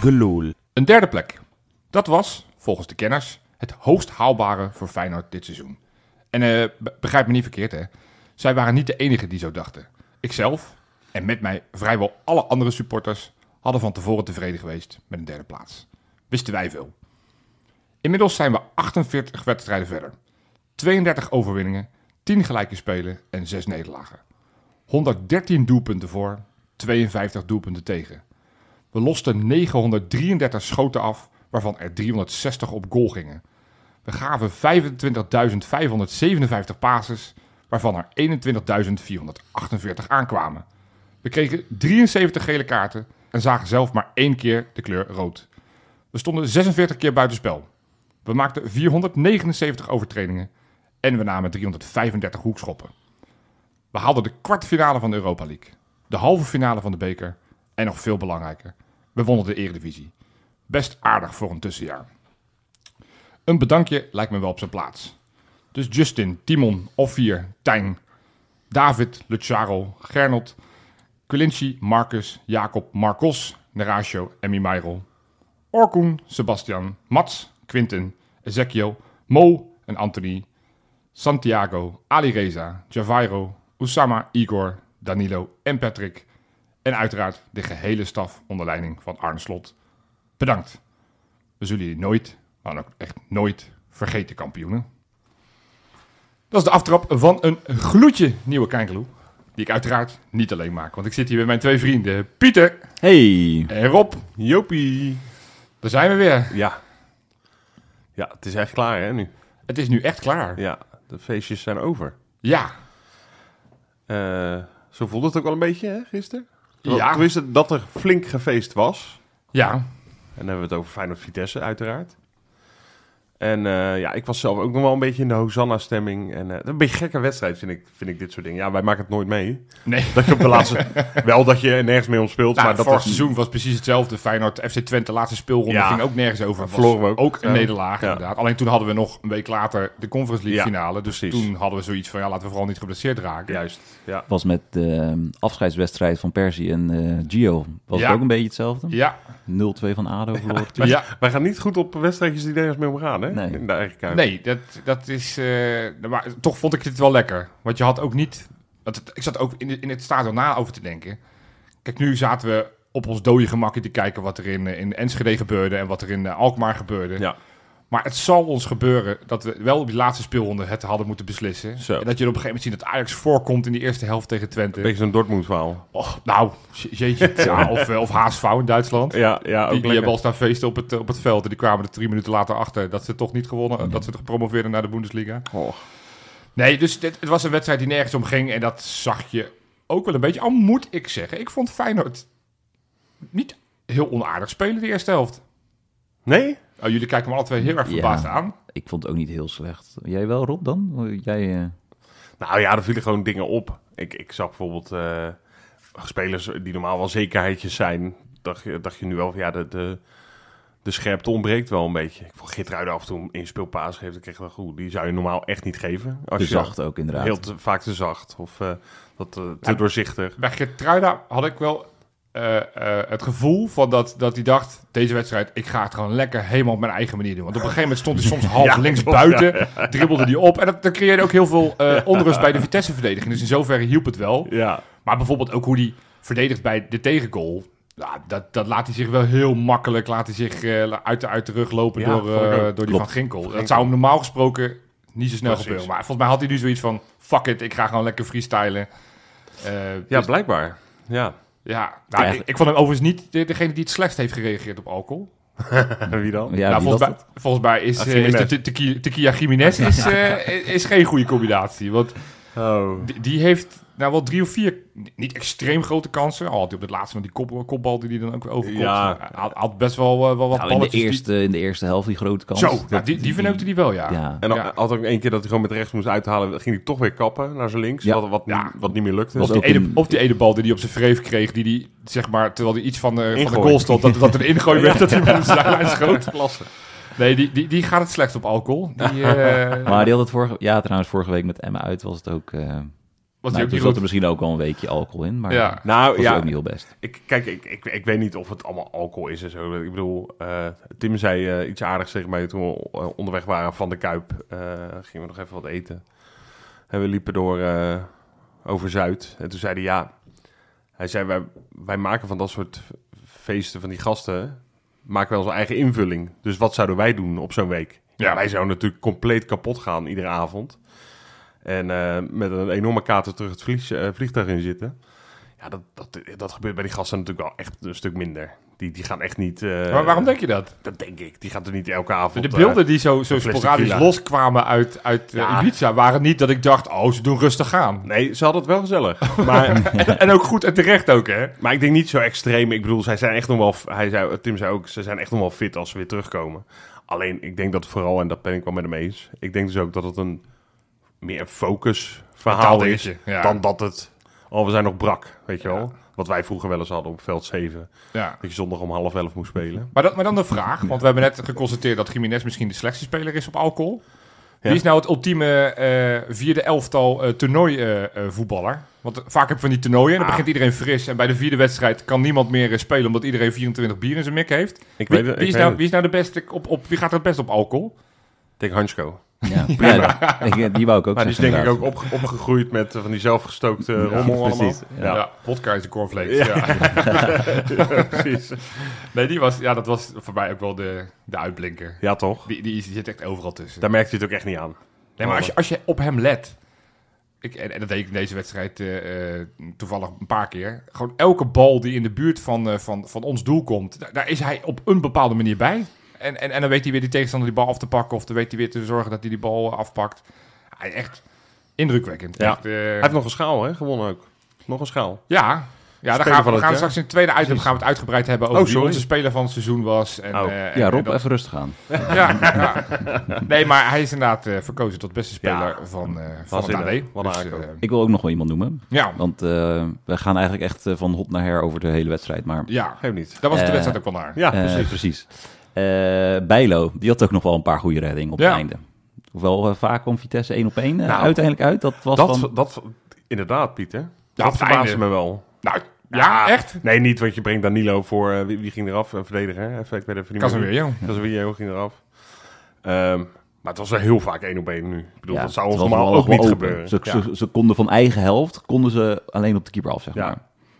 gelul. Een derde plek. Dat was, volgens de kenners, het hoogst haalbare voor Feyenoord dit seizoen. En eh, be- begrijp me niet verkeerd, hè. Zij waren niet de enige die zo dachten. Ikzelf, en met mij vrijwel alle andere supporters, hadden van tevoren tevreden geweest met een derde plaats. Wisten wij veel. Inmiddels zijn we 48 wedstrijden verder. 32 overwinningen, 10 gelijke spelen en 6 nederlagen. 113 doelpunten voor, 52 doelpunten tegen. We losten 933 schoten af, waarvan er 360 op goal gingen. We gaven 25.557 passes, waarvan er 21.448 aankwamen. We kregen 73 gele kaarten en zagen zelf maar één keer de kleur rood. We stonden 46 keer buitenspel. We maakten 479 overtredingen en we namen 335 hoekschoppen. We haalden de kwartfinale van de Europa League, de halve finale van de beker en nog veel belangrijker, we wonnen de Eredivisie. Best aardig voor een tussenjaar. Een bedankje lijkt me wel op zijn plaats. Dus Justin, Timon, Offier, Tijn, David, Luciaro, Gernot, Quilinci, Marcus, Jacob, Marcos, Neratio en Mimairo. Orkoen, Sebastian, Mats, Quinten, Ezekiel, Mo en Anthony, Santiago, Ali Reza, Javairo, Usama, Igor, Danilo en Patrick. En uiteraard de gehele staf onder leiding van Arne Slot. Bedankt. We zullen jullie nooit, maar dan ook echt nooit vergeten, kampioenen. Dat is de aftrap van een gloedje nieuwe Kijkeloe. Die ik uiteraard niet alleen maak. Want ik zit hier met mijn twee vrienden Pieter Hey. en Rob. Jopie. Daar zijn we weer. Ja. Ja, het is echt klaar hè nu. Het is nu echt klaar. Ja, de feestjes zijn over. Ja. Eh, zo voelde het ook wel een beetje hè, gisteren. Ja. Tenminste, dat er flink gefeest was. Ja. En dan hebben we het over Feyenoord Vitesse uiteraard. En eh, ja, ik was zelf ook nog wel een beetje in de Hosanna-stemming. En eh, een beetje een gekke wedstrijd vind ik, vind ik dit soort dingen. Ja, wij maken het nooit mee. Nee. Dat je op de laatste... wel dat je nergens mee om speelt, Nou, maar dat vorig seizoen was precies hetzelfde. Feyenoord, FC Twente, laatste speelronde Ja. ging ook nergens over. Verloren we ook. ook een Ja. nederlaag Ja. inderdaad. Alleen toen hadden we nog een week later de Conference League Ja, finale. Dus precies. toen hadden we zoiets van, ja, laten we vooral niet geblesseerd raken. Juist, ja. Was met de ehm, afscheidswedstrijd van Persie en eh, Gio. Was Ja. het ook een beetje hetzelfde? Ja, 0-2 van ADO verloren. ja. Wij gaan niet goed op wedstrijdjes die nergens mee omgaan, hè? Nee. In de eigen kuip. Nee, dat, dat is... eh, maar toch vond ik het wel lekker. Want je had ook niet... Het- ik zat ook in, in het stadion na over te denken. Kijk, nu zaten we op ons dode gemakje te kijken wat er in, eh, in Enschede gebeurde en wat er in eh, Alkmaar gebeurde. Ja. Maar het zal ons gebeuren dat we wel op die laatste speelronde het hadden moeten beslissen. Zo. En dat je op een gegeven moment ziet dat Ajax voorkomt in die eerste helft tegen Twente. Een beetje zo'n Dortmund-verhaal. Och, nou, je- jeetje. ja, of, eh, of HSV in Duitsland. Ja, ja, ook Die, hebben al staan feesten op het, op het veld. En die kwamen er drie minuten later achter dat ze toch niet gewonnen. Dat ze gepromoveerd werden naar de Bundesliga. Oh. Nee, dus dit, het was een wedstrijd die nergens om ging. En dat zag je ook wel een beetje. Al moet ik zeggen, ik vond Feyenoord niet heel onaardig spelen de eerste helft. Nee? Oh, jullie kijken me alle twee heel erg Ja. verbaasd aan. Ik vond het ook niet heel slecht. Jij wel, Rob, dan? Jij, eh, Nou ja, er vielen gewoon dingen op. Ik, ik zag bijvoorbeeld eh, spelers die normaal wel zekerheidjes zijn. Dacht je, dacht je nu wel van ja, de, de, de scherpte ontbreekt wel een beetje. Ik vond Gitruiden af en toe een speelpaas geeft. Ik kreeg wel goed. Die zou je normaal echt niet geven. Als te je zacht ook inderdaad. Heel te, vaak te zacht of eh, wat, eh, te Ja. doorzichtig. Bij Gertruida had ik wel eh, eh, het gevoel van dat, dat hij dacht... deze wedstrijd, ik ga het gewoon lekker helemaal op mijn eigen manier doen. Want op een gegeven moment stond hij soms half Ja, links buiten. Dribbelde hij op. En dat, dat creëerde ook heel veel eh, onrust bij de Vitesse-verdediging. Dus in zoverre hielp het wel. Ja, Maar bijvoorbeeld ook hoe hij verdedigt bij de tegengoal. Ja, dat, dat laat hij zich wel heel makkelijk laat hij zich, uit, de, uit de rug lopen Ja, door, door die Klopt. van Ginkel. Ginkel. Dat zou hem normaal gesproken niet zo snel gebeuren. Maar volgens mij had hij nu zoiets van... Fuck it, ik ga gewoon lekker freestylen. Ja dus- blijkbaar. Ja. Ja, nou, Ja. ik, ik vond hem overigens niet de- degene die het slechtst heeft gereageerd op alcohol. Wie dan? Ja, nou, wie volgens, mij, dat? volgens mij is, Ah, eh, is de te- tequila, tequila Jiménez is, eh, is geen goede combinatie. Want Oh. die, die heeft nou wel drie of vier niet extreem grote kansen. Al had hij op het laatste nog die kop, kopbal die hij dan ook overkomt. Ja. Hij had, had best wel, eh, wel wat Nou, in, de die- eerste, in de eerste helft die grote kans. Zo, nou, die, die verneukte hij wel, ja. Ja. En dan Ja. had ook één keer dat hij gewoon met rechts moest uithalen. Dan ging hij toch weer kappen naar zijn links. Ja. Wat, wat, wat niet meer lukte. Was Of die, ook ene, een- of die ene bal die hij op zijn vreef kreeg, die die, zeg maar, terwijl hij iets van de, van de goal stond, dat, dat er een ingooi werd, dat hij op de zijlijn schoot. Klasse. Nee, die, die, die gaat het slecht op alcohol. Die, eh, Maar die had het vorige, ja, trouwens vorige week met Emma uit was het ook. eh, Was Nou, toen zat er misschien ook al een weekje alcohol in, maar Ja. Nou was ja, ook niet heel best. Ik, kijk, ik, ik, ik weet niet of het allemaal alcohol is en zo. Ik bedoel, eh, Tim zei eh, iets aardigs tegen mij toen we eh, onderweg waren van de Kuip. eh, gingen we nog even wat eten. En we liepen door eh, over Zuid. En toen zei hij, ja... Hij zei, wij, wij maken van dat soort feesten van die gasten... maken wij onze eigen invulling. Dus wat zouden wij doen op zo'n week? Ja. wij zouden natuurlijk compleet kapot gaan iedere avond. En eh, met een enorme kater terug het vlieg, eh, vliegtuig in zitten. Ja, dat, dat, dat gebeurt bij die gasten natuurlijk wel echt een stuk minder. Die, die gaan echt niet... eh, Maar waarom denk je dat? Dat denk ik. Die gaan er niet elke avond... De beelden die zo, zo sporadisch loskwamen uit, uit Ja. Ibiza waren niet dat ik dacht, oh, ze doen rustig aan. Nee, ze hadden het wel gezellig. Maar, en, en ook goed en terecht ook, hè? maar ik denk niet zo extreem. Ik bedoel, zij zijn echt nog wel... Hij zei, Tim zei ook, ze zijn echt nog wel fit als ze weer terugkomen. Alleen, ik denk dat vooral, en dat ben ik wel met hem eens... Ik denk dus ook dat het een meer focus verhaal is... ja. dan dat het... Oh, we zijn nog brak, weet je wel? Wat wij vroeger wel eens hadden op veld 7. Ja. Dat je zondag om half elf moest spelen. Maar, dat, maar dan de vraag, want we hebben net geconstateerd dat Jiménez misschien de slechtste speler is op alcohol. Wie is nou het ultieme eh, vierde elftal eh toernooi eh, eh, voetballer? Want vaak heb je van die toernooien en dan Ah. begint iedereen fris. En bij de vierde wedstrijd kan niemand meer eh, spelen omdat iedereen 24 bier in zijn mik heeft. Ik Wie, weet wie, is nou, wie is nou de beste op, op wie gaat er het best op alcohol? Ik denk Hansko. Ja, ja, ik- die wou ik ook Maar die is denk ik ook inderdaad. op, opgegroeid met eh, van die zelfgestookte rommel allemaal. precies. Ja, Ja. vodka is de cornflakes. Ja. Ja. precies. Nee, die was, ja, dat was voor mij ook wel de, de uitblinker. Ja, toch? Die, die, zit echt overal tussen. Daar merkt hij het ook echt niet aan. Nee, maar als je, als je op hem let. Ik, en, en dat deed ik in deze wedstrijd eh, eh, toevallig een paar keer. Gewoon elke bal die in de buurt van, eh, van, van ons doel komt, daar, daar is hij op een bepaalde manier bij. En, en, en dan weet hij weer die tegenstander die bal af te pakken. Of dan weet hij weer te zorgen dat hij die bal eh, afpakt. Hij echt indrukwekkend. Ja. Echt, eh, Hij heeft nog een schaal, hè? Gewonnen ook. Nog een schaal. ja, ja, daar gaan we, gaan straks in het tweede item gaan we het uitgebreid hebben over Oh, wie onze speler van het seizoen was. En, Oh. eh, en- Ja, en Rob, dat- even rustig aan. ja, ja. Nee, maar hij is inderdaad eh, verkozen tot beste speler Ja. van, eh van het. AD. Dus, Ik wil ook nog wel iemand noemen. ja, Want eh, we gaan eigenlijk echt van hot naar her over de hele wedstrijd. Maar ja, Geef niet. daar was het de wedstrijd ook wel naar. Ja, precies. precies. Eh, Bijlo, die had ook nog wel een paar goede reddingen op Ja. het einde. Hoewel eh, vaak om Vitesse één op één eh, Nou, uiteindelijk uit. Dat was Dat, van... dat, inderdaad, Pieter. Ja, dat op verbaasde einde. me wel. Nou, ja, echt? Nee, niet, want je brengt Danilo voor... wie, wie ging eraf? Een verdediger. Even, ik weet even niet Casemiro. Casemiro ging eraf. Ehm, maar het was wel heel vaak één op één nu. Ik bedoel, Ja, dat zou ons was normaal wel ook niet open. gebeuren. Ze, Ja. ze, ze konden van eigen helft, konden ze alleen op de keeper af, zeg Ja. maar.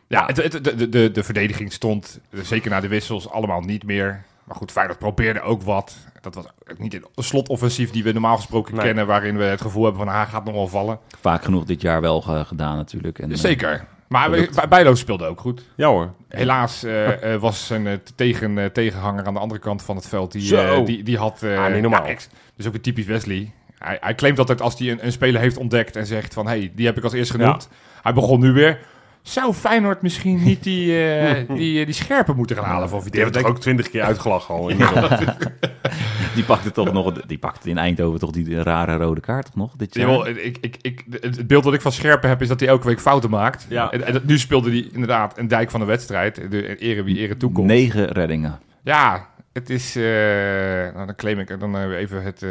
Ja, het, het- de, de, de verdediging stond, zeker na de wissels, allemaal niet meer. Maar goed, Feyenoord probeerde ook wat. Dat was ook niet een slotoffensief die we normaal gesproken Nee. kennen... waarin we het gevoel hebben van, hij gaat nog wel vallen. Vaak genoeg dit jaar wel ge- gedaan natuurlijk. En, eh, Zeker. Maar Bijlo speelde ook goed. Ja hoor. Helaas eh, eh, was zijn tegen, tegenhanger aan de andere kant van het veld. Die, die, die had... eh, Ah, niet normaal. ja, ex- dus ook een typisch Wesley. Hij, hij claimt altijd als hij een, een speler heeft ontdekt en zegt van... hey, die heb ik als eerst genoemd. Hij begon nu weer... Zou Feyenoord misschien niet die, eh, die, eh, die scherpe moeten gaan halen voor Die Vitesse? hebben toch ook twintig keer uitgelachen al. inmiddels. Die pakte toch nog, die pakte in Eindhoven toch die rare rode kaart toch nog dit jaar? Jawel, ik, ik, ik, het beeld dat ik van Scherpen heb is dat hij elke week fouten maakt. Ja. En, nu speelde hij inderdaad een dijk van de wedstrijd. De ere wie ere toekomt. Negen reddingen. Ja, het is. eh, nou, dan claim ik dan even het,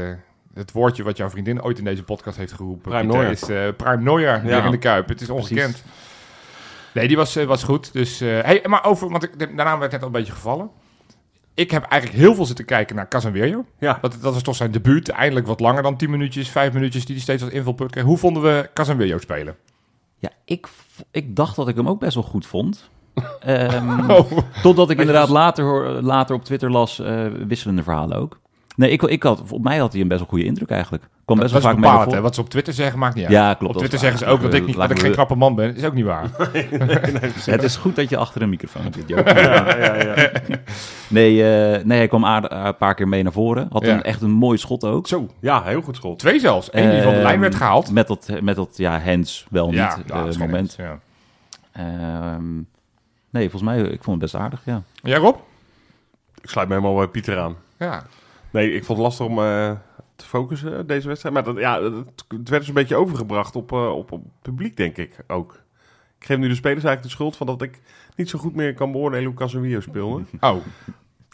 het woordje wat jouw vriendin ooit in deze podcast heeft geroepen. Prime Pieter, is eh, Prime Neuer Ja. in de kuip. Het is ongekend. Nee, die was, eh, was goed. Dus, eh, hey, maar over, want ik, daarna werd het net al een beetje gevallen. Ik heb eigenlijk heel veel zitten kijken naar Casemiro. ja. Dat, dat was toch zijn debuut. Eindelijk wat langer dan 10 minuutjes, 5 minuutjes, die hij steeds als invulpunt kreeg. Hoe vonden we Casemiro spelen? Ja, ik, ik dacht dat ik hem ook best wel goed vond. Ehm, Oh, Totdat ik inderdaad later, hoor- later op Twitter las eh, wisselende verhalen ook. Nee, ik, ik had, op mij had hij een best wel goede indruk eigenlijk. Kwam best dat wel vaak mee naar bepaald. Hè? voren. Wat ze op Twitter zeggen maakt niet uit. Ja, klopt. op dat Twitter zeggen ze ook dat ik, niet, dat ik geen knappe man ben. is ook niet waar. Het is goed dat je achter een microfoon zit. Ja, ja, ja. Nee, eh, nee, hij kwam aardig- een paar keer mee naar voren. Had Ja. een, echt een mooi schot ook. Zo, ja, heel goed schot. twee zelfs. Eén die van de Ehm, lijn werd gehaald. Met dat, met dat ja, hands wel niet, nou, eh, moment. Ehm, nee, volgens mij, ik vond het best aardig, ja. Ja, Rob? Ik sluit me helemaal bij Pieter aan. Ja. Nee, ik vond het lastig om eh, te focussen deze wedstrijd. Maar ja, het, werd dus een beetje overgebracht op, eh, op, op publiek, denk ik ook. Ik geef nu de spelers eigenlijk de schuld van dat ik niet zo goed meer kan beoordelen hoe Casemiro speelde. Oh,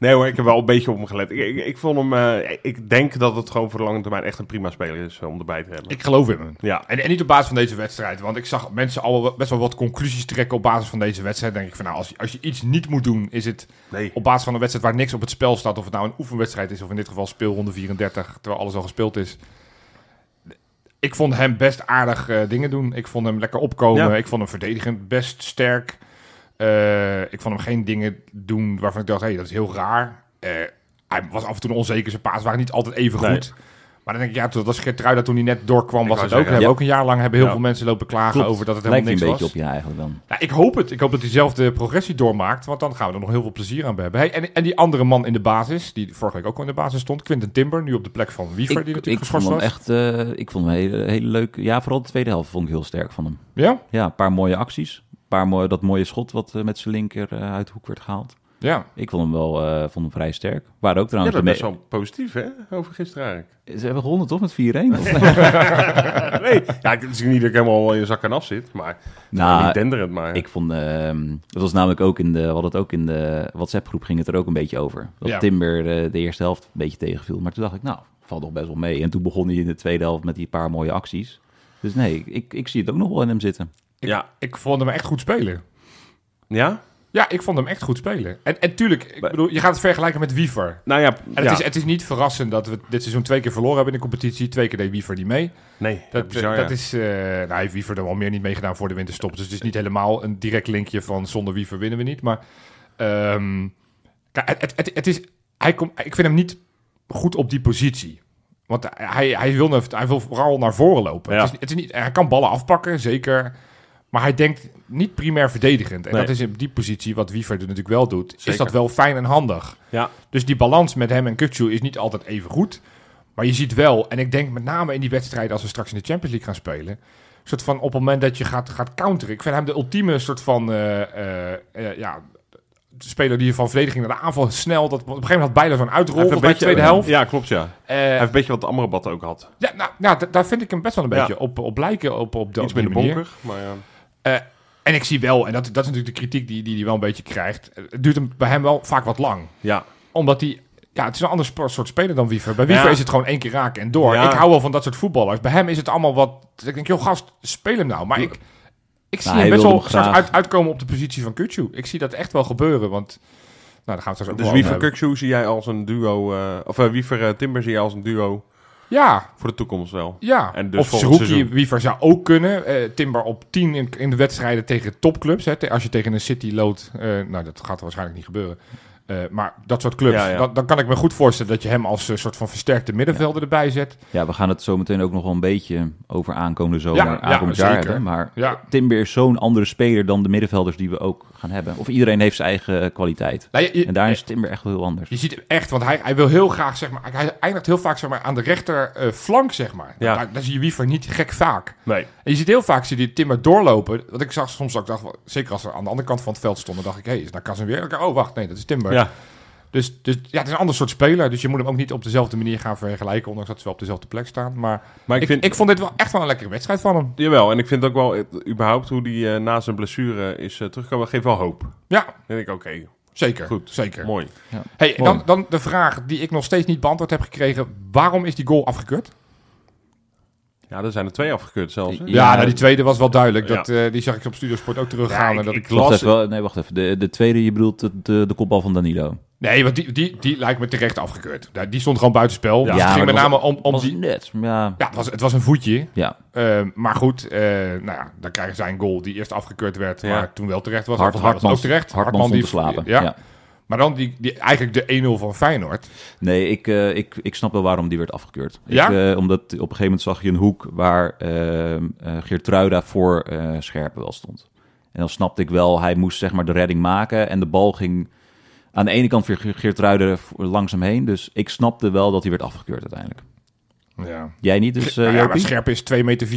Nee hoor, ik heb wel een beetje op hem gelet. Ik, ik, ik vond hem, eh, ik denk dat het gewoon voor de lange termijn echt een prima speler is eh, om erbij te hebben. Ik geloof in hem. ja, En, en niet op basis van deze wedstrijd. Want ik zag mensen al best wel wat conclusies trekken op basis van deze wedstrijd. denk ik van nou, als je, als je iets niet moet doen, is het nee. op basis van een wedstrijd waar niks op het spel staat. Of het nou een oefenwedstrijd is, of in dit geval speelronde 34, terwijl alles al gespeeld is. Ik vond hem best aardig eh, dingen doen. Ik vond hem lekker opkomen. Ja. Ik vond hem verdedigend best sterk. Eh, ik vond hem geen dingen doen waarvan ik dacht, hé, hey, dat is heel raar. Eh, hij was af en toe onzeker. Zijn paas waren niet altijd even Nee. goed. Maar dan denk ik, ja, toen- dat was Geertruida toen hij net doorkwam, Ik was het ook. hebben ja. ook een jaar lang hebben heel Ja. veel mensen lopen klagen Klopt. over dat het Lijkt helemaal een niks beetje was. op je eigenlijk dan. Nou, ik hoop het. Ik hoop dat hij zelf de progressie doormaakt. Want dan gaan we er nog heel veel plezier aan hebben. Hey, en, en die andere man in de basis, die vorige week ook al in de basis stond, Quinten Timber, nu op de plek van Wiever, die natuurlijk ik vond geschorst hem was. echt eh, ik vond hem hele, hele leuk. Ja, vooral de tweede helft vond ik heel sterk van hem. Ja? Ja, een paar mooie acties. Paar mooie, dat mooie schot wat eh, met zijn linker eh, uit de hoek werd gehaald. Ja. Ik vond hem wel eh, vond hem vrij sterk. Waren ook trouwens best me- wel positief, hè? Over gisteren eigenlijk. Ze hebben gewonnen toch met 4-1? Of- nee, ja, het is niet dat ik helemaal in je zak en af zit, maar nou, niet denderend, maar... ik vond... ehm dat was namelijk ook in de... We hadden het ook in de WhatsApp-groep ging het er ook een beetje over. Dat Ja. Timber de eerste helft een beetje tegenviel. Maar toen dacht ik, nou, valt toch best wel mee. En toen begon hij in de tweede helft met die paar mooie acties. Dus nee, ik, ik zie het ook nog wel in hem zitten. Ja. Ik vond hem echt goed spelen. Ja? Ja, ik vond hem echt goed spelen. En, en tuurlijk, ik bedoel, je gaat het vergelijken met Wiever. Nou ja, En ja. het, is, het is niet verrassend dat we dit seizoen twee keer verloren hebben in de competitie. Twee keer deed Wiever niet mee. nee, Dat, bizar, ja. dat is, eh nou, heeft Wiever er wel meer niet meegedaan voor de winterstop. Dus het is niet helemaal een direct linkje van zonder Wiever winnen we niet. Maar kijk, het, het, het, is, hij komt, ik vind hem niet goed op die positie. Want hij, hij, wil, hij wil vooral naar voren lopen. Ja. Het is, het is niet, hij kan ballen afpakken, zeker. Maar hij denkt niet primair verdedigend. En Nee. dat is in die positie wat Wiever er natuurlijk wel doet. Is dat wel fijn en handig. Ja, Dus die balans met hem en Kukcu is niet altijd even goed. Maar je ziet wel, en ik denk met name in die wedstrijden als we straks in de Champions League gaan spelen. soort van op het moment dat je gaat, gaat counteren. Ik vind hem de ultieme soort van eh, eh, eh, ja, de speler die je van verdediging naar de aanval snel. Dat, op een gegeven moment had bijna zo'n uitrol bij de tweede helft. Ja, klopt, ja. Hij heeft een beetje wat Amrabat ook had. ja, nou, nou, daar vind ik hem best wel een Ja. beetje op, op lijken. Op, op de, Iets minder bonkig, maar ja. Eh, en ik zie wel, en dat, dat is natuurlijk de kritiek die hij die, die wel een beetje krijgt. Het duurt hem bij hem wel vaak wat lang. Ja, Omdat hij... Ja, het is een ander soort speler dan Wiever. Bij Wiever Ja. is het gewoon één keer raken en door. Ja. Ik hou wel van dat soort voetballers. Bij hem is het allemaal wat... Ik denk, joh gast, speel hem nou. Maar ik, ik zie hij hem best wel straks uit, uitkomen op de positie van Kutsu. Ik zie dat echt wel gebeuren, want... Nou, daar gaan we het straks ook dus wel Wiever over hebben. Kuksu zie jij als een duo, eh, of eh, Wiever eh, Timber zie jij als een duo Ja, voor de toekomst wel. ja. En dus of Zerouki. Wiever zou ook kunnen. Eh, Timber op 10 in, in de wedstrijden tegen topclubs. Hè. Als je tegen een City loopt... eh, nou, dat gaat waarschijnlijk niet gebeuren. Eh, maar dat soort clubs, Ja, ja. Dan, dan kan ik me goed voorstellen dat je hem als eh, soort van versterkte middenvelder erbij zet. Ja, we gaan het zo meteen ook nog wel een beetje over aankomende zomer, aankomend jaar hebben. Maar. Timber is zo'n andere speler dan de middenvelders die we ook gaan hebben. Of iedereen heeft zijn eigen eh, kwaliteit. Nou, je, je- En daar is Timber echt wel heel anders. Je ziet hem echt, want hij, hij wil heel graag, zeg maar, hij eindigt heel vaak zeg maar, aan de rechter eh, flank, zeg maar. Ja. Daar, daar zie je Wiever niet gek vaak. Nee. En je ziet heel vaak, zie je die Timmer doorlopen. Wat ik zag soms ook, dacht, zeker als ze aan de andere kant van het veld stonden, dacht ik, hé, hey, is daar Casemiro? Oh, wacht, nee, dat is Timber. Ja, Dus, dus ja, het is een ander soort speler, dus je moet hem ook niet op dezelfde manier gaan vergelijken, ondanks dat ze wel op dezelfde plek staan. Maar, maar ik, ik, vind... ik vond dit wel echt wel een lekkere wedstrijd van hem. Jawel, en ik vind ook wel, eh, überhaupt hoe die eh, na zijn blessure is eh, teruggekomen, geeft wel hoop. Ja, Dan denk ik, oké, zeker. Goed. Zeker. mooi. Hey, en Mooi. dan, dan de vraag die ik nog steeds niet beantwoord heb gekregen. Waarom is die goal afgekeurd? Ja, er zijn er twee afgekeurd zelfs. hè? Ja, Ja, nou, die tweede was wel duidelijk. Ja. Dat, eh, die zag ik op Studiosport ook teruggaan. Ja, en dat ik- Wacht las- even, wel- nee, wacht even. De, de tweede, je bedoelt de, de, de kopbal van Danilo. Nee, want die, die, die lijkt me terecht afgekeurd. Die stond gewoon buitenspel. Ja, dus het ging met name om, om was die... net, ja. Ja, het was, het was een voetje. ja. Eh, maar goed, eh, nou ja, dan krijgen zij een goal die eerst afgekeurd werd, Ja. maar toen wel terecht was. Hart, Volgens mij was Hartman, ook terecht. Hartman die te slapen. Ja. Maar dan die, die, eigenlijk de 1-0 van Feyenoord. Nee, ik, eh, ik, ik snap wel waarom die werd afgekeurd. Ja? Ik, eh, omdat op een gegeven moment zag je een hoek waar eh eh Geertruida voor Scherpen wel stond. En dan snapte ik wel, hij moest zeg maar de redding maken. En de bal ging aan de ene kant weer Ge- Geertruida hem heen. Dus ik snapte wel dat hij werd afgekeurd uiteindelijk. Ja. Jij niet, dus Nou uh, ja, maar Scherp is 2,44 meter.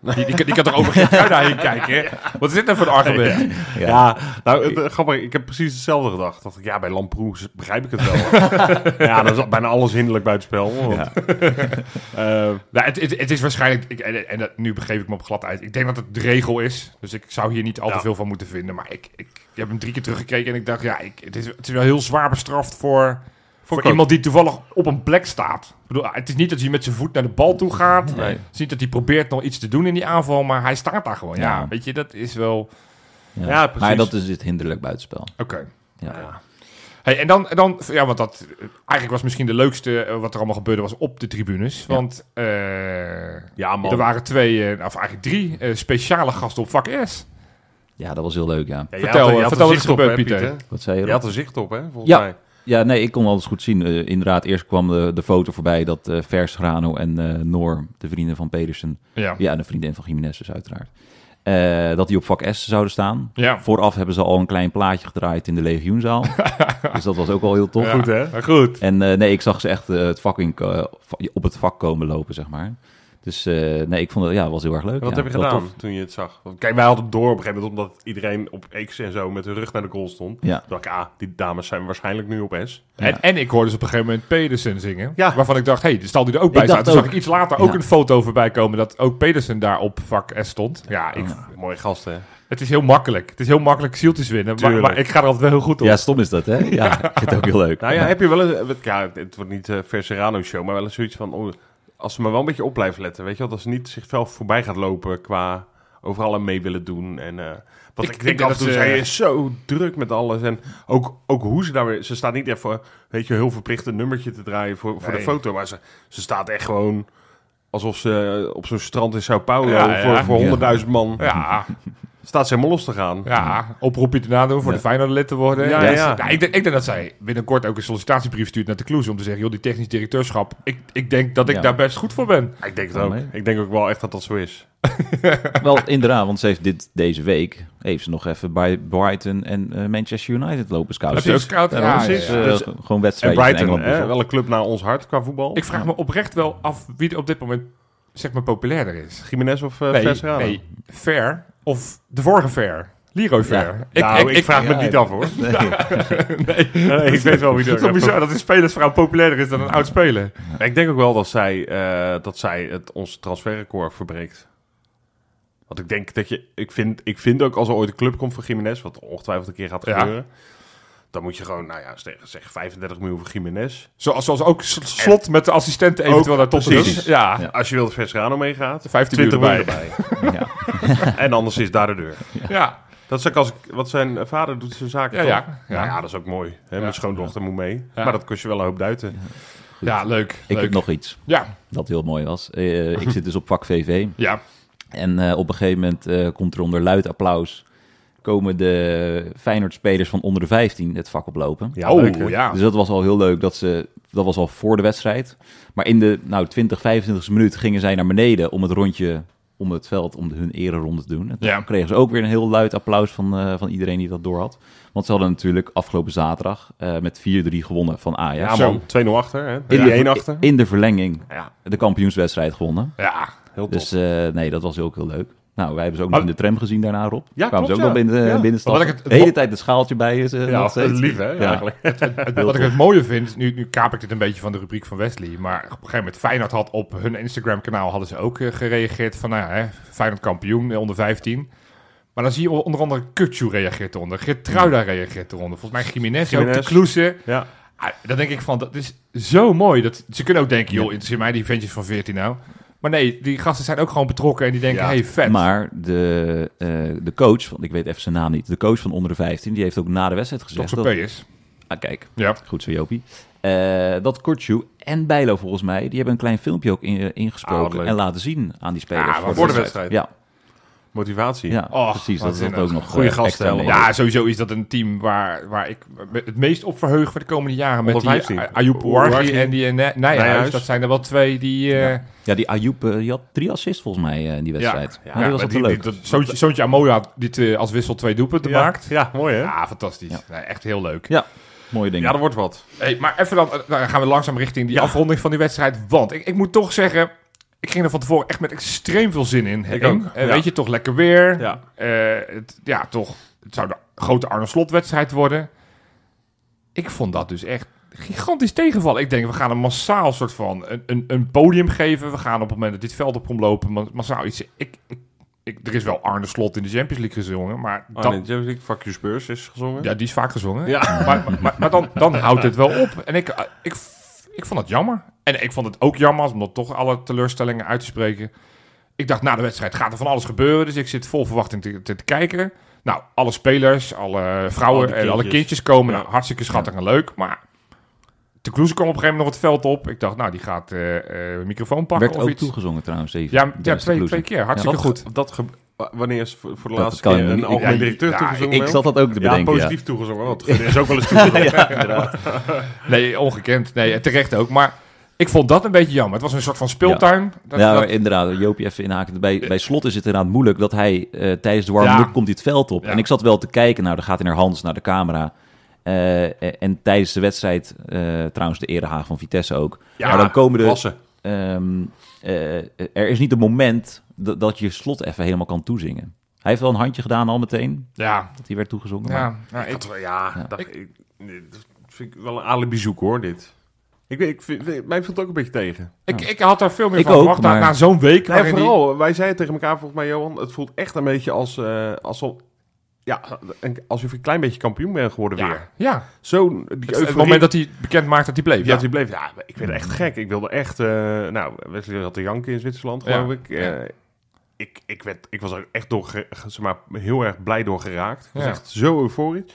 Die, die, die kan toch over Geertruida heen kijken? hè? Wat is dit nou voor een argument? Ja, nou, het, eh, grappig, ik heb precies hetzelfde gedacht. Dacht ik, ja, bij Lamproes begrijp ik het wel. ja, dan is bijna alles hinderlijk buitenspel. Want, Eh, nou, het, het, het is waarschijnlijk, ik, en, nu begeef ik me op glad uit. Ik denk dat het de regel is, dus ik zou hier niet al te Ja. veel van moeten vinden. Maar ik, ik, ik heb hem drie keer teruggekeken en ik dacht, ja, ik, het, is, het is wel heel zwaar bestraft voor, voor iemand die toevallig op een plek staat. Ik bedoel, het is niet dat hij met zijn voet naar de bal toe gaat. Nee. Het is niet dat hij probeert nog iets te doen in die aanval, maar hij staat daar gewoon. Ja, Ja. weet je, dat is wel... Ja, Ja, precies. Maar dat is het hinderlijk buitenspel. Oké. Ja. ja. Hey, en dan, en dan, ja, want dat eigenlijk was misschien de leukste eh, wat er allemaal gebeurde was op de tribunes. Ja. Want eh, ja, man. er waren twee, eh, of eigenlijk drie speciale gasten op vak S. ja, dat was heel leuk, ja. Vertel, had er- je had vertel er wat op, gebeurd, Pieter. Wat zei je? Je had er zicht op, hè, volgens Ja. mij. Ja, nee, ik kon alles goed zien. Eh, inderdaad, eerst kwam de, de foto voorbij dat eh Vers Grano en eh Noor, de vrienden van Pedersen, Ja. ja, en de vriendin van Jiménez dus uiteraard, eh, dat die op vak S zouden staan. Ja. Vooraf hebben ze al een klein plaatje gedraaid in de legioenzaal. dus dat was ook al heel tof. Ja. Goed, hè? Maar goed. En eh, nee, ik zag ze echt eh, het vak in, eh, op het vak komen lopen, zeg maar. Dus eh, nee, ik vond het, ja, was heel erg leuk. Wat ja, heb je gedaan tof. toen je het zag? Want, kijk, wij hadden het door op een gegeven moment, omdat iedereen op X en zo met hun rug naar de goal stond. Ja. Toen dacht ik, ah, die dames zijn waarschijnlijk nu op S. En, en ik hoorde ze op een gegeven moment Pedersen zingen. Ja. Waarvan ik dacht, hé, hey, stal die er ook bij Ik dacht Toen zag ik iets later ook een foto voorbij komen dat ook Pedersen daar op vak S stond. Ja, ik, Mooie gasten. het is heel makkelijk. Het is heel makkelijk zieltjes winnen. Maar, maar ik ga er altijd wel heel goed op. Ja, stom is dat, hè? Ja, ik vind het ook heel leuk. Nou ja, heb je wel een... Ja, het wordt niet uh, Verserano show, maar wel eens zoiets van... Oh, als ze maar wel een beetje op blijven letten, weet je wel? Dat ze niet zichzelf voorbij gaat lopen qua overal aan mee willen doen. En, eh want Ik- denk denk af en toe, dat ze- zij is zo druk met alles. En ook, ook hoe ze daar weer... Ze staat niet even, weet je, heel verplicht een nummertje te draaien voor, voor de foto. Maar ze, ze staat echt gewoon alsof ze op zo'n strand in Sao Paulo Ja, ja. voor, voor Ja. 100.000 man... Ja, Staat ze helemaal los te gaan. ja, oproepje te nadoen voor Ja. de Feyenoord lid te worden. Ja, Dus, ja. nou, ik, denk, ik denk dat zij binnenkort ook een sollicitatiebrief stuurt naar de Kloes om te zeggen, joh, die technisch directeurschap, ik, ik denk dat ik Ja. daar best goed voor ben. Ik denk het ook. nee. Ik denk ook wel echt dat dat zo is. Wel, inderdaad, want ze heeft dit, deze week heeft ze nog even bij Brighton en eh, Manchester United lopen scouten. Heb je ook scout? Ja, Ja, precies. ja. Eh, Dus- gewoon En wedstrijden in Brighton, Engeland. hè, bezocht. wel een club naar ons hart qua voetbal. Ik vraag me oprecht wel af wie er op dit moment zeg maar populairder is. Jiménez of uh, nee, nee, Fair of de vorige Fair. Leroy Fair. nou, ik, vraag me ja, niet af hoor. nee. Nee, ik weet wel wie Het is toch er bizar dat een spelersvrouw populairder is dan een oud speler. Ik denk ook wel dat zij, eh, dat zij het, ons transferrecord verbreekt. Want ik denk dat je... Ik vind, ik vind ook als er ooit een club komt voor Jiménez... wat ongetwijfeld een keer gaat Ja. Dan moet je gewoon, nou ja, zeg, zeg 35 miljoen voor Jiménez. Zoals, zoals ook slot met de assistenten eventueel naar Tottenham. precies. Ja, Ja. Als je wil dat Vesgrano meegaat... 15 20 miljoen erbij. erbij. Ja. en anders is daar de deur. Ja, Dat is ook als ik, wat zijn vader doet zijn zaken Ja, toch? ja. Ja. Nou ja, dat is ook mooi. Hè? Ja. Mijn schoondochter moet mee. Ja. Maar dat kost je wel een hoop duiten. ja leuk. Ik leuk. heb nog iets Ja, dat heel mooi was. Eh, ik zit dus op vak VV. ja. En eh, op een gegeven moment eh, komt er onder luid applaus... komen de Feyenoord-spelers van onder de 15 het vak oplopen. Ja, oh, leuk, ja. Dus dat was al heel leuk. Dat, ze, dat was al voor de wedstrijd. Maar in de nou, 20, 25 minuut gingen zij naar beneden om het rondje om het veld, om de, hun ereronde te doen. En toen Ja. kregen ze ook weer een heel luid applaus van, eh, van iedereen die dat door had. Want ze hadden natuurlijk afgelopen zaterdag eh, met 4-3 gewonnen van Ajax. Ja, Zo. man. 2-0 achter, hè? 3-1 in, de, achter. in de verlenging Ja, de kampioenswedstrijd gewonnen. Ja, heel tof. Dus eh, nee, dat was ook heel leuk. Nou, wij hebben ze ook Maar- nog in de tram gezien daarna, Rob. Ja, Kwamen ze ook nog binnen, Ja. binnenstappen. Wat ik het- de hele tijd het schaaltje bij is. eh, ja, nog steeds. lief, hè? Ja. Eigenlijk. Wat ik het mooie vind, nu, nu kaap ik dit een beetje van de rubriek van Wesley, maar op een gegeven moment Feyenoord had op hun Instagram-kanaal hadden ze ook eh, gereageerd van, nou ja, hè, Feyenoord kampioen eh, onder 15. Maar dan zie je onder andere Kutsu reageert eronder, Gertruida reageert eronder, volgens mij Jiménez, ook, de Jiménez. Kloese. Ja. Ah, dan denk ik van, dat is zo mooi. Dat, ze kunnen ook denken, joh, interesseert mij die ventjes van 14 nou. Maar nee, die gasten zijn ook gewoon betrokken en die denken, Ja. hey, vet. Maar de, eh, de coach, want ik weet even zijn naam niet, de coach van onder de 15, die heeft ook na de wedstrijd gezegd. Toch is. ah, kijk, Ja. goed zo Jopie. Eh, dat Kortju en Bijlo volgens mij, die hebben een klein filmpje ook in, Ah, ingesproken leuk. en laten zien aan die spelers. Ja, Voor de wedstrijd. Ja, Motivatie. ja Oh, precies. Dat is ook nog Goeie eh, gasten allemaal. mee. Ja, sowieso is dat een team waar, waar ik me het meest op verheug voor de komende jaren. Met Onder die 15. A- Ayoub Ouarghi en die eh, Nijhuis. Nijhuis. Dat zijn er wel twee die... eh Ja. Ja, die Ayoub, die had drie assists volgens mij eh, in die wedstrijd. Ja, Ja, die was wel leuk. die- dat- Zoontje, Amoya eh, als wissel twee doelpunten Ja. maakt. Ja, mooi hè? Ja, fantastisch. Ja. Nee, echt heel leuk. Ja. Mooie dingen. Ja, dat wordt wat. Hey, maar even dan, dan gaan we langzaam richting die Ja. afronding van die wedstrijd. Want ik, ik moet toch zeggen, ik ging er van tevoren echt met extreem veel zin in. Ik ook, Eh, ja. Weet je, toch lekker weer. Ja. Eh, het, ja, toch, het zou de grote Arne Slot wedstrijd worden. Ik vond dat dus echt gigantisch tegenvallen. Ik denk, we gaan een massaal soort van een, een, een podium geven. We gaan op het moment dat dit veld op komt lopen, ma- massaal iets... Ik, ik, ik, er is wel Arne Slot in de Champions League gezongen, maar Oh, dat, nee, Champions League, Fuck You Spurs is gezongen. ja, die is vaak gezongen. Ja. Maar, maar, maar, maar dan, dan houdt het wel op. En ik, ik, ik vond het jammer. En ik vond het ook jammer, om dat toch alle teleurstellingen uit te spreken. Ik dacht, na de wedstrijd gaat er van alles gebeuren. Dus ik zit vol verwachting te, te, te kijken. Nou, alle spelers, alle vrouwen Alle en alle kindjes. komen. Ja. Nou, hartstikke schattig en leuk. Maar de Kloeze kwam op een gegeven moment nog het veld op. Ik dacht, nou, die gaat eh eh, microfoon pakken Werd of ook iets. toegezongen trouwens. Even, Ja, twee, twee keer. Hartstikke dat, goed. Dat wanneer is voor, voor de Dat laatste kan keer een algemeen Ja, directeur ja, toegezongen? Ik zat dat ook te ja, bedenken. Ja, positief toegezongen, want er is ook wel eens toegezongen. ja, inderdaad. Nee, ongekend. Nee, terecht ook. Maar ik vond dat een beetje jammer. Het was een soort van speeltuin. Dat, ja, dat- inderdaad. Joopje even inhaken. Bij, bij Slot is het inderdaad moeilijk dat hij eh, tijdens de warm-up Ja. komt hij het veld op. Ja. En ik zat wel te kijken. Nou, dan gaat hij naar Hans, naar de camera. Eh, en tijdens de wedstrijd, eh, trouwens de erehaag van Vitesse ook. Ja, maar dan komen de... eh, er is niet een moment dat, dat je Slot even helemaal kan toezingen. Hij heeft wel een handje gedaan al meteen, ja, dat hij werd toegezongen. maar- ja, nou, Ik had ja, Ja. dat, ik, nee, dat vind ik wel een alibi zoek hoor, dit. Ik, weet- ik vind, mij viel het ook een beetje tegen. ik, ik had daar veel meer Ik van ook, verwacht. Na, maar- na zo'n week. Nee, die- vooral, wij zeiden tegen elkaar volgens mij, Johan, het voelt echt een beetje als, eh alsof, ja, alsof je een klein beetje kampioen bent geworden ja, weer. ja. Zo, die Het, het moment dat hij bekend maakt dat hij bleef. Ja, Ja, die bleef. Ja, ik werd echt gek. Ik wilde echt. eh, nou, Wesley had de janken in Zwitserland, geloof ik. Eh, ik, ik, werd, ik was er echt door, zeg maar, heel erg blij door geraakt. Ik was echt zo euforisch.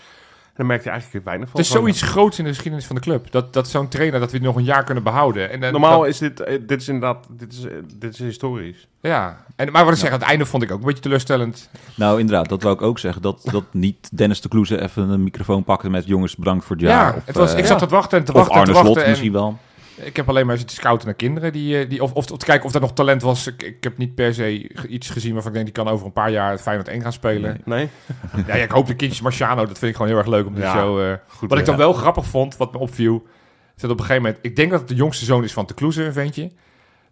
En dan merkte je eigenlijk weinig van. Het is Van- zoiets groots in de geschiedenis van de club. Dat, dat zo'n trainer, dat we het nog een jaar kunnen behouden. En, eh, Normaal dat- is dit, eh, dit is inderdaad, dit is, eh, dit is historisch. ja. En, maar wat ik zeg, aan het einde vond ik ook een beetje teleurstellend. Nou, inderdaad, dat wou ik ook zeggen. Dat, dat niet Dennis de Kloeze even een microfoon pakte met jongens, bedankt voor het jaar. Ja, of, het was, eh, ik zat te wachten en te Of wachten en te Arne wachten. Slot en misschien wel. Ik heb alleen maar zitten scouten naar kinderen. Die, eh, die, of, of, of te kijken of er nog talent was. Ik, ik heb niet per se iets gezien waarvan ik denk... die kan over een paar jaar het Feyenoord 1 gaan spelen. Nee? Ja, ja, ik hoop de kindjes Marciano. Dat vind ik gewoon heel erg leuk om die Ja, show... eh, Goed. Wat ik dan wel grappig vond, wat me opviel, is dat op een gegeven moment, ik denk dat het de jongste zoon is van Te Kloeze, een ventje.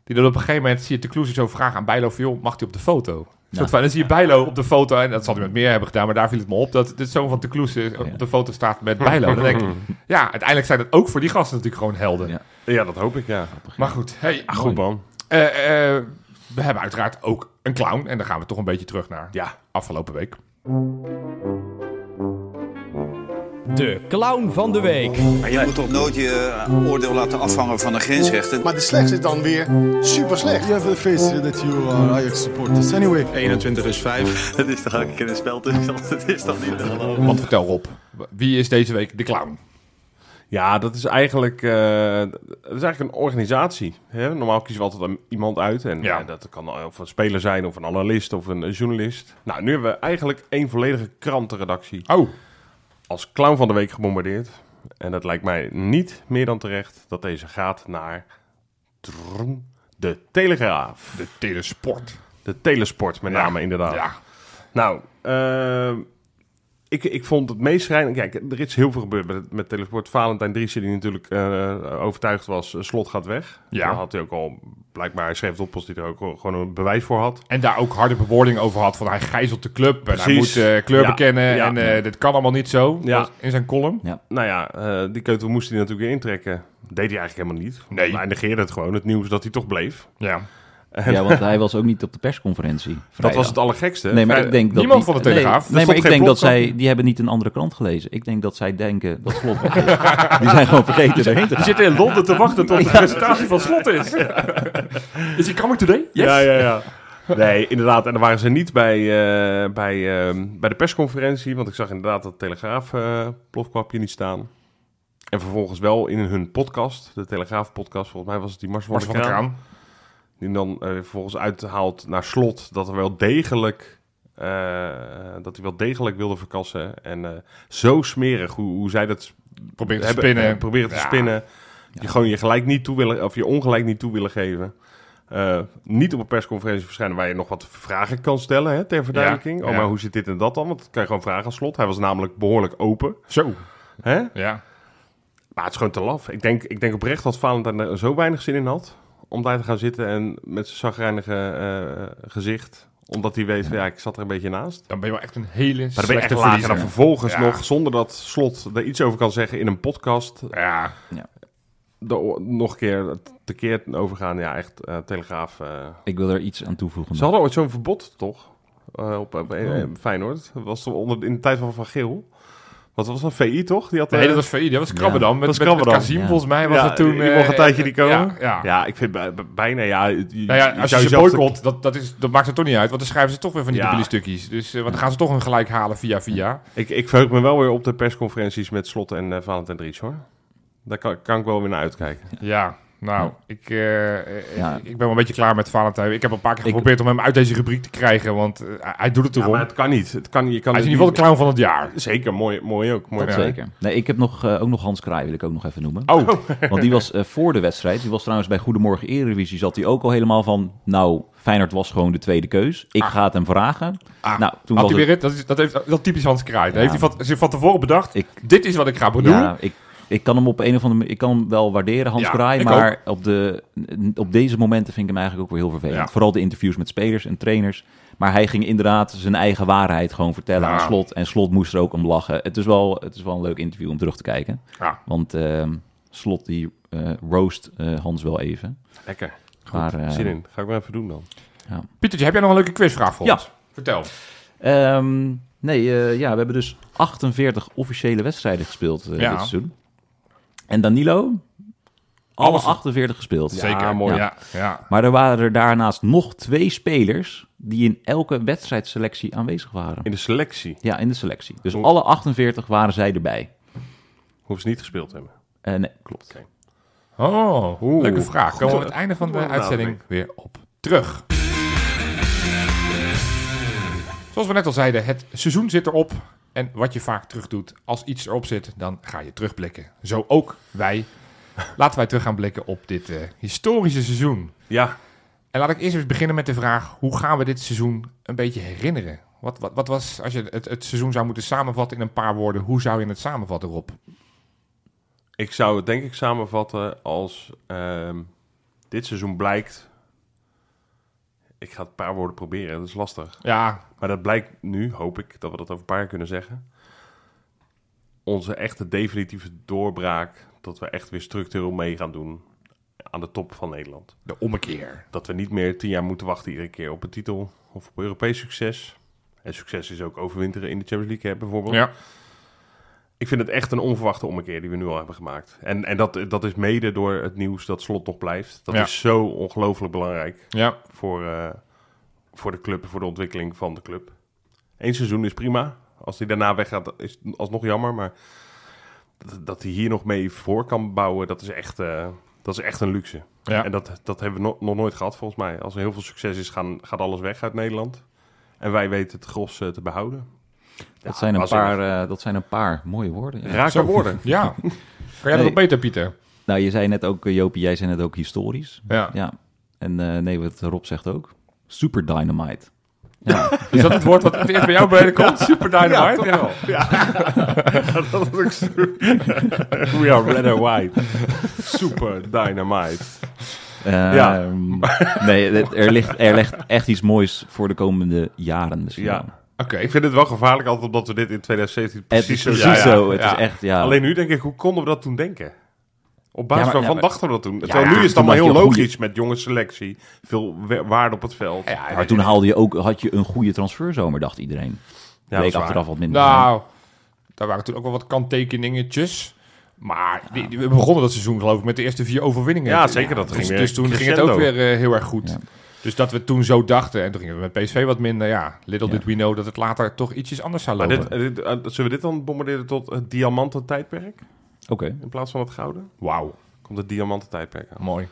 Die dan op een gegeven moment zie je Te Kloeze zo vragen aan Bijlo van, joh, mag hij op de foto? Soort van, dan zie je Bijlo op de foto, en dat zal hij met meer hebben gedaan, maar daar viel het me op, dat de zoon van Te Kloeze op de foto staat met Bijlo. Dan denk ik, ja, uiteindelijk zijn dat ook voor die gasten natuurlijk gewoon helden. Ja. Ja, dat hoop ik, ja. Maar goed, hey, Ah, goed man. eh, eh, we hebben uiteraard ook een clown, en dan gaan we toch een beetje terug naar Ja. afgelopen week. De clown van de week. Maar je moet toch nooit je eh, oordeel laten afhangen van de grensrechten. Maar de slechtste is dan weer super slecht. You have to face that you are Ajax supporters. Anyway. 21 is 5. Het is toch elke keer een speltoestand? Het is toch niet te geloven? Want vertel Rob, wie is deze week de clown? Ja, dat is eigenlijk, eh, dat is eigenlijk een organisatie. Hè? Normaal kiezen we altijd een- iemand uit. En Ja. eh, dat kan of een speler zijn, of een analist, of een, een journalist. Nou, nu hebben we eigenlijk één volledige krantenredactie Oh, als clown van de week gebombardeerd. En dat lijkt mij niet meer dan terecht dat deze gaat naar de Telegraaf. de telesport. De Telesport met Ja. name, inderdaad. Ja, Nou, eh, ik, ik vond het meest schrijnend... Kijk, er is heel veel gebeurd met, met Telesport. Valentijn Driessen, die natuurlijk eh, overtuigd was... eh, Slot gaat weg. Ja. Had hij ook al... Blijkbaar, hij schreef het op als hij er ook gewoon een bewijs voor had. En daar ook harde bewoording over had van hij gijzelt de club en hij moet eh, kleur Ja. bekennen Ja. en eh, dit kan allemaal niet zo. Ja. In zijn column. Nou ja, eh, die keutel moest hij natuurlijk weer intrekken. Deed hij eigenlijk helemaal niet. Nee. Hij negeerde het gewoon, het nieuws dat hij toch bleef. Ja. Ja, want hij was ook niet op de persconferentie. Dat was het allergekste. Nee, maar Vrij- ik denk dat Niemand die- van de Telegraaf. Nee, nee maar ik denk dat zij... Die hebben niet een andere krant gelezen. Ik denk dat zij denken dat Slot. Die zijn gewoon vergeten erheen te Die zitten in Londen te wachten tot de presentatie van Slot is. is hij coming today? Yes. Ja, ja, ja. Nee, inderdaad. En dan waren ze niet bij, eh, bij, ehm, bij de persconferentie. Want ik zag inderdaad dat Telegraaf eh plofkwapje niet staan. En vervolgens wel in hun podcast, de Telegraaf-podcast, volgens mij was het die Mars van, Mars van de Kraan. Die dan eh, vervolgens uithaalt naar slot dat er wel degelijk, eh, dat hij wel degelijk wilde verkassen. En eh, zo smerig hoe, hoe zij dat Probeer te hebben- spinnen. proberen te Ja. spinnen. Je gewoon je gelijk niet toe willen, of je ongelijk niet toe willen geven. Niet op een persconferentie verschijnen waar je nog wat vragen kan stellen hè, ter verduidelijking. Ja, Oh, ja. maar hoe zit dit en dat dan? Want dan kan je gewoon vragen aan slot. Hij was namelijk behoorlijk open. Zo. Hè? Ja. Maar het is gewoon te laf. Ik denk, ik denk oprecht dat Valentijn er zo weinig zin in had om daar te gaan zitten en met zijn zagrijnige eh, gezicht. Omdat hij weet, van, ja, ik zat er een beetje naast. Dan ben je wel echt een hele Maar dan ben je echt. En dan vervolgens Ja. nog, zonder dat Slot er iets over kan zeggen in een podcast, Ja, er nog een keer tekeer overgaan. Ja, echt eh, Telegraaf. eh. Ik wil er iets aan toevoegen. Ze hadden ooit zo'n verbod, toch? Eh, op Oh. Feyenoord. Dat was onder, in de tijd van Van Geel. Wat was dat? VI, toch? Die had, nee, eh, dat was VI, dat was Krabbedam. Met, dat was met, met Krabbedam. Kazim, Ja. volgens mij was ja, het toen... Die eh, mocht een tijdje niet komen. Ja, ja. Ja, ik vind bij- bij- bijna, ja... je- Nou ja, als je ze boycott, dat, dat, is, dat maakt het toch niet uit. Want dan schrijven ze toch weer van die Ja. dubbele stukjes. Dus eh, want dan gaan ze toch een gelijk halen via via. Ik, ik verheug me wel weer op de persconferenties met Slot en eh Valentijn Dries, hoor. Daar kan, kan ik wel weer naar uitkijken. Ja, nou, ik, eh, eh, Ja. ik ben wel een beetje klaar met Valentijn. Ik heb al een paar keer Ik- geprobeerd om hem uit deze rubriek te krijgen. Want eh, hij- doet het Ja, erom. maar het kan niet. Het kan, je kan hij is in ieder geval de clown van het jaar. Zeker, mooi, mooi ook. Mooi Dat Ja. zeker. Nee, ik heb nog, ook nog Hans Kraai, wil ik ook nog even noemen. Oh, Want die was eh, voor de wedstrijd, die was trouwens bij Goedemorgen Eredivisie, zat hij ook al helemaal van, nou, Feyenoord was gewoon de tweede keus. Ik ga het hem vragen. Ah. nou, toen had was hij weer het? Dat is, dat heeft, dat is typisch Hans Kraai. Ja. heeft hij van, zich van tevoren bedacht. ik, Dit is wat ik ga doen. ja, ik, ik kan hem op een of andere manier, ik kan hem wel waarderen, Hans Ja, Kraai, maar op, de, op deze momenten vind ik hem eigenlijk ook weer heel vervelend. Ja. Vooral de interviews met spelers en trainers. Maar hij ging inderdaad zijn eigen waarheid gewoon vertellen Ja. aan Slot. En Slot moest er ook om lachen. Het is wel, het is wel een leuk interview om terug te kijken. Ja. Want ehm, Slot die eh, roast eh, Hans wel even. Lekker. Goed, Maar, eh, zin in. Ga ik maar even doen dan. Pietertje, heb jij nog een leuke quizvraag voor Ja. ons? Vertel. Ehm, nee, ja, we hebben dus 48 officiële wedstrijden gespeeld Ja. dit seizoen. En Danilo, alle Alles- 48 gespeeld. Zeker. mooi. Ja, ja. Maar er waren er daarnaast nog twee spelers die in elke wedstrijdselectie aanwezig waren. In de selectie Ja, in de selectie. Dus alle 48 waren zij erbij. hoeven ze niet gespeeld te hebben. Eh, nee, klopt. Oh, Oeh. leuke vraag. Komen we aan het einde van de uitzending weer op terug. Zoals we net al zeiden, het seizoen zit erop. En wat je vaak terug doet, als iets erop zit, dan ga je terugblikken. Zo ook wij. Laten wij terug gaan blikken op dit eh, historische seizoen. Ja, En laat ik eerst eens beginnen met de vraag: hoe gaan we dit seizoen een beetje herinneren? Wat, wat, wat was, als je het, het seizoen zou moeten samenvatten in een paar woorden, hoe zou je het samenvatten, Rob? ik zou het denk ik samenvatten als ehm, dit seizoen blijkt... Ik ga het een paar woorden proberen, dat is lastig. Ja, Maar dat blijkt nu, hoop ik, dat we dat over een paar jaar kunnen zeggen. Onze echte definitieve doorbraak, dat we echt weer structureel mee gaan doen aan de top van Nederland. de ommekeer. Dat we niet meer tien jaar moeten wachten iedere keer op een titel of op Europees succes. En succes is ook overwinteren in de Champions League, hè, bijvoorbeeld. Ja, Ik vind het echt een onverwachte ommekeer die we nu al hebben gemaakt. En, en dat, dat is mede door het nieuws dat Slot nog blijft. Dat Ja. is zo ongelooflijk belangrijk ja, voor, eh, voor de club, voor de ontwikkeling van de club. Eén seizoen is prima. Als hij daarna weggaat, is alsnog jammer. Maar dat, dat hij hier nog mee voor kan bouwen, dat is echt, eh, dat is echt een luxe. ja. En dat, dat hebben we no- nog nooit gehad, volgens mij. Als er heel veel succes is, gaan, gaat alles weg uit Nederland. En wij weten het gros eh, te behouden. Dat, zijn een paar, eh, dat zijn een paar mooie woorden. ja. Woorden. Ja. Kan jij dat Nee. nog beter, Pieter? Nou, je zei net ook, eh, Jopie, jij zei net ook historisch. Ja. Ja. En eh, nee, wat Rob zegt ook. Super Dynamite. Ja, Is dat het woord wat het eerst bij jou bij komt? Super Dynamite? Ja, Ja. dat is ook zo. We are red and white. Super dynamite. Ja. Ehm, nee, het- er ligt, er ligt echt iets moois voor de komende jaren misschien Ja. Oké. Ik vind het wel gevaarlijk altijd omdat we dit in 2017 Het precies is precies ja, zo. Het ja. is echt, ja. Alleen nu denk ik, hoe konden we dat toen denken? Op basis maar- waarvan maar- dachten we dat toen? Ja, Terwijl nu is het allemaal heel logisch met jonge selectie. Veel wa- waarde op het veld. Ja, maar toen haalde je ook, had je een goede transferzomer, dacht iedereen. Ja, Bleek achteraf wat minder. Nou, daar waren toen ook wel wat kanttekeningetjes. Maar die, die- we begonnen dat seizoen geloof ik met de eerste vier overwinningen. Ja, zeker, dat dus, ging weer dus toen ging het ook weer eh, heel erg goed. Ja. Dus dat we toen zo dachten, en toen gingen we met PSV wat minder. Ja, little Ja. did we know dat het later toch ietsjes anders zou Maar lopen. dit, dit- eh, zullen we dit dan bombarderen tot het diamanten tijdperk? Oké, In plaats van het gouden? Wauw, Komt het diamanten tijdperk aan. mooi.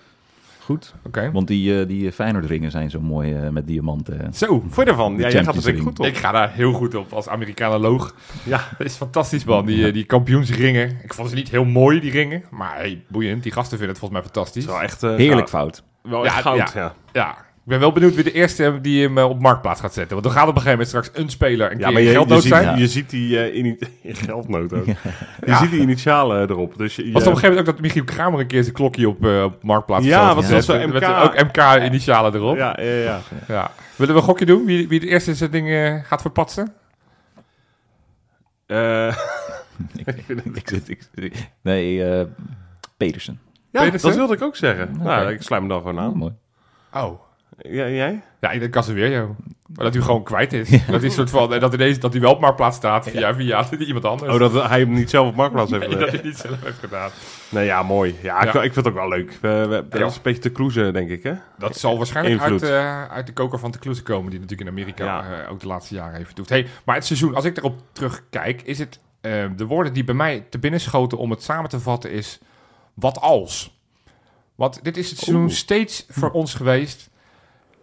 goed. Oké. Want die, eh, die Feyenoord-ringen zijn zo mooi eh, met diamanten. Zo, je ervan? Ja, jij gaat er ik goed op. ik ga daar heel goed op als Amerikanoloog. Ja, Dat is fantastisch man, die, eh, die kampioensringen. Ik vond ze niet heel mooi, die ringen. Maar hey, boeiend, die gasten vinden het volgens mij het fantastisch. is wel echt... eh, Heerlijk goud. fout. Wel Ja, echt goud, ja. ja. Ik ben wel benieuwd wie de eerste die hem eh, op marktplaats gaat zetten. Want dan gaat op een gegeven moment straks een speler een Ja, keer maar in je, je, geldnood ziet, zijn. je ziet die eh, in geldnood ook. Je Ja. ziet die initialen erop. Dus je, Was het op een gegeven moment ook dat Michiel Kramer een keer zijn klokje op, eh, op marktplaats Ja, wat gezet? was zo MK. ook MK-initialen erop. Ja. ja, ja, ja. Willen we een gokje doen? Wie, wie de eerste zijn ding eh, gaat verpatsen? Eh, ik, ik, ik, ik- nee, eh Pedersen. ja, Pedersen? dat wilde ik ook zeggen. Nou, ik sluit me dan gewoon Oh, aan. mooi. Oh. Ja, jij? Ja, ik denk Casemiro. Maar dat hij gewoon kwijt is. dat hij soort van, dat ineens dat hij wel op marktplaats staat via, via iemand anders. Oh, dat hij hem niet zelf op marktplaats heeft Nee, gezet. dat hij het niet zelf heeft gedaan. Nee, ja, mooi. Ja, ik, Ja. ik vind het ook wel leuk. We, we, dat Ja. is een beetje te kloezen, denk ik, hè? Dat zal waarschijnlijk uit, Invloed. eh, uit de koker van de Kloeze komen, die natuurlijk in Amerika Ja. eh, ook de laatste jaren heeft doet. Hey, maar het seizoen, als ik erop terugkijk, is het eh, de woorden die bij mij te binnen schoten om het samen te vatten is wat als. Want dit is het seizoen Oeh. steeds voor ons geweest.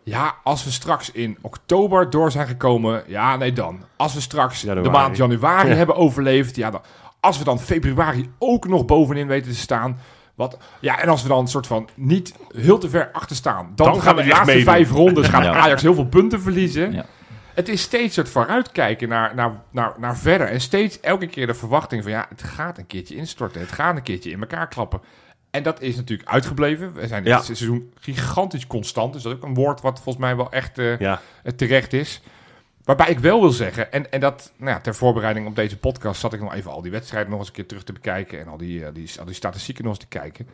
Ja, als we straks in oktober door zijn gekomen, ja, nee dan. Als we straks de maand januari Ja. hebben overleefd, ja dan. Als we dan februari ook nog bovenin weten te staan. Wat, ja, en als we dan een soort van niet heel te ver achter staan, dan, Dan gaan gaan we de laatste meedoen. vijf rondes gaat Ja. Ajax heel veel punten verliezen. Ja. Het is steeds het vooruitkijken naar, naar, naar, naar verder. En steeds elke keer de verwachting van ja, het gaat een keertje instorten. Het gaat een keertje in elkaar klappen. En dat is natuurlijk uitgebleven. We zijn dit Ja. seizoen gigantisch constant. Dus dat is ook een woord wat volgens mij wel echt eh, Ja. eh, terecht is. Waarbij ik wel wil zeggen, en, en dat nou ja, ter voorbereiding op deze podcast zat ik nog even al die wedstrijden nog eens een keer terug te bekijken en al die, eh, die, al die statistieken nog eens te kijken.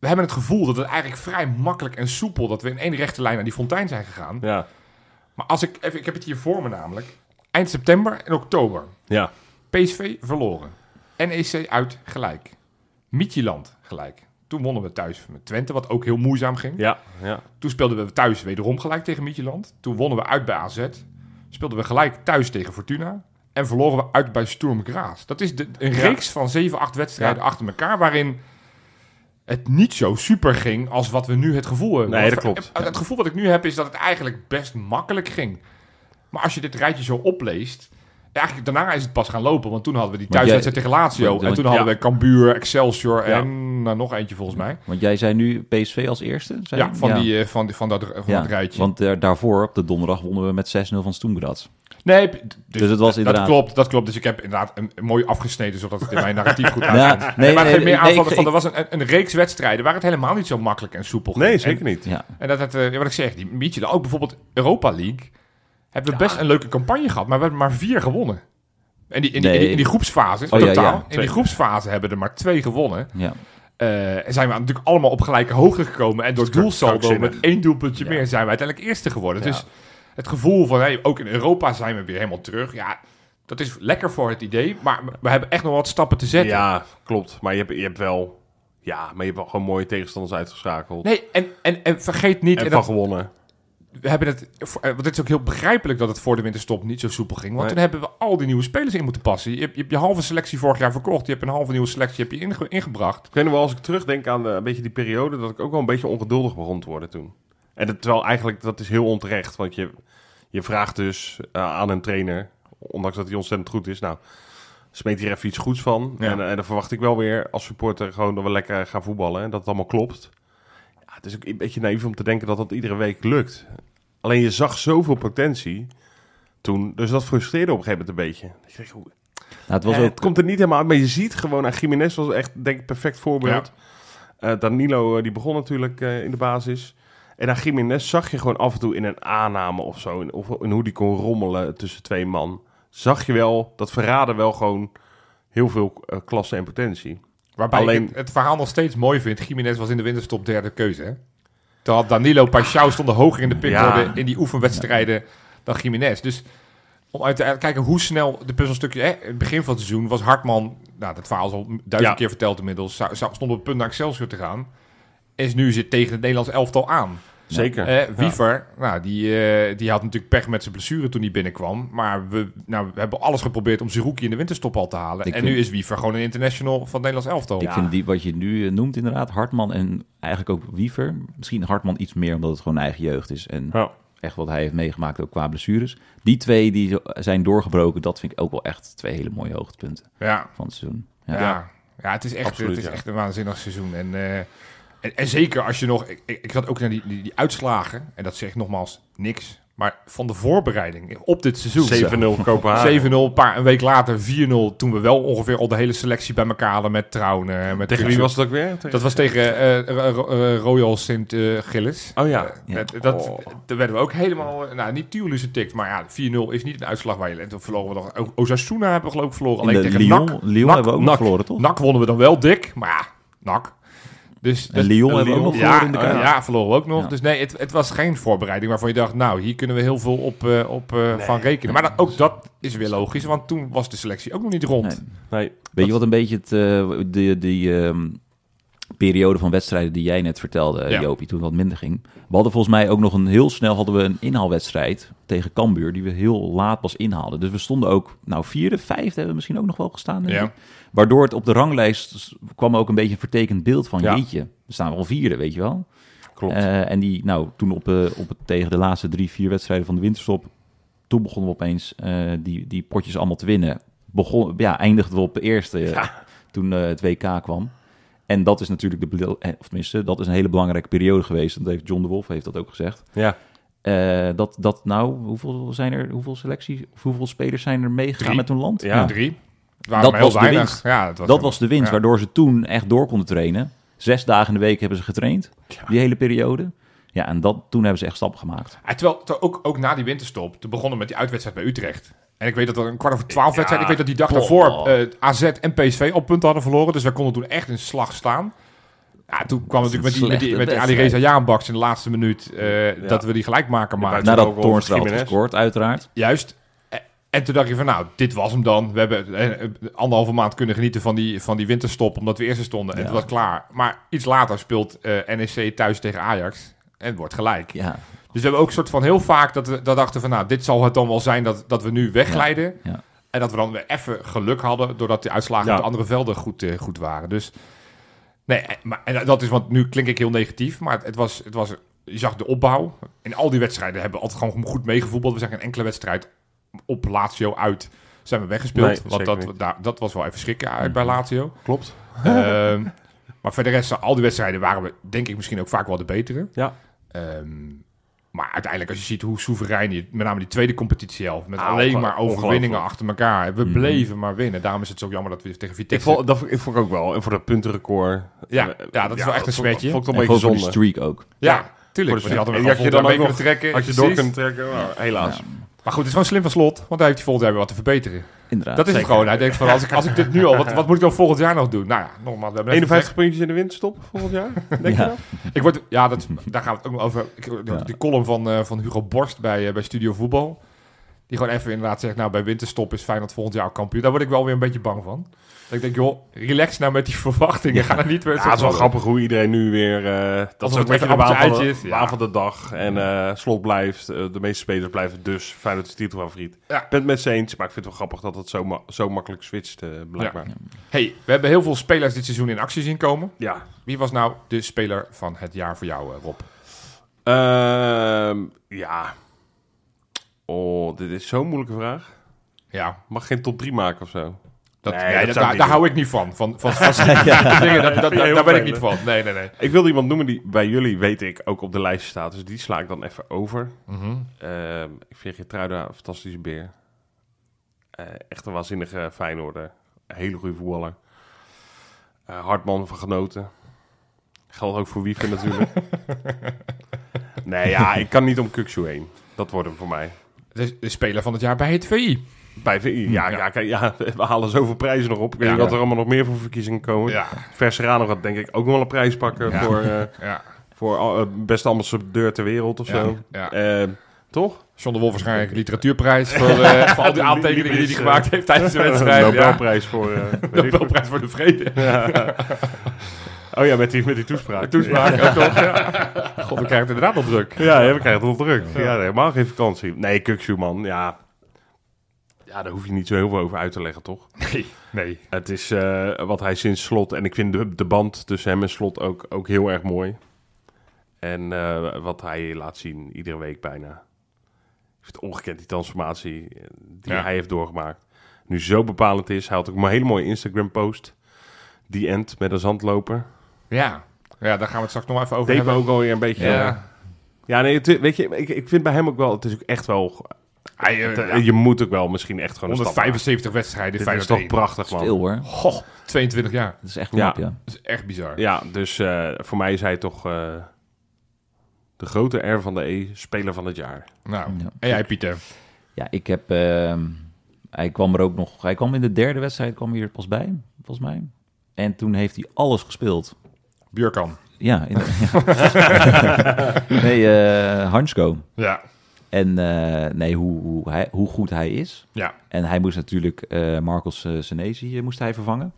We hebben het gevoel dat het eigenlijk vrij makkelijk en soepel, dat we in één rechte lijn naar die fontein zijn gegaan. Ja. Maar als ik, even, ik heb het hier voor me namelijk. Eind september en oktober. Ja. PSV verloren. NEC uit gelijk. Mietjeland gelijk. Toen wonnen we thuis met Twente, wat ook heel moeizaam ging. Ja. Ja. Toen speelden we thuis wederom gelijk tegen Mietjeland. Toen wonnen we uit bij AZ. Speelden we gelijk thuis tegen Fortuna. En verloren we uit bij Sturm Graz. Dat is de, een Ja. reeks van 7, 8 wedstrijden Ja. achter elkaar... waarin het niet zo super ging als wat we nu het gevoel hebben. Nee, dat klopt. Het, het gevoel wat ik nu heb is dat het eigenlijk best makkelijk ging. Maar als je dit rijtje zo opleest... Eigenlijk daarna is het pas gaan lopen. Want toen hadden we die thuiswedstrijd tegen Lazio. want- en toen want- hadden we Cambuur, Excelsior Ja. en nou, nog eentje volgens mij. Want jij zei nu PSV als eerste? Zei Ja, je? van, Die, eh, van, die, van, dat, van Ja, dat rijtje. Want eh, daarvoor, op de donderdag, wonnen we met 6-0 van Stoemgras. Nee, Dus het was dat inderdaad- klopt, dat klopt. Dus ik heb inderdaad een, een mooi afgesneden, zodat het in mijn narratief goed Ja, uitkomt. nee, maar nee, geen meer nee, aanvallen ik- van, er was een, een, een reeks wedstrijden waar het helemaal niet zo makkelijk en soepel ging. Nee, En- zeker niet. Ja. En dat het, eh, ja, wat ik zeg, die Mietje, dan ook bijvoorbeeld Europa League, hebben we best een leuke campagne gehad, maar we hebben maar vier gewonnen. En die, in, die, in, die, in die groepsfase, Oh, totaal, ja, in die groepsfase hebben er maar twee gewonnen. ja. Eh, en zijn we natuurlijk allemaal op gelijke hoogte gekomen. En door doelsaldo met één doelpuntje Ja. meer zijn we uiteindelijk eerste geworden. Ja. Dus het gevoel van, hey, ook in Europa zijn we weer helemaal terug. Ja, dat is lekker voor het idee. Maar we hebben echt nog wat stappen te zetten. Ja, klopt. Maar je hebt, je hebt wel... Ja, maar je hebt wel gewoon mooie tegenstanders uitgeschakeld. Nee, en, en, en vergeet niet... en en van dat, gewonnen. We hebben het, eh, want het is ook heel begrijpelijk dat het voor de winterstop niet zo soepel ging. Want Nee. toen hebben we al die nieuwe spelers in moeten passen. Je hebt, je hebt je halve selectie vorig jaar verkocht. Je hebt een halve nieuwe selectie heb je inge- ingebracht. Ik weet nog wel, als ik terugdenk aan de, een beetje die periode, dat ik ook wel een beetje ongeduldig begon te worden toen. En dat, terwijl eigenlijk, dat is heel onterecht. Want je, je vraagt dus eh, aan een trainer, ondanks dat hij ontzettend goed is, nou, smeet hier even iets goeds van. Ja. En, eh, en dan verwacht ik wel weer als supporter gewoon dat we lekker gaan voetballen en dat het allemaal klopt. Het is ook een beetje naïef om te denken dat dat iedere week lukt. Alleen je zag zoveel potentie toen, dus dat frustreerde op een gegeven moment een beetje. Dacht, Nou, het was eh, ook... het komt er niet helemaal uit, maar je ziet gewoon... aan Jiménez was echt, denk ik, perfect voorbeeld. Eh, Danilo, eh, die begon natuurlijk eh, in de basis. En aan Jiménez zag je gewoon af en toe in een aanname of zo... In, of in hoe die kon rommelen tussen twee man... zag je wel, dat verraden wel gewoon heel veel klasse en potentie. Waarbij Alleen- ik het, het verhaal nog steeds mooi vind. Jiménez was in de winterstop derde keuze. Hè? Terwijl Danilo Paixão stonden hoger in de pickorde Ja. in die oefenwedstrijden dan Jiménez. Dus om uit te kijken hoe snel de puzzelstukje... Hè, het begin van het seizoen was Hartman... Nou, dat verhaal is al duizend keer verteld inmiddels. Stond op het punt naar Excelsior te gaan. Is nu zit tegen het Nederlands elftal aan. Zeker. Eh, Wiever, nou, die, eh, die had natuurlijk pech met zijn blessure toen hij binnenkwam. Maar we, nou, we hebben alles geprobeerd om Zerouki in de winterstop al te halen. Ik en vind- nu is Wiever gewoon een international van het Nederlands elftal. Ik vind die wat je nu eh, noemt inderdaad, Hartman en eigenlijk ook Wiever. Misschien Hartman iets meer omdat het gewoon eigen jeugd is. En echt wat hij heeft meegemaakt ook qua blessures. Die twee die zijn doorgebroken, dat vind ik ook wel echt twee hele mooie hoogtepunten van het seizoen. ja. Ja. ja. het is echt, Absoluut, het is echt een waanzinnig seizoen. En, En, en zeker als je nog... Ik, ik, ik zat ook naar die, die, die uitslagen. En dat zegt nogmaals niks. Maar van de voorbereiding op dit seizoen. 7-0 Kopenhagen. 7-0, een paar een week later 4-0. Toen we wel ongeveer al de hele selectie bij elkaar hadden met Trouwen. eh, Met Tegen wie was het ook weer? Tegen- Dat was tegen eh, eh, Ro- Royal Sint Gilles. Oh ja. Ja. dat, dat, Oh. Daar werden we ook helemaal... Nou, niet Tuurlijk getikt, maar ja, 4-0 is niet een uitslag waar je... En toen verloren we nog... Osasuna hebben we geloof ik verloren. Alleen tegen Lyon, NAC. Lyon NAC, hebben we ook NAC. verloren, toch? NAC wonnen we dan wel dik, maar ja, NAC. Dus, En dus- Lyon hebben we ook nog ja, verloren in de ja, verloren we ook nog. Ja. Dus nee, het, het was geen voorbereiding waarvan je dacht, nou, hier kunnen we heel veel op, eh, op eh, van rekenen. Maar dat, ook dat is weer logisch, want toen was de selectie ook nog niet rond. Nee. Nee. Weet je wat een beetje het, eh, de, die ehm, periode van wedstrijden die jij net vertelde, Ja. Jopie, toen het wat minder ging. We hadden volgens mij ook nog een heel snel hadden we een inhaalwedstrijd tegen Cambuur, die we heel laat pas inhaalden. Dus we stonden ook, nou vierde, vijfde hebben we misschien ook nog wel gestaan. Ja. Waardoor het op de ranglijst kwam ook een beetje een vertekend beeld van, Ja. jeetje, we staan wel vierde, weet je wel. Klopt. Eh, en die, nou, toen op, eh, op het, tegen de laatste drie, vier wedstrijden van de winterstop, toen begonnen we opeens eh, die, die potjes allemaal te winnen. Begon, ja, eindigden we op de eerste eh, toen het WK kwam. En dat is natuurlijk de, of tenminste, dat is een hele belangrijke periode geweest. Dat heeft John de Wolf heeft dat ook gezegd. ja. Dat, dat nou, hoeveel zijn er, hoeveel selecties, of hoeveel spelers zijn er meegegaan met hun land? Ja. Drie. Dat maar heel was de weinig. winst. Ja, was Dat was de winst, ja. waardoor ze toen echt door konden trainen. Zes dagen in de week hebben ze getraind, die hele periode. Ja, en dat, toen hebben ze echt stappen gemaakt. Ja, terwijl, terwijl ook, ook na die winterstop, te begonnen met die uitwedstrijd bij Utrecht. En ik weet dat er een kwart over twaalf Ja, wedstrijd, ik weet dat die dag boah. daarvoor eh, AZ en PSV op punten hadden verloren. Dus wij konden toen echt in slag staan. Ja, toen kwam natuurlijk met die, met die, met die Reza in de laatste minuut eh, dat we die gelijkmaker maakten. buiten- Nadat ook Toornstra had gescoord, uiteraard. Juist. Eh, En toen dacht je van, nou, dit was hem dan. We hebben eh, anderhalve maand kunnen genieten van die, van die winterstop, omdat we eerste stonden. En Ja. het was klaar. Maar iets later speelt eh, NEC thuis tegen Ajax. En het wordt gelijk. Ja, Dus we hebben ook soort van heel vaak dat we dat dachten van, nou, dit zal het dan wel zijn dat, dat we nu wegglijden. ja. En dat we dan weer even geluk hadden, doordat de uitslagen Ja. op de andere velden goed, eh, goed waren. Dus, nee, eh, maar, en dat is, want nu klink ik heel negatief, maar het, het was, het was, je zag de opbouw. In al die wedstrijden hebben we altijd gewoon goed meegevoetbald. We zijn geen enkele wedstrijd op Lazio uit zijn we weggespeeld. Nee, want dat. Mhm. daar, dat was wel even schrikken uit bij Lazio. Klopt. Ehm, maar voor de rest, al die wedstrijden waren we, denk ik, misschien ook vaak wel de betere. Ja. Ehm, maar uiteindelijk, als je ziet hoe soeverein die, met name die tweede competitie helft, met Ah, alleen maar overwinningen achter elkaar. We Mhm. bleven maar winnen. Daarom is het zo jammer dat we tegen Ik Vitesse... vond, dat ik vond ik ook wel. En voor dat puntenrecord. Ja, eh, ja, dat is wel echt een vond- smetje. Vond ik toch een gewoon beetje zonde. streak ook. ja, tuurlijk. Voor want de die hadden we en die had je dan ook nog- trekken. Had je door kunnen trekken? Nou, helaas. Maar goed, het is gewoon slim van slot, want hij heeft hij volgend jaar weer wat te verbeteren. Inderdaad. dat is het gewoon. Hij denkt van, als ik, als ik dit nu al, wat, wat moet ik dan volgend jaar nog doen? Nou ja, nogmaals. we hebben net 51 puntjes in de winterstop volgend jaar? Denk je dat? Ik word, ja, dat, daar gaan we het ook nog over. Ik, die, Ja. die column van, eh, van Hugo Borst bij, eh, bij Studio Voetbal. Die gewoon even inderdaad zegt, nou bij winterstop is Feyenoord volgend jaar kampioen. Daar word ik wel weer een beetje bang van. Dat ik denk, joh, relax nou met die verwachtingen. Ga er niet weer... Ja, het is wel grappig hoe iedereen nu weer... eh, dat is ook een beetje de waan van, de, ja. van de dag. En eh, slot blijft. eh, de meeste spelers blijven dus Feyenoord is titelfavoriet. Ja. Ik ben het met ze eens, maar ik vind het wel grappig dat het zo, ma- zo makkelijk switcht, blijkbaar. Ja. hey, we hebben heel veel spelers dit seizoen in actie zien komen. ja. Wie was nou de speler van het jaar voor jou, Rob? Ehm, ja. Oh, dit is zo'n moeilijke vraag. Ja, Mag geen top 3 maken of zo? dat, Nee, nee, dat dat- zou ik daar, daar hou ik niet van. Van, van, van dingen, dat, dat, daar ben ik niet van. Nee, nee, nee. Ik wilde iemand noemen die bij jullie, weet ik, ook op de lijst staat. Dus die sla ik dan even over. Mhm. Ehm, ik vind Gertruida een fantastische beer. Eh, echt een waanzinnige Feyenoorder. Een hele goede voetballer. Eh, Hartman van genoten. Geldt ook voor Wieven natuurlijk. nee, ja, ik kan niet om Kuksu heen. Dat wordt hem voor mij. De, de speler van het jaar bij het VI. Bij VI, ja, ja. kijk, ja, we halen zoveel prijzen nog op. Ik weet Ja. niet wat er allemaal nog meer voor verkiezingen komen. Ja, Verserano gaat denk ik ook nog wel een prijs pakken Ja. voor, ja, voor eh, beste ambassadeur ter wereld of Ja, zo. ja. Eh, toch? John de Wolf waarschijnlijk literatuurprijs voor, voor al die aantekeningen die hij gemaakt heeft tijdens de wedstrijd. Ja. Nobelprijs voor... Nobelprijs voor de vrede. Oh ja, met die, met die toespraak. Toespraak. Ja. God, we krijgen het inderdaad al druk. Ja, ja we krijgen het wel druk. Ja, helemaal geen vakantie. Nee, Kuksu, man. Ja. ja, daar hoef je niet zo heel veel over uit te leggen, toch? Nee, nee. Het is eh, wat hij sinds slot... En ik vind de, de band tussen hem en slot ook, ook heel erg mooi. En eh, wat hij laat zien, iedere week bijna. Ik vind het ongekend, die transformatie eh, die Ja. hij heeft doorgemaakt. Nu zo bepalend is. Hij had ook een hele mooie Instagram-post. Die end met een zandloper. Ja. Ja, daar gaan we het straks nog even over Deed me hebben. ook wel weer een beetje... Ja. Ja, ja nee, het- weet je, ik, ik vind bij hem ook wel... Het is ook echt wel... Hij, eh, het- ja, Je moet ook wel misschien echt gewoon een stap maken. 175 wedstrijden, Dit is toch prachtig, man. Veel hoor. Goh, 22 jaar. Dat is echt Ja. knap, ja. Dat is echt bizar. Ja, dus eh, voor mij is hij toch eh, de grote R van de E, speler van het jaar. Nou, Ja. en jij Pieter? Ja, ik heb... ehm, hij kwam er ook nog... Hij kwam in de derde wedstrijd kwam hij er pas bij, volgens mij. En toen heeft hij alles gespeeld. Björkan. Ja, in, ja. nee, eh Hansko. Ja, En eh, nee, hoe, hoe, hij, hoe goed hij is. ja. En hij moest natuurlijk eh Marcos uh, Senesi moest hij vervangen.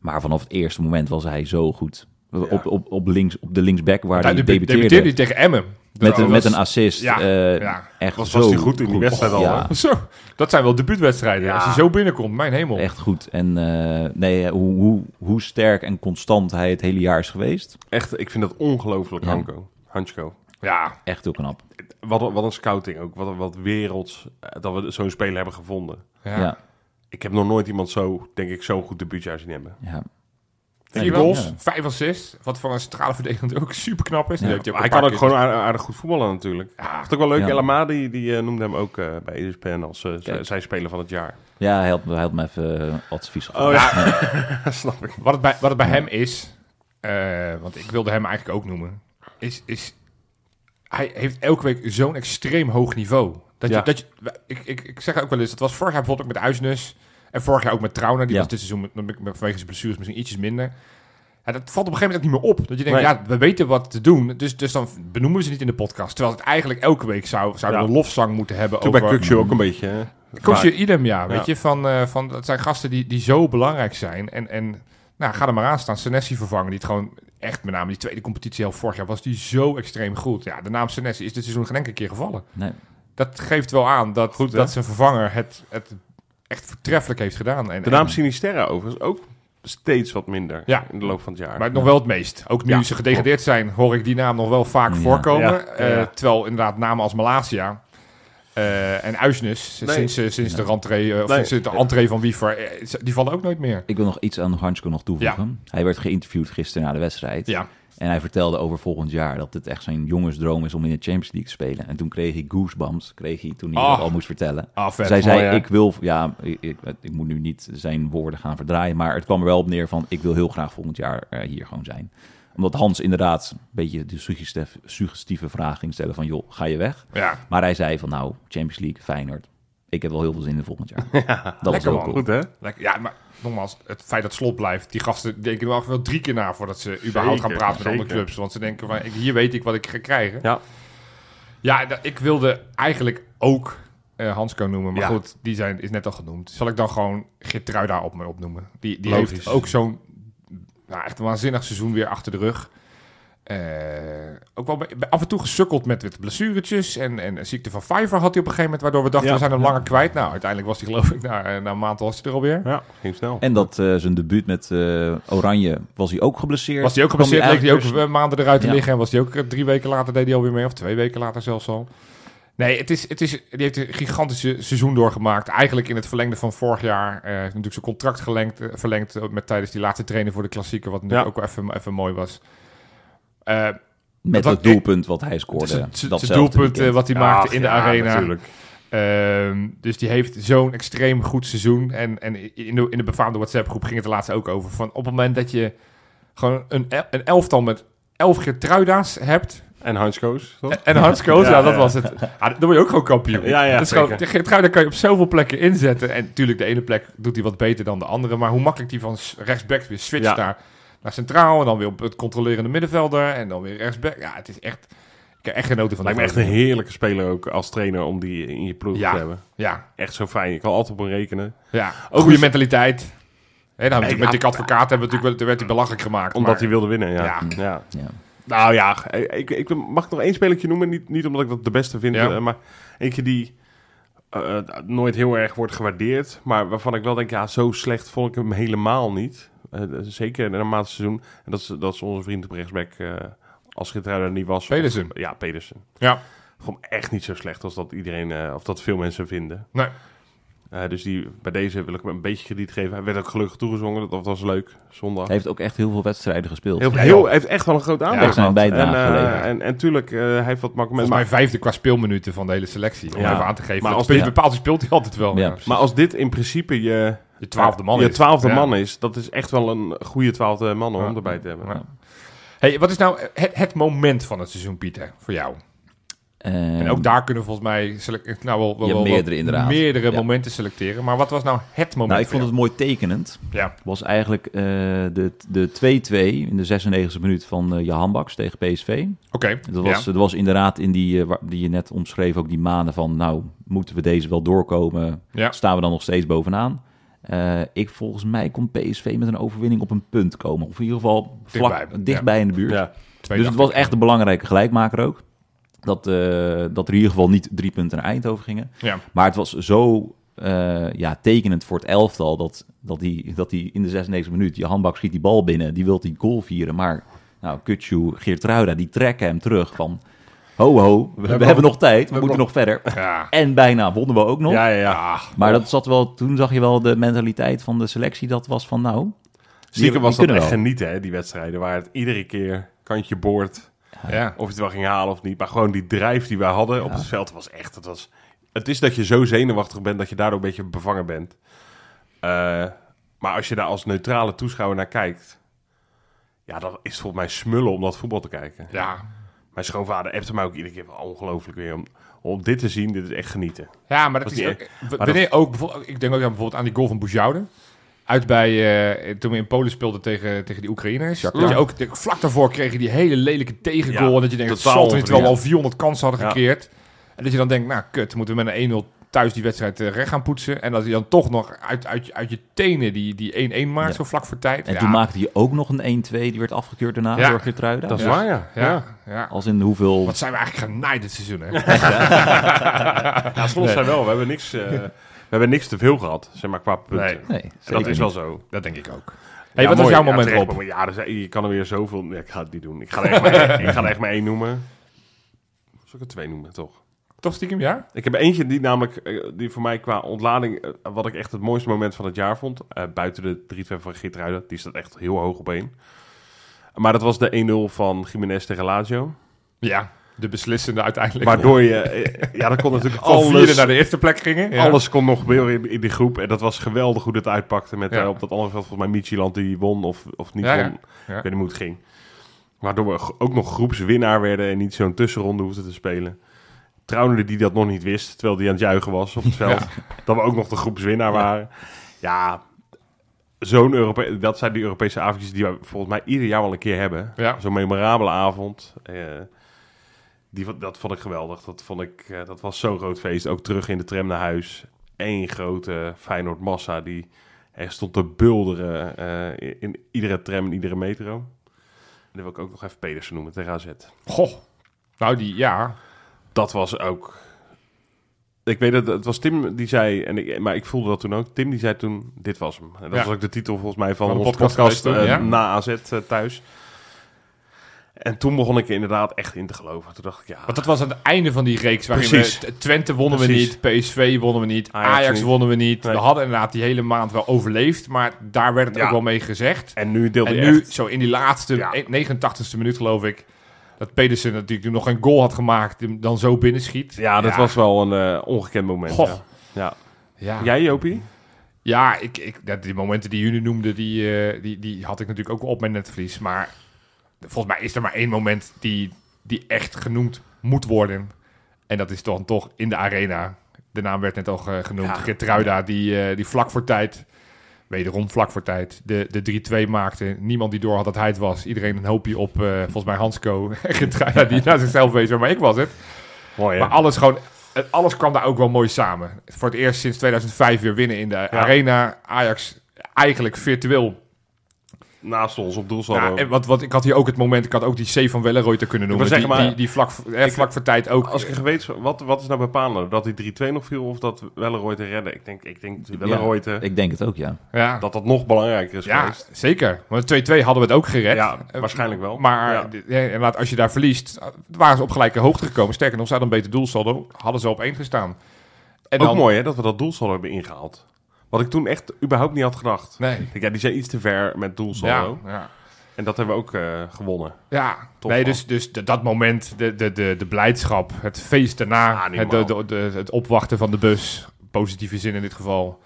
Maar vanaf het eerste moment was hij zo goed. Op, op, op, links, op de linksback waar hij Hij debuteerde. debuteerde hij tegen Emmen. met, een, met een assist. Ja, eh, ja. Echt Was, zo was hij goed in die wedstrijd al? Ja? Zo, dat zijn wel debuutwedstrijden. Ja. Als je zo binnenkomt, mijn hemel. echt goed. En eh, nee, hoe, hoe, hoe sterk en constant hij het hele jaar is geweest. Echt, ik vind dat ongelooflijk, Ja. Hanko. Hansko. Ja, Echt heel knap. Wat, een- wat een scouting ook. Wat, een- wat werelds eh, dat we zo'n speler hebben gevonden. ja. Ja, Ik heb nog nooit iemand zo, denk ik, zo'n goed debuutjaar zien hebben. ja. Vier Ja, goals, ja. vijf assists. Wat voor een centrale verdediger ook super knap is. Die Ja. hij ook hij een kan ook gewoon aardig, aardig goed voetballen natuurlijk. Ja, Het is ook wel leuk, Ja. El Amadi, die eh, noemde hem ook eh, bij ESPN als eh, zijn speler van het jaar. ja hij, had, hij had me even advies Oh ja, snap ik. Wat het bij, wat het bij hem is, eh, want ik wilde hem eigenlijk ook noemen, is, is hij heeft elke week zo'n extreem hoog niveau. Dat je, dat je, ik, ik, ik zeg ook wel eens, dat was vorig jaar bijvoorbeeld ook met Uisnes en vorig jaar ook met Trauner. Die Ja. was dit seizoen met, met, vanwege zijn blessures misschien ietsjes minder. Ja, dat valt op een gegeven moment niet meer op. Dat je denkt, Nee. ja, we weten wat te doen, dus, dus dan benoemen we ze niet in de podcast. Terwijl het eigenlijk elke week zou, zouden we Ja. een lofzang moeten hebben Toen over... bij Kukshow ook een beetje. hè. Idem, ja. Weet je, van, eh, van dat zijn gasten die, die zo belangrijk zijn. En, en nou, ga er maar aan staan. Senesi vervangen, die het gewoon echt, met name die tweede competitie heel vorig jaar, was die zo extreem goed. Ja, de naam Senesi is dit seizoen geen enkele keer gevallen. Nee. Dat geeft wel aan dat, Goed, hè? dat zijn vervanger het, het echt voortreffelijk heeft gedaan. En, De naam en- Sinisterra overigens ook steeds wat minder Ja. in de loop van het jaar. maar nog wel het meest. Ook nu Ja, ze gedegradeerd zijn, hoor ik die naam nog wel vaak Ja. voorkomen. Ja, ja, ja. Eh, terwijl inderdaad namen als Malasia eh, en Uisnes, Nee. sinds, eh, sinds de rentree, of Nee. sinds de entree van Wiever, die vallen ook nooit meer. Ik wil nog iets aan Hansko nog toevoegen. Hij werd geïnterviewd gisteren na de wedstrijd. Ja. En hij vertelde over volgend jaar dat het echt zijn jongensdroom is om in de Champions League te spelen. En toen kreeg hij goosebumps, kreeg hij toen hij dat al moest vertellen. Ah, vet. Zij zei, hè? ik wil, ja, ik, ik, ik moet nu niet zijn woorden gaan verdraaien, maar het kwam er wel op neer van, ik wil heel graag volgend jaar eh, hier gewoon zijn. Omdat Hans inderdaad een beetje de suggestieve, suggestieve vraag ging stellen van, joh, ga je weg? Ja, Maar hij zei van, nou, Champions League, Feyenoord, ik heb wel heel veel zin in volgend jaar. dat was lekker, man. cool. Goed hè? lekker. ja, maar nogmaals, het feit dat slot blijft, die gasten denken er wel wel drie keer na voordat ze überhaupt gaan praten met andere clubs. Want ze denken van, hier weet ik wat ik ga krijgen. Ja. Ja, ik wilde eigenlijk ook eh Hansko noemen, maar Ja. goed, die zijn, is net al genoemd. Zal ik dan gewoon Geertruida op me opnoemen? Die, die Logisch. heeft ook zo'n, nou, echt een waanzinnig seizoen weer achter de rug. Eh, ook wel bij- af en toe gesukkeld met, met blessuretjes en, en een ziekte van Fiverr had hij op een gegeven moment, waardoor we dachten Ja. we zijn hem langer kwijt. Nou, uiteindelijk was hij geloof ik na, eh, na een maand was hij er alweer. Ja, ging snel. En dat eh, zijn debuut met eh, Oranje was hij ook geblesseerd. Was hij ook geblesseerd, leek hij ook maanden eruit te Ja. liggen. En was hij ook drie weken later, deed hij alweer mee. Of twee weken later zelfs al. Nee, het is, het is, die heeft een gigantische seizoen doorgemaakt. Eigenlijk in het verlengde van vorig jaar. eh, heeft natuurlijk zijn contract gelengd, verlengd met tijdens die laatste trainer voor de klassieker. Wat natuurlijk Ja. ook wel even, even mooi was. Eh, Met het doelpunt wat hij scoorde. datzelfde doelpunt eh, weekend. wat hij Ach, maakte in de ja, arena. Natuurlijk. Ehm, dus die heeft zo'n extreem goed seizoen. En, en in, de, in de befaamde WhatsApp-groep ging het er laatst ook over. Van op het moment dat je gewoon een, een elftal met elf Gertruida's hebt. En Hans Koos, toch? En Hans Koos, ja, Ja, dat ja. was het. Ja, dan word je ook gewoon kampioen. Ja, ja, dat is gewoon, Gertruida kan je op zoveel plekken inzetten. En natuurlijk, de ene plek doet hij wat beter dan de andere. Maar hoe makkelijk die van rechtsback weer switcht Ja. daar naar centraal. En dan weer op het controlerende middenvelder. En dan weer rechtsback. Ja, het is echt... Ik heb echt genoten van Lijkt me echt een heerlijke speler ook als trainer om die in je ploeg Ja. te hebben. Ja, Echt zo fijn. Je kan altijd op hem rekenen. Ja, ook goede mentaliteit. Hè, dan Nee, met ja, die advocaat hebben we natuurlijk, wel- werd hij belachelijk gemaakt. Omdat maar- hij wilde winnen, ja. Ja. ja. Ja. Nou ja, ik, ik mag nog één spelertje noemen. Niet, niet omdat ik dat de beste vind, Ja. eh, maar eentje die eh, nooit heel erg wordt gewaardeerd. Maar waarvan ik wel denk, ja, zo slecht vond ik hem helemaal niet. Eh, zeker in een maand seizoen. En dat is, dat is onze vriend op rechtsback, eh als er niet was. Pedersen. Of- ja, Pedersen. Ja, Gewoon echt niet zo slecht als dat iedereen, eh, of dat veel mensen vinden. nee. Eh, dus die, bij deze wil ik hem een beetje krediet geven. Hij werd ook gelukkig toegezongen, dat was leuk, zondag. Hij heeft ook echt heel veel wedstrijden gespeeld. Heel, heeft echt wel een groot aantal Ja, zijn gehad. bijdrage en, geleverd. en, en tuurlijk, eh, hij heeft wat makkelijk Volgens mij vijfde qua speelminuten van de hele selectie. Om Ja. even aan te geven. Maar als dit- bepaalde speelt hij altijd wel. Maar als dit in principe je, je twaalfde man je is. twaalfde Ja. man is, dat is echt wel een goede twaalfde man om erbij te hebben. Ja. Hey, wat is nou het, het moment van het seizoen, Pieter, voor jou? En ook daar kunnen we volgens mij nou, wel, wel, Ja, wel meerdere inderdaad. meerdere Ja. momenten selecteren. Maar wat was nou het moment Nou, ik vond het mooi tekenend. Ja, Was eigenlijk eh, de, de 2-2 in de 96e minuut van uh, Johan Baks tegen PSV. oké. Dat was, ja. dat was inderdaad in die, eh, die je net omschreef, ook die maanden van, nou, moeten we deze wel doorkomen? Ja. Staan we dan nog steeds bovenaan? Eh, ik, volgens mij kon PSV met een overwinning op een punt komen. Of in ieder geval vlak, Dichtbij, dichtbij, in de buurt. Ja. Dus het was echt een belangrijke gelijkmaker ook. Dat, eh, dat er in ieder geval niet drie punten naar Eindhoven gingen. Ja. Maar het was zo eh, ja, tekenend voor het elftal dat, dat, die, dat die in de 96e minuut, je handbak schiet die bal binnen, die wil die goal vieren. Maar nou, Kutsu, Geertruida, die trekken hem terug van, ho ho, we, we hebben nog tijd, we, moeten nog verder. Ja. En bijna wonnen we ook nog. Ja, ja, ja. Maar dat zat wel, toen zag je wel de mentaliteit van de selectie, dat was van nou... Stiekem die- was dat echt wel. genieten, hè, die wedstrijden. Waar het iedere keer kantje boord, Ja. of je het wel ging halen of niet. Maar gewoon die drijf die wij hadden op het veld was echt... Het, was, het is dat je zo zenuwachtig bent dat je daardoor een beetje bevangen bent. Eh, maar als je daar als neutrale toeschouwer naar kijkt... Ja, dan is het volgens mij smullen om dat voetbal te kijken. Ja. Mijn schoonvader appte mij ook iedere keer van ongelooflijk weer. Om, om dit te zien, dit is echt genieten. Ja, maar dat Was is die- ook, maar ook bijvoorbeeld, ik denk ook aan bijvoorbeeld aan die goal van Boujoude. Uit bij, eh, toen we in Polen speelden tegen, tegen die Oekraïners. Shakhtar. Dat je ook, de- vlak daarvoor kreeg je die hele lelijke tegengoal. Ja, en dat je denkt, totaal zal terwijl we al onverdiend. 400 kansen hadden Ja. gekeerd. En dat je dan denkt, nou kut, moeten we met een 1-0 thuis die wedstrijd eh, recht gaan poetsen. En dat je dan toch nog uit, uit, je- uit je tenen die, die 1-1 maakt, Ja. zo vlak voor tijd. En ja. toen maakte hij ook nog een 1-2, die werd afgekeurd daarna Ja. door Geertruida. Dat is Ja. waar, ja. Ja, ja. Als in hoeveel... Wat zijn we eigenlijk genaaid dit seizoen, hè? Ja, soms zijn wel. We hebben niks, eh, we hebben niks te veel gehad, zeg maar, qua punten. Nee. Nee, dat is wel niet. zo. Dat denk ik ook. Hey, Ja, wat was mooi. jouw Ja, moment, terecht Rob? moment. Ja, dus, je kan er weer zoveel... Nee, ik ga het niet doen. Ik ga er echt maar, ik ga er echt maar één noemen. Zal ik er twee noemen, toch? Toch stiekem, ja? Ik heb eentje die namelijk, eh, die voor mij qua ontlading, eh, wat ik echt het mooiste moment van het jaar vond. eh, buiten de 3-2 van Geertruiden, die staat echt heel hoog op één. Maar dat was de 1-0 van Jiménez tegen Lazio. Ja, de beslissende uiteindelijk. Waardoor je, ja, dat kon natuurlijk alles, naar de eerste plek gingen. Ja. alles kon nog gebeuren in, in die groep. En dat was geweldig hoe het uitpakte. Met Ja. op dat andere veld volgens mij Michieland die won of, of niet Ja, won. Ja. Ik weet niet hoe het ging. Waardoor we ook nog groepswinnaar werden en niet zo'n tussenronde hoefden te spelen. Trouwner die dat nog niet wist, terwijl die aan het juichen was op het veld. Dat we ook nog de groepswinnaar waren. Ja, zo'n Europe dat zijn die Europese avondjes die we volgens mij ieder jaar wel een keer hebben. Ja. Zo'n memorabele avond. eh, die, dat vond ik geweldig. Dat, vond ik, eh, dat was zo'n groot feest. Ook terug in de tram naar huis. Eén grote Feyenoord massa die er stond te bulderen eh, in, in iedere tram en iedere metro. En dan wil ik ook nog even Pedersen noemen tegen AZ. Goh. Nou, die, ja. Dat was ook... Ik weet dat het was Tim die zei, en ik, maar ik voelde dat toen ook. Tim die zei toen, dit was hem. En dat Ja. was ook de titel volgens mij van, Van de onze podcast podcast, geweest toen, eh, ja. na AZ eh, thuis. En toen begon ik er inderdaad echt in te geloven. Toen dacht ik, ja... Want dat was aan het einde van die reeks. Waarin Precies. we, Twente wonnen Precies. we niet. PSV wonnen we niet. Ajax, Ajax niet. wonnen we niet. Nee. We hadden inderdaad die hele maand wel overleefd. Maar daar werd het Ja. ook wel mee gezegd. En nu deelde En je nu, echt... zo in die laatste Ja. 89ste minuut geloof ik... dat Pedersen natuurlijk nog een goal had gemaakt... hem dan zo binnenschiet. Ja, dat was wel een eh, ongekend moment. Goh. Ja. Ja. Ja, Jij, Jopie? ja ik, ik, die momenten die jullie noemden... Die, eh, die, die had ik natuurlijk ook op mijn netvlies. Maar volgens mij is er maar één moment... die, die echt genoemd moet worden. En dat is dan toch in de arena. De naam werd net al ge- genoemd. Ja. Gertruida, die, eh, die vlak voor tijd... Wederom vlak voor tijd. De, de 3-2 maakte. Niemand die door had dat hij het was. Iedereen een hoopje op, eh, volgens mij Hansco. Gertruida die naar zichzelf wees. Maar ik was het. Mooi, hè? Maar alles, gewoon, het- alles kwam daar ook wel mooi samen. Voor het eerst sinds 2005 weer winnen in de arena. Ajax eigenlijk virtueel. Naast ons op doelsaldo. Ja, en wat, wat, ik had hier ook het moment, ik had ook die C van Welleroyter kunnen noemen. Die, maar- die, die vlak, voor- eh, vlak voor tijd ook. Als ik geweten wat, wat is nou bepalender? Dat die 3-2 nog viel of dat Welleroy te redden? Ik denk, ik denk Welleroy te, Ik denk het ook, ja. ja, dat dat nog belangrijker is ja geweest. zeker. Want 2-2 hadden we het ook gered. Ja, Eh, waarschijnlijk wel. Maar Ja. d- ja, inderdaad, als je daar verliest, waren ze op gelijke hoogte gekomen. Sterker nog, ze hadden een beter doelsaldo. Hadden ze op één gestaan. En Ook dan- mooi hè, dat we dat doelsaldo hebben ingehaald. Wat ik toen echt überhaupt niet had gedacht. Nee. Ik denk, Ja, die zijn iets te ver met Ja, doelsaldo. ja. En dat hebben we ook eh, gewonnen. Ja, Tof, nee, man. dus, dus de- dat moment, de, de, de, de blijdschap, het feest daarna, Ah, het, de, normaal. de, de- het opwachten van de bus, positieve zin in dit geval.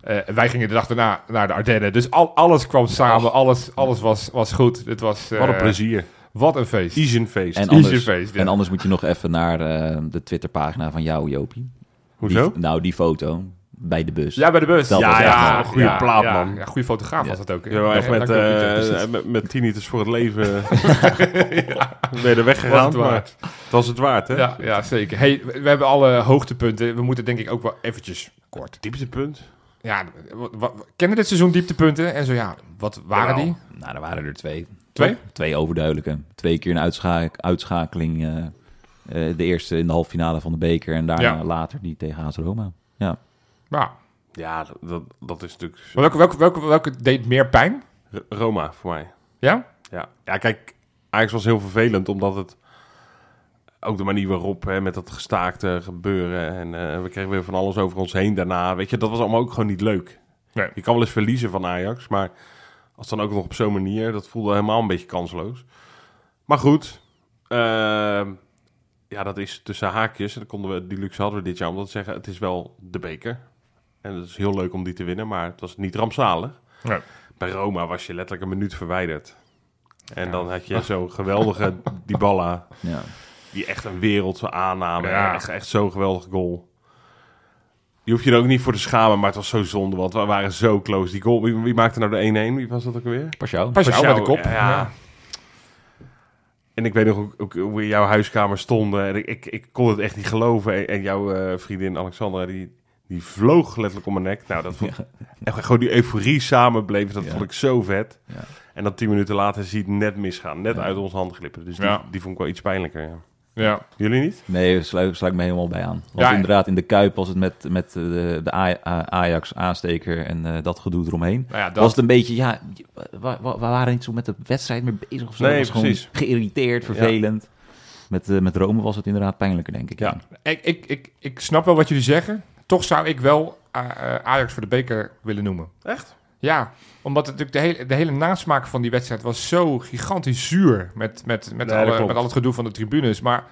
Eh, wij gingen de dag daarna naar de Ardennen, dus al, alles kwam samen, alles, alles was, was goed. Het was, eh, Wat een plezier. Wat een feest. Easy feest. En anders, ja. en anders moet je nog even naar eh, de Twitterpagina van jou, Jopie. Hoezo? Die- nou, die foto bij de bus. Ja, bij de bus. Dat ja, ja, een goede plaat, ja, man. Ja, goede fotograaf Ja. was dat ook. Ja, echt met, dank u, eh, precies. eh, met, met tinnitus voor het leven ben je er weggegaan. Was het maar waard. het was het waard, hè? Ja, ja, zeker. Hey, we hebben alle hoogtepunten. We moeten denk ik ook wel eventjes kort. Dieptepunt. Ja, kennen dit seizoen dieptepunten? En zo ja, wat waren Jawel. die? Nou, er waren er twee. Twee? Twee overduidelijke. Twee keer een uitscha- uitschakeling. eh, eh, de eerste in de halve finale van de beker. En daarna Ja. later die tegen AS Roma. Ja. Ja, dat- dat, is natuurlijk welke, welke, welke, welke deed meer pijn? R- Roma voor mij. Ja? Ja. ja, kijk, Ajax was heel vervelend omdat het ook de manier waarop hè, met dat gestaakte gebeuren en eh, we kregen weer van alles over ons heen daarna. Weet je, dat was allemaal ook gewoon niet leuk. Nee. Je kan wel eens verliezen van Ajax, maar als dan ook nog op zo'n manier, dat voelde helemaal een beetje kansloos. Maar goed, ehm, ja, dat is tussen haakjes. En dan konden we, die luxe hadden we dit jaar om dat te zeggen, het is wel de beker. En het is heel leuk om die te winnen, maar het was niet rampzalig. Nee. Bij Roma was je letterlijk een minuut verwijderd. En dan had je zo'n geweldige Dybala, ja. die echt een wereldse aanname. Ja. Echt, echt zo'n geweldig goal. Je hoeft je er ook niet voor te schamen, maar het was zo zonde, want we waren zo close. Die goal, wie, wie maakte nou de 1-1? Wie was dat ook alweer? Pashao. Pas jou Pashao, met de kop. ja. Ja. En ik weet nog ook, ook hoe in jouw huiskamer stonden. En ik, ik, ik kon het echt niet geloven. En, en jouw eh, vriendin Alexandra, die, die vloog letterlijk om mijn nek. Nou, dat vond en gewoon die euforie samenbleven, dat Ja. vond ik zo vet. Ja. En dan tien minuten later zie je het net misgaan. Net uit onze hand glippen. Dus die, Ja. die vond ik wel iets pijnlijker, ja. Ja. Jullie niet? Nee, daar sluit, sluit ik me helemaal bij aan. Want Ja, inderdaad, in de Kuip was het met, met de, de Ajax-aansteker en eh, dat gedoe eromheen. Nou ja, dat, Was het een beetje, ja, we, waren niet zo met de wedstrijd meer bezig of zo. Nee, Het was gewoon precies. geïrriteerd, vervelend. Met, eh, met Rome was het inderdaad pijnlijker, denk ik. Ja. ik, ik, ik, ik snap wel wat jullie zeggen. Toch zou ik wel eh, eh, Ajax voor de beker willen noemen. Echt? Ja, omdat het natuurlijk de hele, de hele nasmaak van die wedstrijd was zo gigantisch zuur. Met, met, met, Nee, alle, met al het gedoe van de tribunes. Maar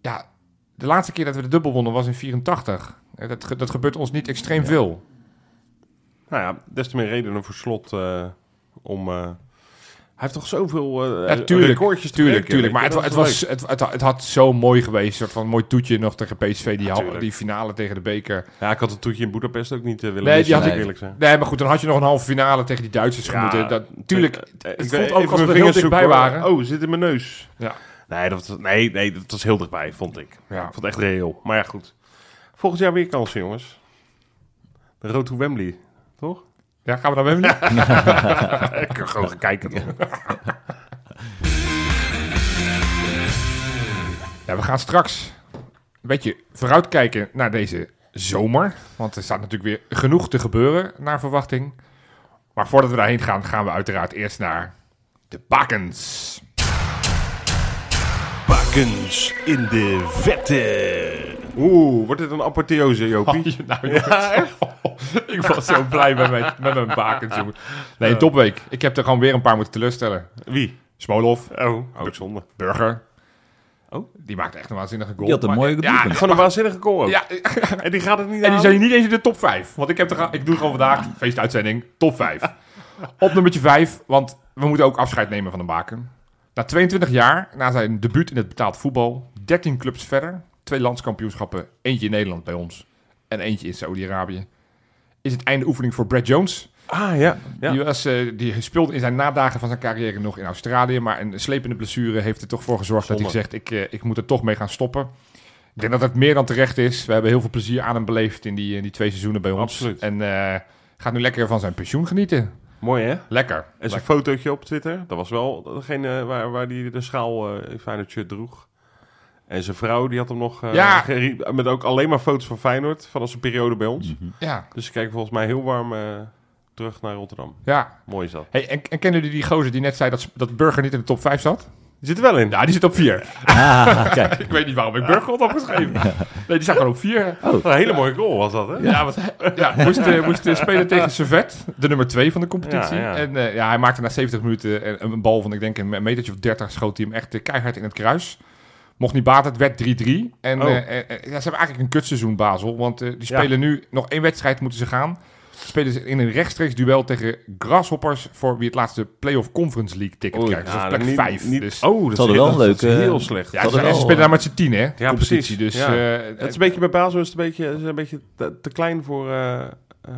ja, de laatste keer dat we de dubbel wonnen was in 84. Eh, Dat, ge- dat gebeurt ons niet extreem veel. Nou ja, des te meer redenen voor slot om... heeft toch zoveel Ja, tuurlijk, recordjes tuurlijk, tuurlijk. Maar het, het, was, het, het, het had zo mooi geweest. Een soort van mooi toetje nog tegen PSV. Die, tuurlijk. finale tegen de beker. Ja, ik had het toetje in Boedapest ook niet eh, willen Nee, missen, ik- eerlijk zijn. Nee, maar goed, dan had je nog een halve finale tegen die Duitsers gemoeten. Dat, tuurlijk, eh, het ik voelt ook als we mijn heel vingers dichtbij waren. Oh, zit in mijn neus. Ja. Nee, dat, was- nee, nee, dat was heel dichtbij, vond ik. Ja. Ik vond het echt reëel. Maar ja, goed. Volgend jaar weer kansen, jongens. De Road to Wembley, toch? Ja, gaan we dan Wembley? ik kan gewoon gaan kijken. toch? Ja, we gaan straks een beetje vooruitkijken naar deze zomer. Want er staat natuurlijk weer genoeg te gebeuren naar verwachting. Maar voordat we daarheen gaan, gaan we uiteraard eerst naar de bakens. Bakens in de vette. Oeh, wordt dit een apotheose, Jopie? nou, jongens. ik was zo blij met mijn, met mijn bakens, jongen. Nee, topweek. Ik heb er gewoon weer een paar moeten teleurstellen. Wie? Smolov, Oh, ook zonde. Burger. Oh. Die maakte echt een waanzinnige goal. Die had een ja. Gewoon een waanzinnige goal ook. ja, En die gaat het niet En die zijn niet eens in de top 5. Want ik, heb er, ik doe gewoon vandaag, feestuitzending, top 5. Op nummertje 5, want we moeten ook afscheid nemen van de baken. Na 22 jaar, na zijn debuut in het betaald voetbal, 13 clubs verder, twee landskampioenschappen, eentje in Nederland bij ons en eentje in Saudi-Arabië, is het einde oefening voor Brad Jones. Ah, ja. ja. Die, was, eh, die speelde in zijn nadagen van zijn carrière nog in Australië, maar een slepende blessure heeft er toch voor gezorgd dat hij zegt, ik, eh, ik moet er toch mee gaan stoppen. Ik denk dat het meer dan terecht is. We hebben heel veel plezier aan hem beleefd in die, in die twee seizoenen bij ons. Absoluut. En eh, gaat nu lekker van zijn pensioen genieten. Mooi, hè? Lekker. En zijn fotootje op Twitter, dat was wel degene waar, waar die de schaal eh in Feyenoord shirt droeg. En zijn vrouw, die had hem nog... eh, Ja. met ook alleen maar foto's van Feyenoord, van zijn periode bij ons. Ja, Dus ze kijken volgens mij heel warm eh, terug naar Rotterdam. ja. Mooi is dat. Hey, en, en kennen jullie die gozer die net zei dat, dat Burger niet in de top 5 zat? Die zit er wel in. Ja, die zit op 4. Ah, kijk. ik weet niet waarom ik Burgerot opgeschreven. Nee, die staat gewoon op 4. Wat een hele mooie goal was dat, hè? Ja, wat, ja moest, eh, moest eh, spelen tegen Servet, de nummer 2 van de competitie. Ja, ja. En eh, ja, hij maakte na 70 minuten een, een bal van, ik denk, een metertje of 30, schoot hij hem echt keihard in het kruis. Mocht niet baten, het werd 3-3. En Oh. ja, ze hebben eigenlijk een kutseizoen, Basel. Want die Ja. spelen nu nog één wedstrijd moeten ze gaan. Spelen ze in een rechtstreeks duel tegen Grasshoppers... voor wie het laatste Playoff Conference League ticket Oei, krijgt. Dus ja, dat is plek niet- 5. niet- dus, oh, dat is, wel heel- een dat is heel slecht. ja, dat ze, spelen daar met z'n tien, hè? Ja, precies. Dus, Ja. eh, Het is een beetje bij Basel is het een beetje, is een beetje te, te klein voor... eh, eh,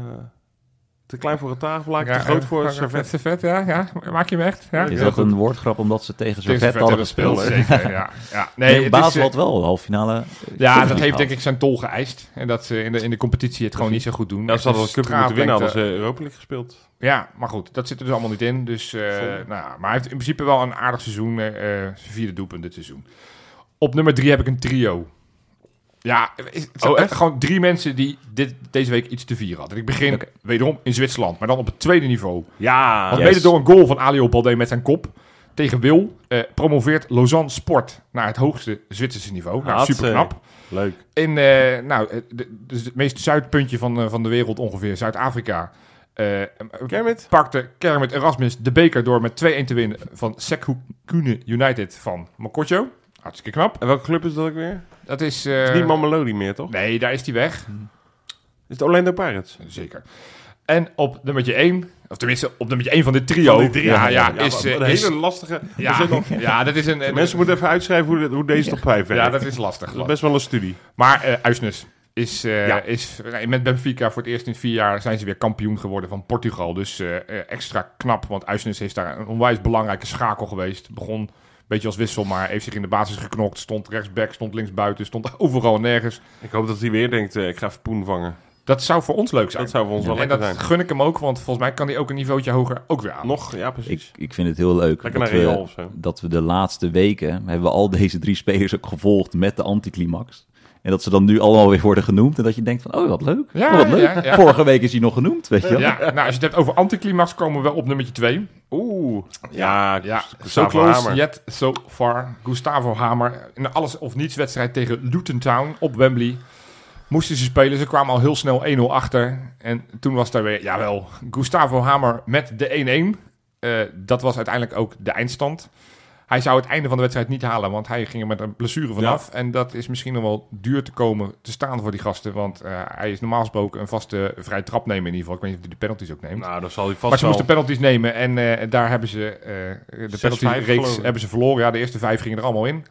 te klein voor een tafellaak, te groot voor een servet. Servet, ja, ja. Maak je hem echt? Ja, Is dat goed. een woordgrap omdat ze tegen Tegen Servet hadden gespeeld? zeker, ja. ja. Nee, is, Basel eh, had wel halve finale. Ja, dat heeft denk ik zijn tol geëist. En dat ze in de, in de competitie het gewoon niet zo goed doen. Echt ze hadden wel cup moeten winnen, hadden straatlengte- ze Europa League gespeeld. Ja, maar goed, dat zit er dus allemaal niet in. Dus, eh, nou, maar hij heeft in principe wel een aardig seizoen. eh, eh, zijn vierde doelpunt dit seizoen. Op nummer drie heb ik een trio. Ja, het Oh, echt? gewoon drie mensen die dit, deze week iets te vieren hadden. Ik begin wederom in Zwitserland, maar dan op het tweede niveau. Ja, Want Yes. mede door een goal van Alio Balde met zijn kop tegen Wil eh, promoveert Lausanne Sport naar het hoogste Zwitserse niveau. Nou, super knap. leuk. In eh, nou, eh, de, dus het meest zuidpuntje van, eh, van de wereld ongeveer, Zuid-Afrika. eh, Kermit? pakte Kermit Erasmus de beker door met 2-1 te winnen van Sekhukune United van Mokotjo. Hartstikke knap. En welke club is dat ook weer? Dat is... Het eh, is niet Mamelodi meer, toch? Nee, daar is hij weg. Is het Orlando Pirates? Zeker. En op nummertje 1, of tenminste op nummertje 1 van dit trio. Van die drie, ja, ja, is, wat- eh, een is, hele lastige... ja, nog- ja, dat is een... een- Mensen moeten even uitschrijven hoe, deze top 5 werkt. ja, dat is lastig. Dat is best wel een studie. Maar eh Uisnes is, eh, Ja. is nee, met Benfica voor het eerst in vier jaar zijn ze weer kampioen geworden van Portugal. Dus eh, eh, extra knap, want Uisnes is daar een onwijs belangrijke schakel geweest. Begon beetje als wissel, maar heeft zich in de basis geknokt. Stond rechtsback, stond linksbuiten, stond overal en nergens. Ik hoop dat hij weer denkt, eh, ik ga even poen vangen. Dat zou voor ons leuk zijn. Dat zou voor ons wel en lekker dat zijn. gun ik hem ook, want volgens mij kan hij ook een niveautje hoger ook weer aan. Nog, ja Ik, precies. ik vind het heel leuk Lekker dat we, of zo. dat we de laatste weken hebben we al deze drie spelers ook gevolgd met de anticlimax. En dat ze dan nu allemaal weer worden genoemd. En dat je denkt van, oh wat leuk. Ja, oh, wat leuk. ja, ja. Vorige week is hij nog genoemd, weet je wel. Ja, nou, als je het hebt over anticlimax, komen we wel op nummertje 2. Oeh. Ja, Ja, so Gustavo close Hamer. yet so far. Gustavo Hamer. In een alles of niets wedstrijd tegen Luton Town op Wembley. Moesten ze spelen. Ze kwamen al heel snel 1-0 achter. En toen was daar weer, jawel, Gustavo Hamer met de 1-1. Eh, dat was uiteindelijk ook de eindstand. Hij zou het einde van de wedstrijd niet halen, want hij ging er met een blessure vanaf. En dat is misschien nog wel duur te komen te staan voor die gasten. Want eh, hij is normaal gesproken een vaste vrije trap nemen in ieder geval. Ik weet niet of hij de penalties ook neemt. Nou, dan zal hij Maar vast ze wel... moesten penalties nemen en eh, daar hebben ze eh, de 6-5 penalty reeks verloren. hebben ze verloren. Ja, de eerste vijf gingen er allemaal in.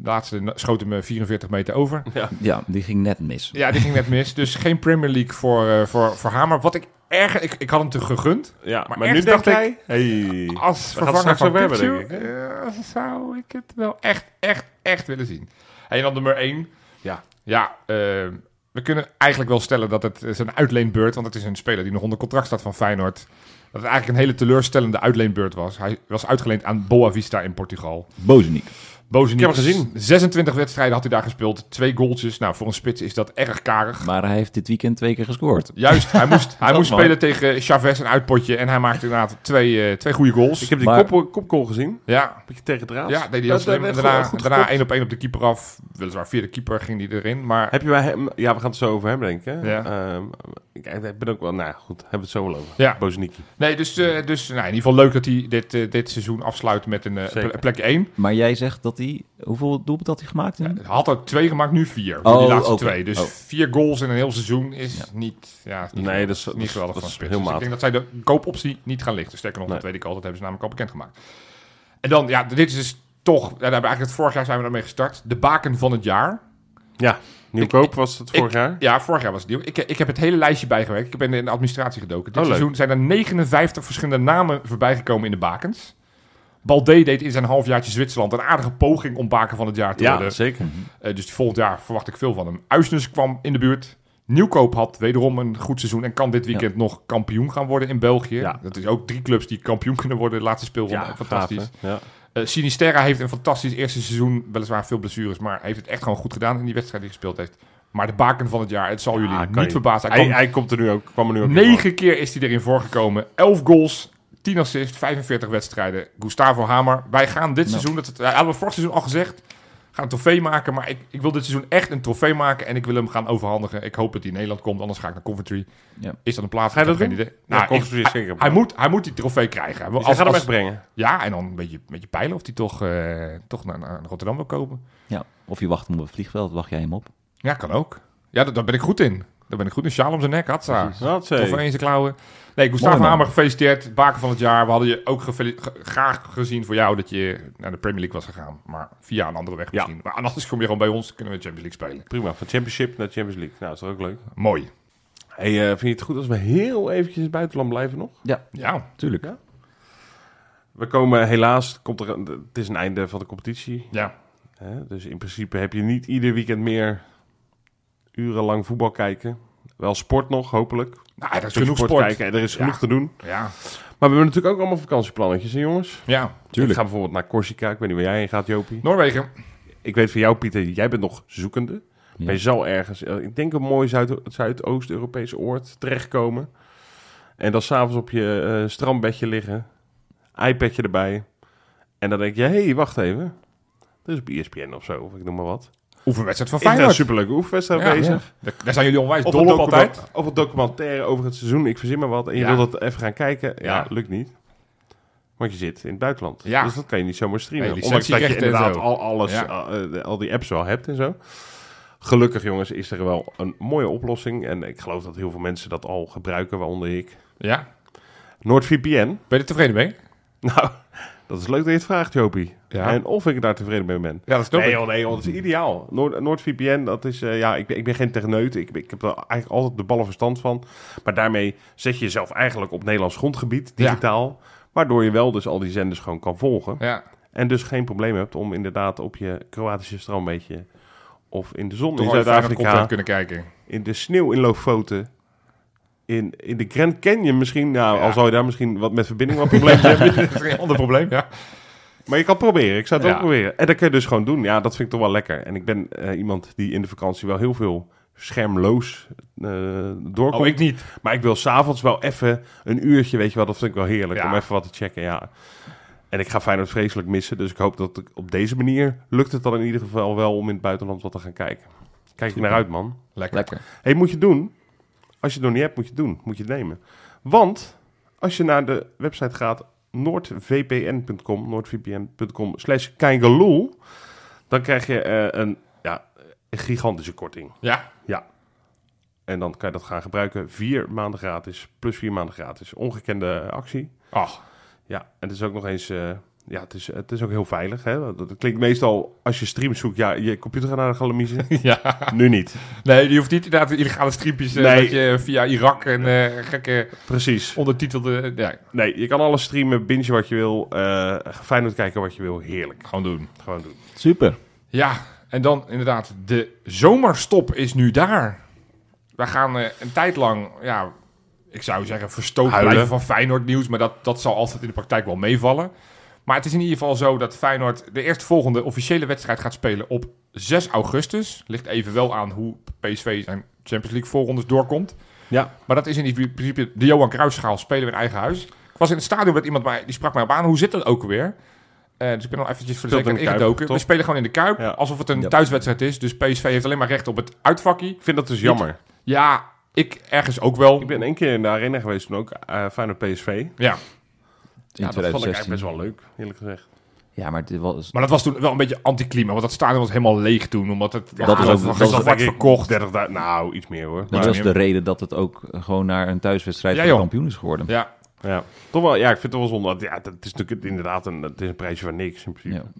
De laatste schoot hem eh, 44 meter over. Ja, die ging net mis. Ja, die ging net mis. Dus geen Premier League voor, eh, voor, voor Hamer. Wat ik erg... Ik, ik had hem te gegund. Ja, Maar maar, nu dacht hij... Hey. Als We gaan het vervanger van hebben, denk ik, eh, zou ik het wel echt, echt, echt willen zien. En dan nummer 1. Ja. Ja, eh, we kunnen eigenlijk wel stellen dat het is een uitleenbeurt, want het is een speler die nog onder contract staat van Feyenoord. Dat het eigenlijk een hele teleurstellende uitleenbeurt was. Hij was uitgeleend aan Boa Vista in Portugal. Bozeniek. Bozeniek, Ik heb hem gezien. 26 wedstrijden had hij daar gespeeld. Twee goaltjes. Nou, voor een spits is dat erg karig. Maar hij heeft dit weekend twee keer gescoord. Juist, hij moest, hij moest spelen tegen Chavez, een uitpotje. En hij maakte inderdaad twee, eh, twee goede goals. Ik heb die Maar- kop, kopgoal gezien. Ja, Beetje tegen het raad. Ja, deed hij Dat- dat- daarna, goed daarna één op één op de keeper af. Weliswaar via de keeper ging hij erin. Maar Heb je bij hem... Ja, we gaan het zo over hem denken. Ja. Ehm, ik, ik ben ook wel... Nou ja, goed. Hebben we het zo wel over. Ja. Bozeniki. nee, dus, eh, dus nou, in ieder geval leuk dat hij dit, eh, dit seizoen afsluit met een eh, plek 1. Maar jij zegt dat hij... Hoeveel doelpunten had hij gemaakt? Hij had er twee gemaakt, nu vier. voor Oh, die laatste twee. Dus Oh. vier goals in een heel seizoen is Ja. niet, ja, niet Nee, geweldig. dat is- niet geweldig dat van is spits. heel Dus ik denk dat zij de koopoptie niet gaan lichten. Sterker nog, Nee. dat weet ik al. Dat hebben ze namelijk al bekendgemaakt. En dan, ja, dit is dus toch... Ja, daar hebben we eigenlijk het vorig jaar zijn we daarmee gestart. De baken van het jaar. Ja. Nieuwkoop was het vorig ik, jaar. Ja, vorig jaar was het nieuw. Ik, ik heb het hele lijstje bijgewerkt. Ik ben in de administratie gedoken. Dit Oh, leuk. seizoen zijn er 59 verschillende namen voorbij gekomen in de bakens. Balde deed in zijn halfjaartje Zwitserland een aardige poging om baken van het jaar te Ja, worden. zeker. Eh, dus volgend jaar verwacht ik veel van hem. Uisnes kwam in de buurt. Nieuwkoop had wederom een goed seizoen en kan dit weekend nog kampioen gaan worden in België. Ja. Dat is ook drie clubs die kampioen kunnen worden. De laatste speelronde. Ja, fantastisch. gaaf, Eh, Sinisterra heeft een fantastisch eerste seizoen. Weliswaar veel blessures, maar heeft het echt gewoon goed gedaan in die wedstrijd die hij gespeeld heeft. Maar de baken van het jaar, het zal jullie Ah, niet verbazen. Hij Hij, komt er nu ook. Kwam er nu ook negen keer is hij erin voorgekomen. Elf goals, 10 assists, 45 wedstrijden. Gustavo Hamer. Wij gaan dit seizoen, dat het, ja, hadden we vorig seizoen al gezegd, gaan een trofee maken. Maar ik, ik wil dit seizoen echt een trofee maken en ik wil hem gaan overhandigen. Ik hoop dat hij in Nederland komt, anders ga ik naar Coventry. Ja. Is dat een plaats? Ga je dat geen doen? idee. Ja, Nou, Coventry ik- is zeker hij, moet, hij moet die trofee krijgen. Hij Dus hij als- gaat hem als- echt brengen. Ja, en dan een beetje, een beetje peilen of hij toch, eh, toch naar, naar Rotterdam wil kopen. Ja. Of je wacht hem op het vliegveld, wacht jij hem op. Ja, kan ook. Ja, daar, daar ben ik goed in. Daar ben ik goed in. Sjaal om zijn nek, hatsa. Dat Trofee zei in zijn klauwen. Nee, Gustavo. Hamer, gefeliciteerd. Baken van het jaar. We hadden je ook graag gezien voor jou dat je naar de Premier League was gegaan. Maar via een andere weg Ja. misschien. Maar anders kom je gewoon bij ons, kunnen we Champions League spelen. Prima, van Championship naar Champions League. Nou, dat is ook leuk. Mooi. Hey, eh, vind je het goed als we heel eventjes in het buitenland blijven nog? Ja, Tuurlijk. Ja. We komen helaas, komt er, een- het is een einde van de competitie. ja. Hè? Dus in principe heb je niet ieder weekend meer urenlang voetbal kijken. Wel sport nog, hopelijk. Nou, er is genoeg sport. kijken. En er is Ja. genoeg te doen. Ja. Maar we hebben natuurlijk ook allemaal vakantieplannetjes, hè jongens? ja, Ik ga bijvoorbeeld naar Corsica. Ik weet niet waar jij heen gaat, Jopie. Noorwegen. Ik weet van jou, Pieter, jij bent nog zoekende. Ja. Maar je zal ergens, eh, ik denk een mooi Zuid- Zuidoost-Europees oord terechtkomen. En dan s'avonds op je eh, strandbedje liggen. iPadje erbij. En dan denk je, hé, hey, wacht even. Dat is op ESPN of zo, of ik noem maar wat. Oefenwedstrijd van Is er een Feyenoord. superleuke oefenwedstrijd Ja, bezig. Daar, daar zijn jullie onwijs Of dol op altijd. of een documentaire over het seizoen, ik verzin maar wat. En je Ja. wil dat even gaan kijken. Ja, Ja. lukt niet. Want je zit in het buitenland. Ja. Dus dat kan je niet zomaar streamen. Nee, Ondanks dat je inderdaad al, alles, Ja. al, eh, al die apps wel hebt en zo. Gelukkig jongens is er wel een mooie oplossing. En ik geloof dat heel veel mensen dat al gebruiken, waaronder ik. Ja. NordVPN. Ben je er tevreden mee? Nou, dat is leuk dat je het vraagt, Jopie. Ja. En of ik daar tevreden mee ben. Ja, dat snap Nee joh, nee joh, dat is ideaal. Noord, NordVPN, dat is, eh, ja, ik ben, ik ben geen techneut. Ik, ik heb er eigenlijk altijd de ballen verstand van. Maar daarmee zet je jezelf eigenlijk op Nederlands grondgebied, Ja. digitaal. Waardoor je wel dus al die zenders gewoon kan volgen. Ja. En dus geen probleem hebt om inderdaad op je Kroatische strandbeetje... of in de zon Toch in Zuid-Afrika, kunnen kijken. in de sneeuw in Lofoten... In, in de Grand Canyon misschien, nou, Ja. al zou je daar misschien wat met verbinding wat problemen hebben. dat is een ander probleem, ja. Maar je kan proberen. Ik zou het Ja. wel proberen. En dat kun je dus gewoon doen. Ja, dat vind ik toch wel lekker. En ik ben eh, iemand die in de vakantie wel heel veel schermloos eh doorkomt. Oh, ik niet. Maar ik wil s'avonds wel even een uurtje, weet je wel. Dat vind ik wel heerlijk. Ja. Om even wat te checken, ja. En ik ga Feyenoord vreselijk missen. Dus ik hoop dat ik op deze manier lukt het dan in ieder geval wel om in het buitenland wat te gaan kijken. Kijk je naar uit, man. Lekker. Lekker. hey, moet je doen. Als je het nog niet hebt, moet je het doen. Moet je het nemen. Want als je naar de website gaat noordvpn.com, noordvpn.com slash keingeloel, dan krijg je eh, een, ja, een gigantische korting. Ja. Ja. En dan kan je dat gaan gebruiken. Vier maanden gratis, plus vier maanden gratis. Ongekende actie. Ach, Ja, en het is ook nog eens... eh, ja, het is, het is ook heel veilig. Hè? Dat dat klinkt meestal, als je streams zoekt, ja, je computer gaat naar de galamiezen. ja. nu niet. Nee, je hoeft niet inderdaad illegale streampjes eh, Nee. dat je via Irak en eh, gekke Precies. ondertitelde... Ja, Nee, je kan alles streamen, binge wat je wil, eh Feyenoord kijken wat je wil. Heerlijk. gewoon doen. Gewoon doen. Super. Ja, en dan inderdaad, de zomerstop is nu daar. We gaan eh, een tijd lang, ja, ik zou zeggen verstoken blijven van Feyenoord nieuws, maar dat, dat zal altijd in de praktijk wel meevallen. Maar het is in ieder geval zo dat Feyenoord de eerstvolgende officiële wedstrijd gaat spelen op 6 augustus. Ligt even wel aan hoe PSV zijn Champions League voorrondes doorkomt. Ja. Maar dat is in principe de Johan Cruijffschaal spelen we in eigen huis. Ik was in het stadion met iemand mij, die sprak mij op aan. Hoe zit dat ook alweer? Eh, dus ik ben al eventjes voor de zekerheid ingedoken. We spelen gewoon in de Kuip, Ja. alsof het een Ja. thuiswedstrijd is. Dus PSV heeft alleen maar recht op het uitvakkie. Ik vind dat dus jammer. Ja, ik ergens ook wel. Ik ben één keer in de arena geweest toen ook, eh Feyenoord PSV. Ja, In Ja, dat vond ik 2016. eigenlijk best wel leuk, eerlijk gezegd. Ja, maar het was... maar dat was toen wel een beetje anticlima. Want dat stadion was helemaal leeg toen. Omdat het ja, Dat is was ook- nog dat denk ik verkocht. 30.000 nou, iets meer hoor. Dat Maar, was de reden dat het ook gewoon naar een thuiswedstrijd Ja, van kampioen is geworden. Ja, ja. Toch wel, ja, ik vind het wel zonde. Ja, dat is natuurlijk inderdaad een, het is een prijsje van niks in principe. Ja.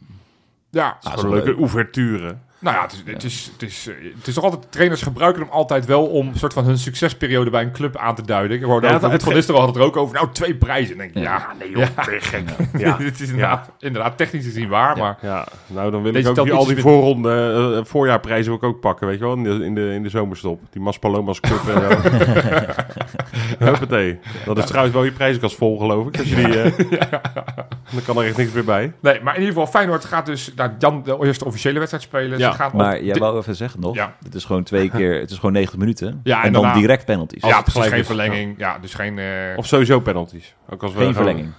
ja. Het is gewoon een leuke ouverture. Nou ja, het is, het, is, het, is, eh, het is toch altijd... Trainers gebruiken hem altijd wel om een soort van hun succesperiode bij een club aan te duiden. Ik hoorde Ja, ook, het- Van Nistelrooy had het er ook over. Nou, twee prijzen. Denk ik, ja, nee joh, je gek. Ja. het is inderdaad, inderdaad technisch gezien waar, maar... Ja, nou dan wil Deze ik ook die, al die voorronde uh, voorjaarprijzen wil ik ook pakken, weet je wel, in de, in de, in de zomerstop. Die Maspalomas Cup. Huppatee. Dat is trouwens wel je prijzenkast vol, geloof ik. Als je die, eh, Dan kan er echt niks meer bij. Nee, maar in ieder geval, Feyenoord gaat dus naar Jan de eerste officiële wedstrijd spelen. Ja. ze gaan op Maar jij wou even zeggen nog, Ja. het is gewoon twee keer, het is gewoon 90 minuten. Ja, en, en dan direct penalties. Ja, precies. Geen verlenging. Ja, dus geen... eh, Of sowieso penalties. Ook als we Geen gewoon verlenging.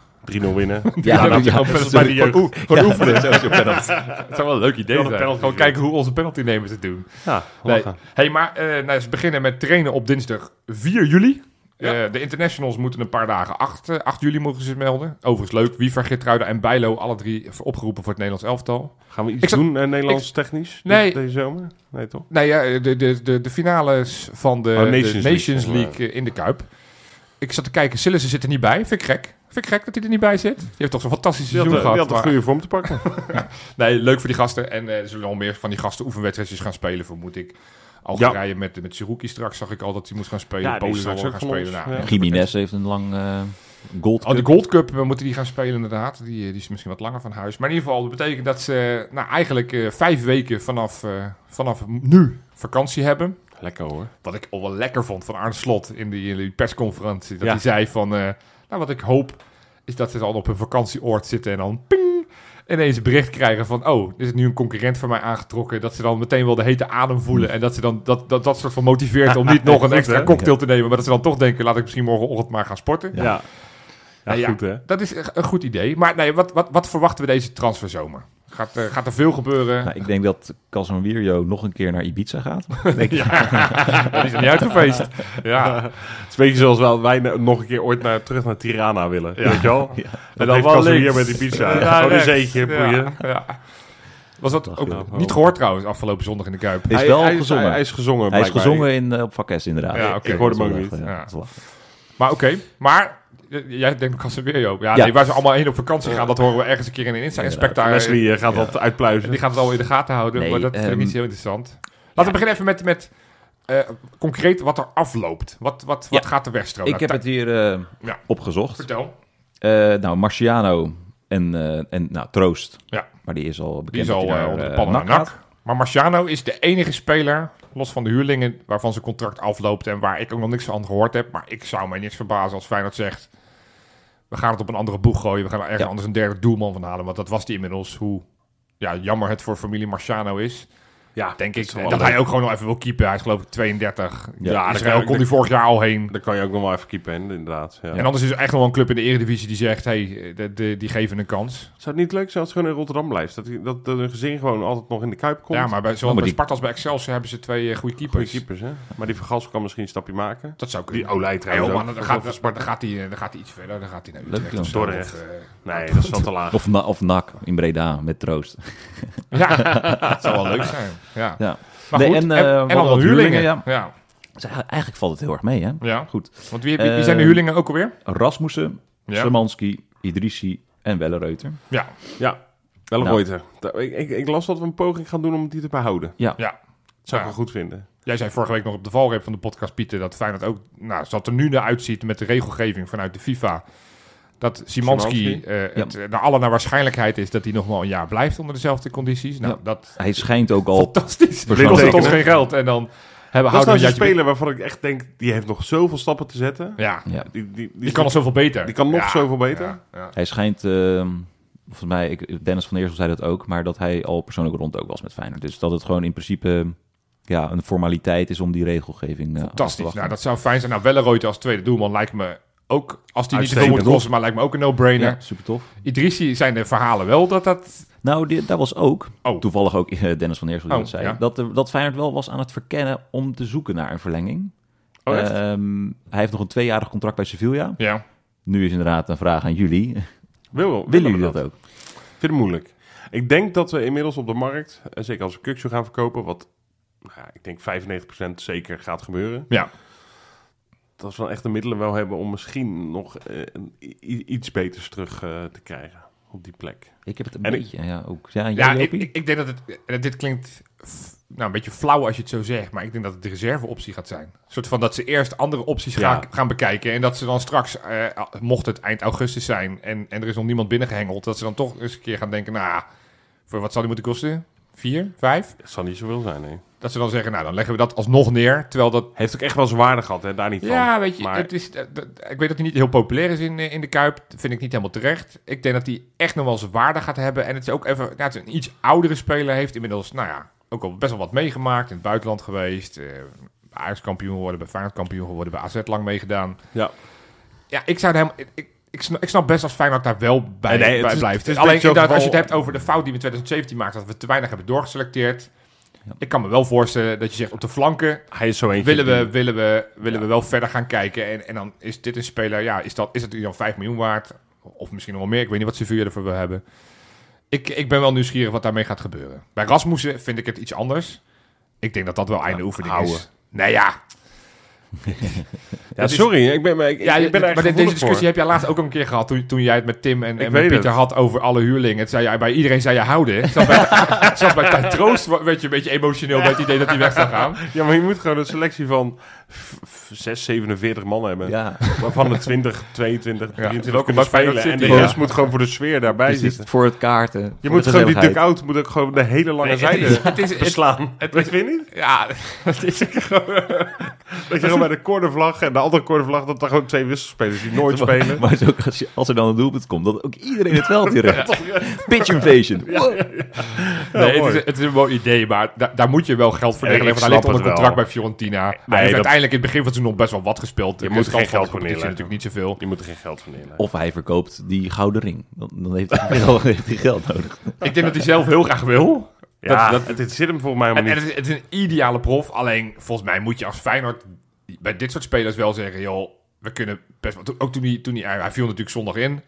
3-0 winnen. Ja, dat je ja, ja, bij de jeugd. Gewoon, gewoon oefenen. sowieso penalty. Het zou wel een leuk idee zijn. penalty Gewoon kijken hoe onze penaltynemers het doen. Ja, Nee. Hey, maar eh, nou, ze beginnen met trainen op dinsdag 4 juli. Ja. Eh, de internationals moeten een paar dagen 8, eh, 8 juli mogen ze melden. Overigens leuk. Wiever, Geertruida en Bijlo, alle drie opgeroepen voor het Nederlands elftal. Gaan we iets zat- doen, eh, Nederlands technisch, Nee. deze zomer? Nee, toch? Nee, ja, de, de, de, de finales van de, Oh, de Nations League. League, in de Kuip. Ik zat te kijken, Sillissen zit er niet bij. Vind ik gek. Vind ik gek dat hij er niet bij zit. Die heeft toch zo'n fantastisch Die had, seizoen eh, gehad. die had een goede vorm te pakken. Nee, leuk voor die gasten. En er zullen al meer van die gasten oefenwedstrijdjes gaan spelen, vermoed ik. Algerije met, met Siruki straks zag ik al dat hij moest gaan spelen. Ja, Polen straks gaan spelen. Nou, ja. Jiménez heeft een lang eh gold Oh, de cup. Gold Cup eh, moeten die gaan spelen inderdaad. Die, eh, die is misschien wat langer van huis. Maar in ieder geval, dat betekent dat ze nou, eigenlijk eh, vijf weken vanaf, eh, vanaf nu vakantie hebben. Lekker hoor. Wat ik al wel lekker vond van Arne Slot in die, in die persconferentie. Dat Ja. hij zei van, eh, nou wat ik hoop is dat ze dan op een vakantieoord zitten en dan ping, ineens een bericht krijgen van, oh, is het nu een concurrent van mij aangetrokken? Dat ze dan meteen wel de hete adem voelen en dat ze dan dat, dat, dat soort van motiveert om niet nog een extra cocktail te nemen, maar dat ze dan toch denken, laat ik misschien morgenochtend maar gaan sporten. Ja. Ja, Nou ja, goed hè. Dat is een goed idee. Maar nee, wat, wat, wat verwachten we deze transferzomer? Gaat, eh, gaat er veel gebeuren? Nou, ik denk dat Casemiro nog een keer naar Ibiza gaat. Denk ik. Dat is er niet uitgefeest. Ja. Het is een beetje zoals wel wij nog een keer ooit naar, terug naar Tirana willen. Ja. Weet je wel? Ja. En dan wel links. met die pizza. Ja, Gewoon een zeetje, boeien. Ja, ja. Was dat ook wel. niet gehoord trouwens, afgelopen zondag in de Kuip? Is Hij- wel hij, gezongen. Hij, hij is gezongen. Hij is gezongen in, eh, op Vakes inderdaad. Ja, oké. Ik hoorde hem ook is niet. wel Ja. is wel- Maar oké, maar eh, jij denkt Casemiro. Ja, Ja. nee, waar ze allemaal heen op vakantie gaan, dat horen we ergens een keer in een Insta. Inspecta. Wesley eh, gaat wat uitpluizen. Die gaan het al in de gaten houden, Nee, maar dat vind ik niet heel interessant. Laten we beginnen even met, met eh, concreet wat er afloopt. Wat, wat, wat gaat de wegstroom? Ik heb het hier eh, opgezocht. Vertel. Nou, Marciano en, en nou, Troost. Ja. Maar die is al bekend. Die is dat al onder de pannen gaat. Maar Marciano is de enige speler, los van de huurlingen, waarvan zijn contract afloopt en waar ik ook nog niks van gehoord heb. Maar ik zou mij niks verbazen als Feyenoord zegt, we gaan het op een andere boeg gooien. We gaan er ergens Ja. anders een derde doelman van halen. Want dat was die inmiddels, hoe ja, jammer het voor familie Marciano is. Ja, Denk dat ik dat, leuk. hij ook gewoon nog even wil keepen. Hij is geloof ik 32. Ja, Ja, Israël kan- kon hij vorig jaar al heen. Dan kan je ook nog wel even keepen, inderdaad. Ja. En anders is er echt nog wel een club in de Eredivisie die zegt, hey, de, de- die geven een kans. Zou het niet leuk zijn als het gewoon in Rotterdam blijft? Dat, die- dat, dat een gezin gewoon altijd nog in de Kuip komt? Ja, maar bij, zowel maar bij die- Sparta als bij Excelsior hebben ze twee eh, goede Goeie keepers. keepers, hè? Maar die Vergas kan misschien een stapje maken. Dat zou kunnen. Die Olij Ja, trouwens man, dan, gaat, dan, dan gaat hij, dan gaat hij iets verder. Dan gaat hij naar Leuk, Utrecht Dordrecht. of, eh, Nee, dat is wel te laag. Of, Na- of NAC in Breda met Troost. ja, dat zou wel leuk zijn. Ja. Ja. Maar Nee, goed, en, en, eh, en, wat huurlingen. huurlingen, Ja. Ja. Dus eigenlijk- valt het heel erg mee, hè? Goed. Want wie, wie, wie zijn de Eh, huurlingen ook alweer? Rasmussen, Ja. Szymanski, Idrissi en Wellereuter. Ja. Ja, wel een Nou. Ik, ik, ik las dat we een poging gaan doen om die te behouden. ja. Dat zou ik Ja. wel goed vinden. Jij zei vorige week nog op de valreep van de podcast, Pieter, dat Feyenoord ook, nou, zoals het er nu naar uitziet met de regelgeving vanuit de FIFA, dat Simanski, eh het eh, naar alle naar waarschijnlijkheid is dat hij nog wel een jaar blijft onder dezelfde condities. Nou, Ja. dat Hij schijnt ook al... fantastisch. Dat Blind kost het ons geen geld. En dan hebben we Dat is houden nou een speler waarvan ik echt denk, die heeft nog zoveel stappen te zetten. Ja, Ja. Die, die, die, die kan nog zoveel beter. die kan nog Ja, zoveel beter. ja, ja. Hij schijnt... eh, volgens mij, ik, Dennis van Eersel zei dat ook, maar dat hij al persoonlijk rond ook was met Feyenoord. Dus dat het gewoon in principe ja, een formaliteit is om die regelgeving eh, te Fantastisch. Nou, dat zou fijn zijn. Nou, Welleroyte als tweede doelman lijkt me ook, als die niet te veel moet kosten, maar lijkt me ook een no-brainer. Ja, super tof. Idrissi zijn de verhalen wel dat dat... Nou, die, daar was ook, Oh. toevallig ook eh, Dennis van Eersel Oh, dat zei, ja. dat, dat Feyenoord wel was aan het verkennen om te zoeken naar een verlenging. Oh, echt? Ehm, hij heeft nog een tweejarig contract bij Sevilla. Ja. Nu is inderdaad een vraag aan jullie. Wil, willen Willen jullie dat ook? Ik vind het moeilijk. Ik denk dat we inmiddels op de markt, en zeker als we Kuksu gaan verkopen, wat nou ik denk 95% zeker gaat gebeuren, Ja. Dat we dan echt de middelen wel hebben om misschien nog eh, iets beters terug eh, te krijgen op die plek. Ik heb het een En ik- beetje, ja, ook. Ja, Ja, ik, ik, ik denk dat het... en Dit klinkt nou, een beetje flauw als je het zo zegt, maar ik denk dat het de reserveoptie gaat zijn. Een soort van dat ze eerst andere opties Ja. gaan, gaan bekijken en dat ze dan straks, eh, mocht het eind augustus zijn en, en er is nog niemand binnengehengeld, dat ze dan toch eens een keer gaan denken, nou, voor wat zal die moeten kosten? Vier? Vijf? Het zal niet zoveel zijn, nee. Dat ze dan zeggen, nou, dan leggen we dat alsnog neer, terwijl dat Heeft ook echt wel zijn waarde gehad, hè? daar niet van. Ja, weet je, Maar het is, dat- dat- ik weet dat hij niet heel populair is in, eh, in de Kuip. Dat vind ik niet helemaal terecht. Ik denk dat hij echt nog wel zijn waarde gaat hebben. En het is ook even, ja, het is een iets oudere speler. Heeft inmiddels, nou ja, ook al best wel wat meegemaakt. In het buitenland geweest. eh Ajax kampioen geworden, bij Feyenoord kampioen geworden, bij AZ lang meegedaan. Ja. Ja, ik zou helemaal... Ik, ik, snap, ik snap best als Feyenoord daar wel bij, Nee, nee, bij is- blijft. het is Alleen inderdaad, als je het hebt over de fout die we in 2017 maakten, dat we te weinig hebben doorgeselecteerd. Ik kan me wel voorstellen dat je zegt op de flanken Hij is zo willen we, willen we, willen we wel verder gaan kijken. En, en dan is dit een speler, ja, is, dat, is het dan 5 miljoen waard? Of misschien nog wel meer. Ik weet niet wat Sevilla ervoor wil hebben. Ik, ik ben wel nieuwsgierig wat daarmee gaat gebeuren. Bij Rasmussen vind ik het iets anders. Ik denk dat dat wel einde oefening houden. is. Nee, ja. Ja, sorry, ik ben, maar ik, ja ik ben maar deze discussie voor. heb jij laatst ook een keer gehad. Toen, toen jij het met Tim en, en met Pieter het. had over alle huurlingen. Het zei jij, bij iedereen zei je houden. Zelfs bij, zelfs bij Troost werd je een beetje emotioneel bij het idee dat hij weg zou gaan. Ja, maar je moet gewoon een selectie van 6, 47 man hebben. Ja, Waarvan er 20, 22, 23 welkom kunnen spelen. En de rest moet gewoon voor de sfeer daarbij precies. zitten. Voor het kaarten. Je voor moet de gewoon die dugout moet ook gewoon de hele lange Nee, het zijde is- het is- het- beslaan. het Weet is- je niet? Ja, het is Dat je gewoon bij de cornervlag en de andere cornervlag... dat er gewoon twee wisselspelers die nooit spelen. Maar is ook als, je, als er dan een doelpunt komt, dat ook iedereen het veld redt. Pitch invasion. Wow. Nee, het, is, het is een mooi idee, maar da- daar moet je wel geld voor neerleggen. hij ligt onder het contract bij Fiorentina. Nee, dat- uiteindelijk in het begin van het seizoen nog best wel wat gespeeld. Je moet geen van de geld voor neerleggen. natuurlijk niet zoveel. Je moet er geen geld voor neerleggen. Of hij verkoopt die gouden ring. Dan, dan heeft hij wel heeft hij geld nodig. Ik denk dat hij zelf heel graag wil. Ja, dat- het, het zit hem volgens mij En, helemaal en niet. het, is, het is een ideale prof. Alleen, volgens mij moet je als Feyenoord bij dit soort spelers wel zeggen... joh, we kunnen best wel... Ook toen hij, toen hij, hij viel natuurlijk zondag in.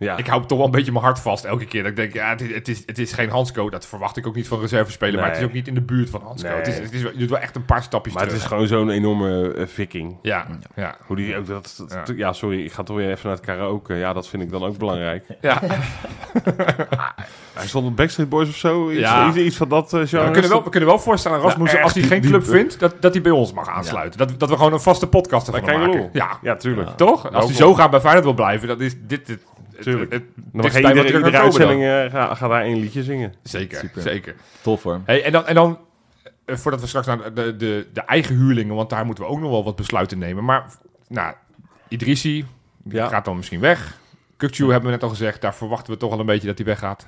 Ja. Ik hou toch wel een beetje mijn hart vast elke keer. Dat ik denk, ja, het is, het is, het is geen Hansco. Dat verwacht ik ook niet van reservespeler. Maar het is Nee. ook niet in de buurt van Hansco. Nee. Het, is, het is, je doet wel echt een paar stapjes Maar het is gewoon zo'n enorme eh, viking. Ja, ja. Hoe die ook dat, dat- Ja. ja. sorry, ik ga toch weer even naar het karaoke. Ja, dat vind ik dan ook belangrijk. ja. Hij stond op Backstreet Boys of zo. Iets, Ja. iets, iets van dat eh, genre. we, kunnen wel, we kunnen wel voorstellen aan Rasmussen, Ja, als hij geen club vindt, dat, dat hij bij ons mag aansluiten. Dat, dat we gewoon een vaste podcast ervan maken. Ja, Ja, tuurlijk. toch? Als hij zo gaat bij Feyenoord wil blijven, dan is dit het, Tuurlijk. het, bij wat iedere, er iedere uitzending eh, ga, ga daar één liedje zingen. Zeker, Super. zeker. Tof hoor. Hey, en dan, en dan eh, voordat we straks naar de, de, de eigen huurlingen, want daar moeten we ook nog wel wat besluiten nemen. Maar, nou, Idrissi Ja. gaat dan misschien weg. Kukcu hebben we net al gezegd, daar verwachten we toch al een beetje dat hij weggaat.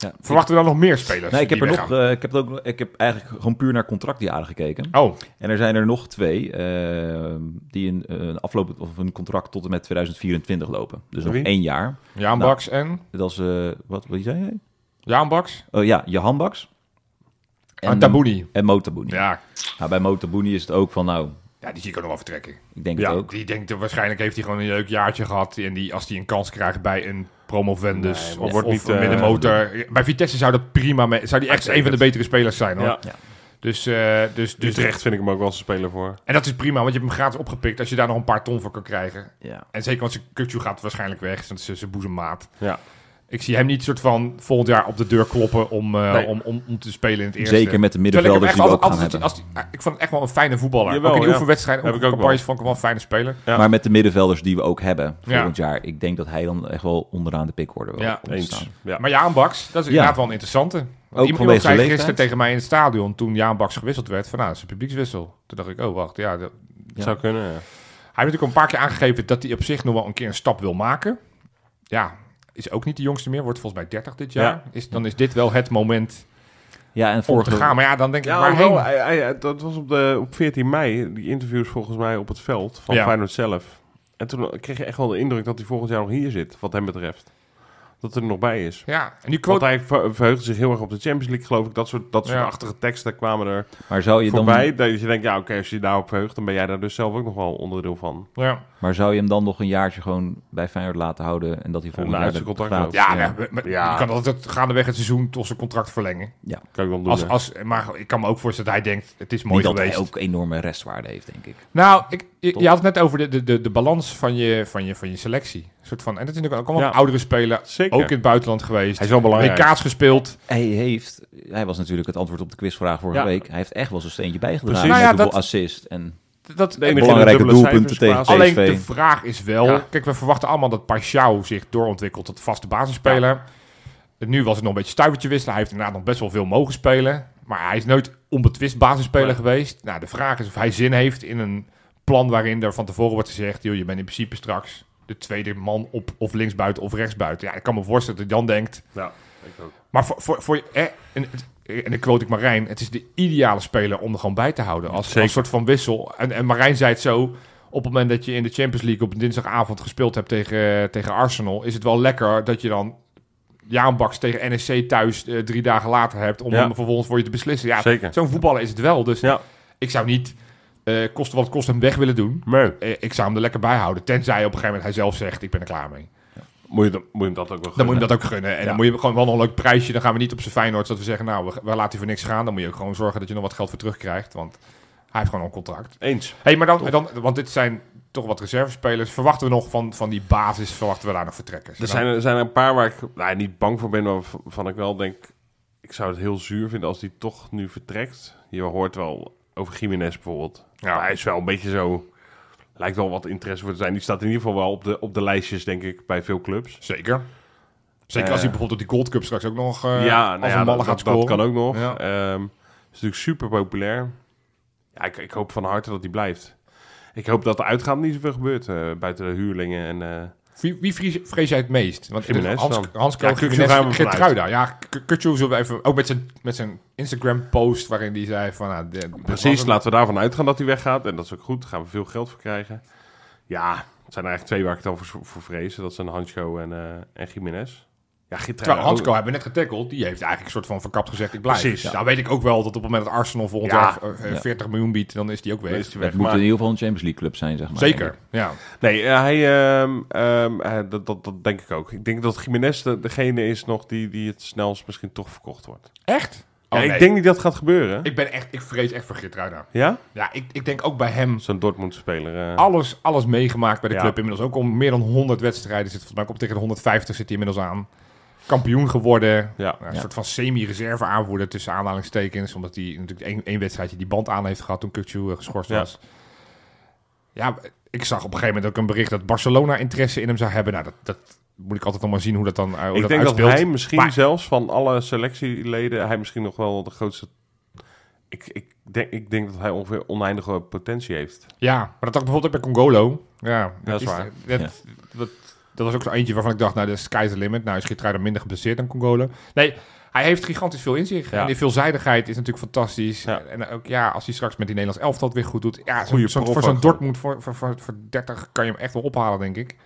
Ja, Verwachten we dan nog meer spelers? Nee, ik heb, er nog, eh, ik, heb het ook, ik heb eigenlijk gewoon puur naar contractjaren gekeken. Oh, En er zijn er nog twee eh, die een, een afloop of een contract tot en met 2024 lopen. Dus nog één jaar. Jaan Nou. Baks en? Dat is, eh, wat, wat zei jij? Jaan Baks? Oh ja, Johan Baks. En Tabouni. En Motabouni. Ja. Nou, bij Motabouni is het ook van, nou, ja, die zie ik ook nog wel vertrekken. ik denk Ja. het ook. Die denkt, waarschijnlijk heeft hij gewoon een leuk jaartje gehad. En die, als hij een kans krijgt bij een promovendus Nee, of, wordt of niet, een eh, middenmotor. Bij Vitesse zou dat prima mee. Zou die echt een van de betere spelers zijn hoor. Ja. Dus, eh, dus, dus Utrecht vind ik hem ook wel eens een speler voor. En dat is prima, want je hebt hem gratis opgepikt als je daar nog een paar ton voor kan krijgen. Ja. En zeker want zijn Kukcu gaat waarschijnlijk weg, dat is zijn boezemmaat. Ja. Ik zie hem niet soort van volgend jaar op de deur kloppen om, eh, Nee. om, om, om te spelen in het eerste. Zeker met de middenvelders die we ook gaan hebben. als die- ik vond het echt wel een fijne voetballer. Jawel, ook in de ja. oefenwedstrijden, Heb ik ook campagnes vond ik hem wel een fijne speler. Ja. Maar met de middenvelders die we ook hebben Ja. volgend jaar, ik denk dat hij dan echt wel onderaan de pickorde wil Ja. Eens. Ja. Maar Jaan Baks, dat is Ja. inderdaad wel een interessante. Want Ook iemand zei gisteren tegen mij in het stadion, toen Jaan Baks gewisseld werd, van nou, dat is een publiekswissel. Toen dacht ik, oh wacht, ja. dat- zou kunnen, ja. Hij heeft natuurlijk een paar keer aangegeven dat hij op zich nog wel een keer een stap wil maken. Ja, is ook niet de jongste meer, wordt volgens mij 30 dit jaar. Ja. Is, dan is dit wel het moment Ja, en om vorige te gaan. Maar ja, dan denk ik, Ja, waarheen? wel, hij, hij- dat was op, de, op 14 mei, die interviews volgens mij op het veld van Ja. Feyenoord zelf. En toen kreeg je echt wel de indruk dat hij volgend jaar nog hier zit, wat hem betreft. Dat er nog bij is. Ja, en die Want quote... hij ver- verheugde zich heel erg op de Champions League, geloof ik. Dat soort, dat soort Ja. achtige teksten kwamen er Maar zou je, voorbij. dan, Dat je denkt, ja oké, als je je daarop verheugt, dan ben jij daar dus zelf ook nog wel onderdeel van. Ja, maar zou je hem dan nog een jaartje gewoon bij Feyenoord laten houden en dat hij volgend En jaar contract gratis- ja, ja. maar- maar Ja. je kan altijd gaandeweg het seizoen tot zijn contract verlengen. Kan ik wel doen. Als, als, maar ik kan me ook voorstellen dat hij denkt, het is mooi Niet dat geweest. hij ook enorme restwaarde heeft, denk ik. Nou, ik, je, je had het net over de, de, de, de balans van je, van, je, van je selectie. Soort van, en dat is natuurlijk ook allemaal Ja. een oudere speler. Zeker. Ook in het buitenland geweest. Hij is wel belangrijk. WK's gespeeld. Hij heeft, hij was natuurlijk het antwoord op de quizvraag vorige Ja. week. Hij heeft echt wel zijn steentje bijgedragen. Nou ja, dat- assist en Dat, De belangrijke doelpunten tegen Alleen de vraag is wel... Ja. Kijk, we verwachten allemaal dat Pashao zich doorontwikkelt tot vaste basisspeler. Nu was het nog een beetje stuivertje wisselen. Hij heeft inderdaad nog best wel veel mogen spelen. Maar hij is nooit onbetwist basisspeler Nee. geweest. Nou, de vraag is of hij zin heeft in een plan waarin er van tevoren wordt gezegd... Joh, je bent in principe straks de tweede man op of linksbuiten of rechtsbuiten. Ja, ik kan me voorstellen dat hij dan denkt... Ja, ik ook. Maar voor, voor, voor, eh, een, en ik quote ik Marijn, het is de ideale speler om er gewoon bij te houden. Als, als soort van wissel. En, en Marijn zei het zo, op het moment dat je in de Champions League op een dinsdagavond gespeeld hebt tegen, tegen Arsenal, is het wel lekker dat je dan Jaan Baks tegen NEC thuis eh, drie dagen later hebt om Ja. hem vervolgens voor je te beslissen. Ja, Zeker. zo'n voetballer is het wel. Dus Ja. ik zou niet eh kosten wat het kost hem weg willen doen. Nee. Eh, ik zou hem er lekker bij houden. Tenzij op een gegeven moment hij zelf zegt, ik ben er klaar mee. Moet je, dat- moet je hem dat ook wel Dan moet je gunnen. hem dat ook gunnen. En Ja. dan moet je gewoon wel nog een leuk prijsje. Dan gaan we niet op zijn Feyenoord dat we zeggen, nou, we, we laten hij voor niks gaan. Dan moet je ook gewoon zorgen dat je nog wat geld voor terugkrijgt. Want hij heeft gewoon een contract. Eens. hey, maar dan, dan, want dit zijn toch wat reservespelers. Verwachten we nog van, van die basis, verwachten we daar nog vertrekkers? Er zijn, er zijn er een paar waar ik nou, niet bang voor ben, maar waarvan ik wel denk... Ik zou het heel zuur vinden als die toch nu vertrekt. Je hoort wel over Jiménez bijvoorbeeld. Ja. Hij is wel een beetje zo... Lijkt wel wat interesse voor te zijn. Die staat in ieder geval wel op de, op de lijstjes, denk ik, bij veel clubs. Zeker. Zeker Eh, als hij bijvoorbeeld op die Gold Cup straks ook nog eh, ja, als nou een ja, dat, gaat dat, dat scoren. kan ook nog. Ja. Ehm, is natuurlijk super populair. Ja, ik, ik hoop van harte dat hij blijft. Ik hoop dat er uitgaand niet zoveel gebeurt eh, buiten de huurlingen en... Wie, wie vrees, vrees jij het meest? Want Jiménez Hans, dan. Hans Ja, zullen we even... Ook met zijn, met zijn Instagram-post waarin hij zei van... Nou, Precies, laten we daarvan uitgaan dat hij weggaat. En dat is ook goed, daar gaan we veel geld voor krijgen. Ja, het zijn er eigenlijk twee waar ik al voor, voor vrees. Dat zijn Hansko en, eh en Jiménez. Ja. Terwijl Hansko hebben we net getackeld. Die heeft eigenlijk een soort van verkapt gezegd, ik blijf. Precies. Nou weet ik ook wel dat op het moment dat Arsenal volgend Ja. jaar eh, Ja. 40 miljoen biedt, dan is die ook weg. Het weg. moet Maar, in ieder geval een Champions League club zijn, zeg maar. Zeker, ja. nee, eh, hij, ehm, ehm, eh, dat, dat, dat denk ik ook. Ik denk dat Jiménez de, degene is nog die, die het snelst misschien toch verkocht wordt. Echt? Ja, Oh, ik nee. denk niet dat gaat gebeuren. Ik, ben echt, ik vrees echt voor Geertruida. ja? Ja, ik, ik denk ook bij hem Zo'n Dortmund-speler. eh. alles, alles meegemaakt bij de Ja. club. Inmiddels ook om meer dan 100 wedstrijden. Zit volgens mij ook op tegen de 150 zit hij inmiddels aan. Kampioen geworden. ja. Nou, een soort van semi-reserve aanvoerder tussen aanhalingstekens. Omdat hij natuurlijk één, één wedstrijdje die band aan heeft gehad toen Kukçu eh, geschorst was. Ja, ik zag op een gegeven moment ook een bericht dat Barcelona interesse in hem zou hebben. Nou, dat, dat moet ik altijd nog maar zien hoe dat dan eh, hoe Ik dat denk dat hij misschien Maar- zelfs van alle selectieleden, hij misschien nog wel de grootste. Ik, ik, denk, ik denk dat hij ongeveer oneindige potentie heeft. Ja, maar dat dacht ik bijvoorbeeld ook bij Congolo. Ja, dat is waar. Dat, Ja. dat, dat was ook zo eentje waarvan ik dacht, nou, de sky's the limit. Nou is Geertruida minder geblesseerd dan Congolo. Nee, hij heeft gigantisch veel in zich. Ja. En die veelzijdigheid is natuurlijk fantastisch. Ja. En ook, ja, als hij straks met die Nederlands elftal weer goed doet. Ja, voor zo'n. Dortmund voor, voor, voor, voor 30 kan je hem echt wel ophalen, denk ik.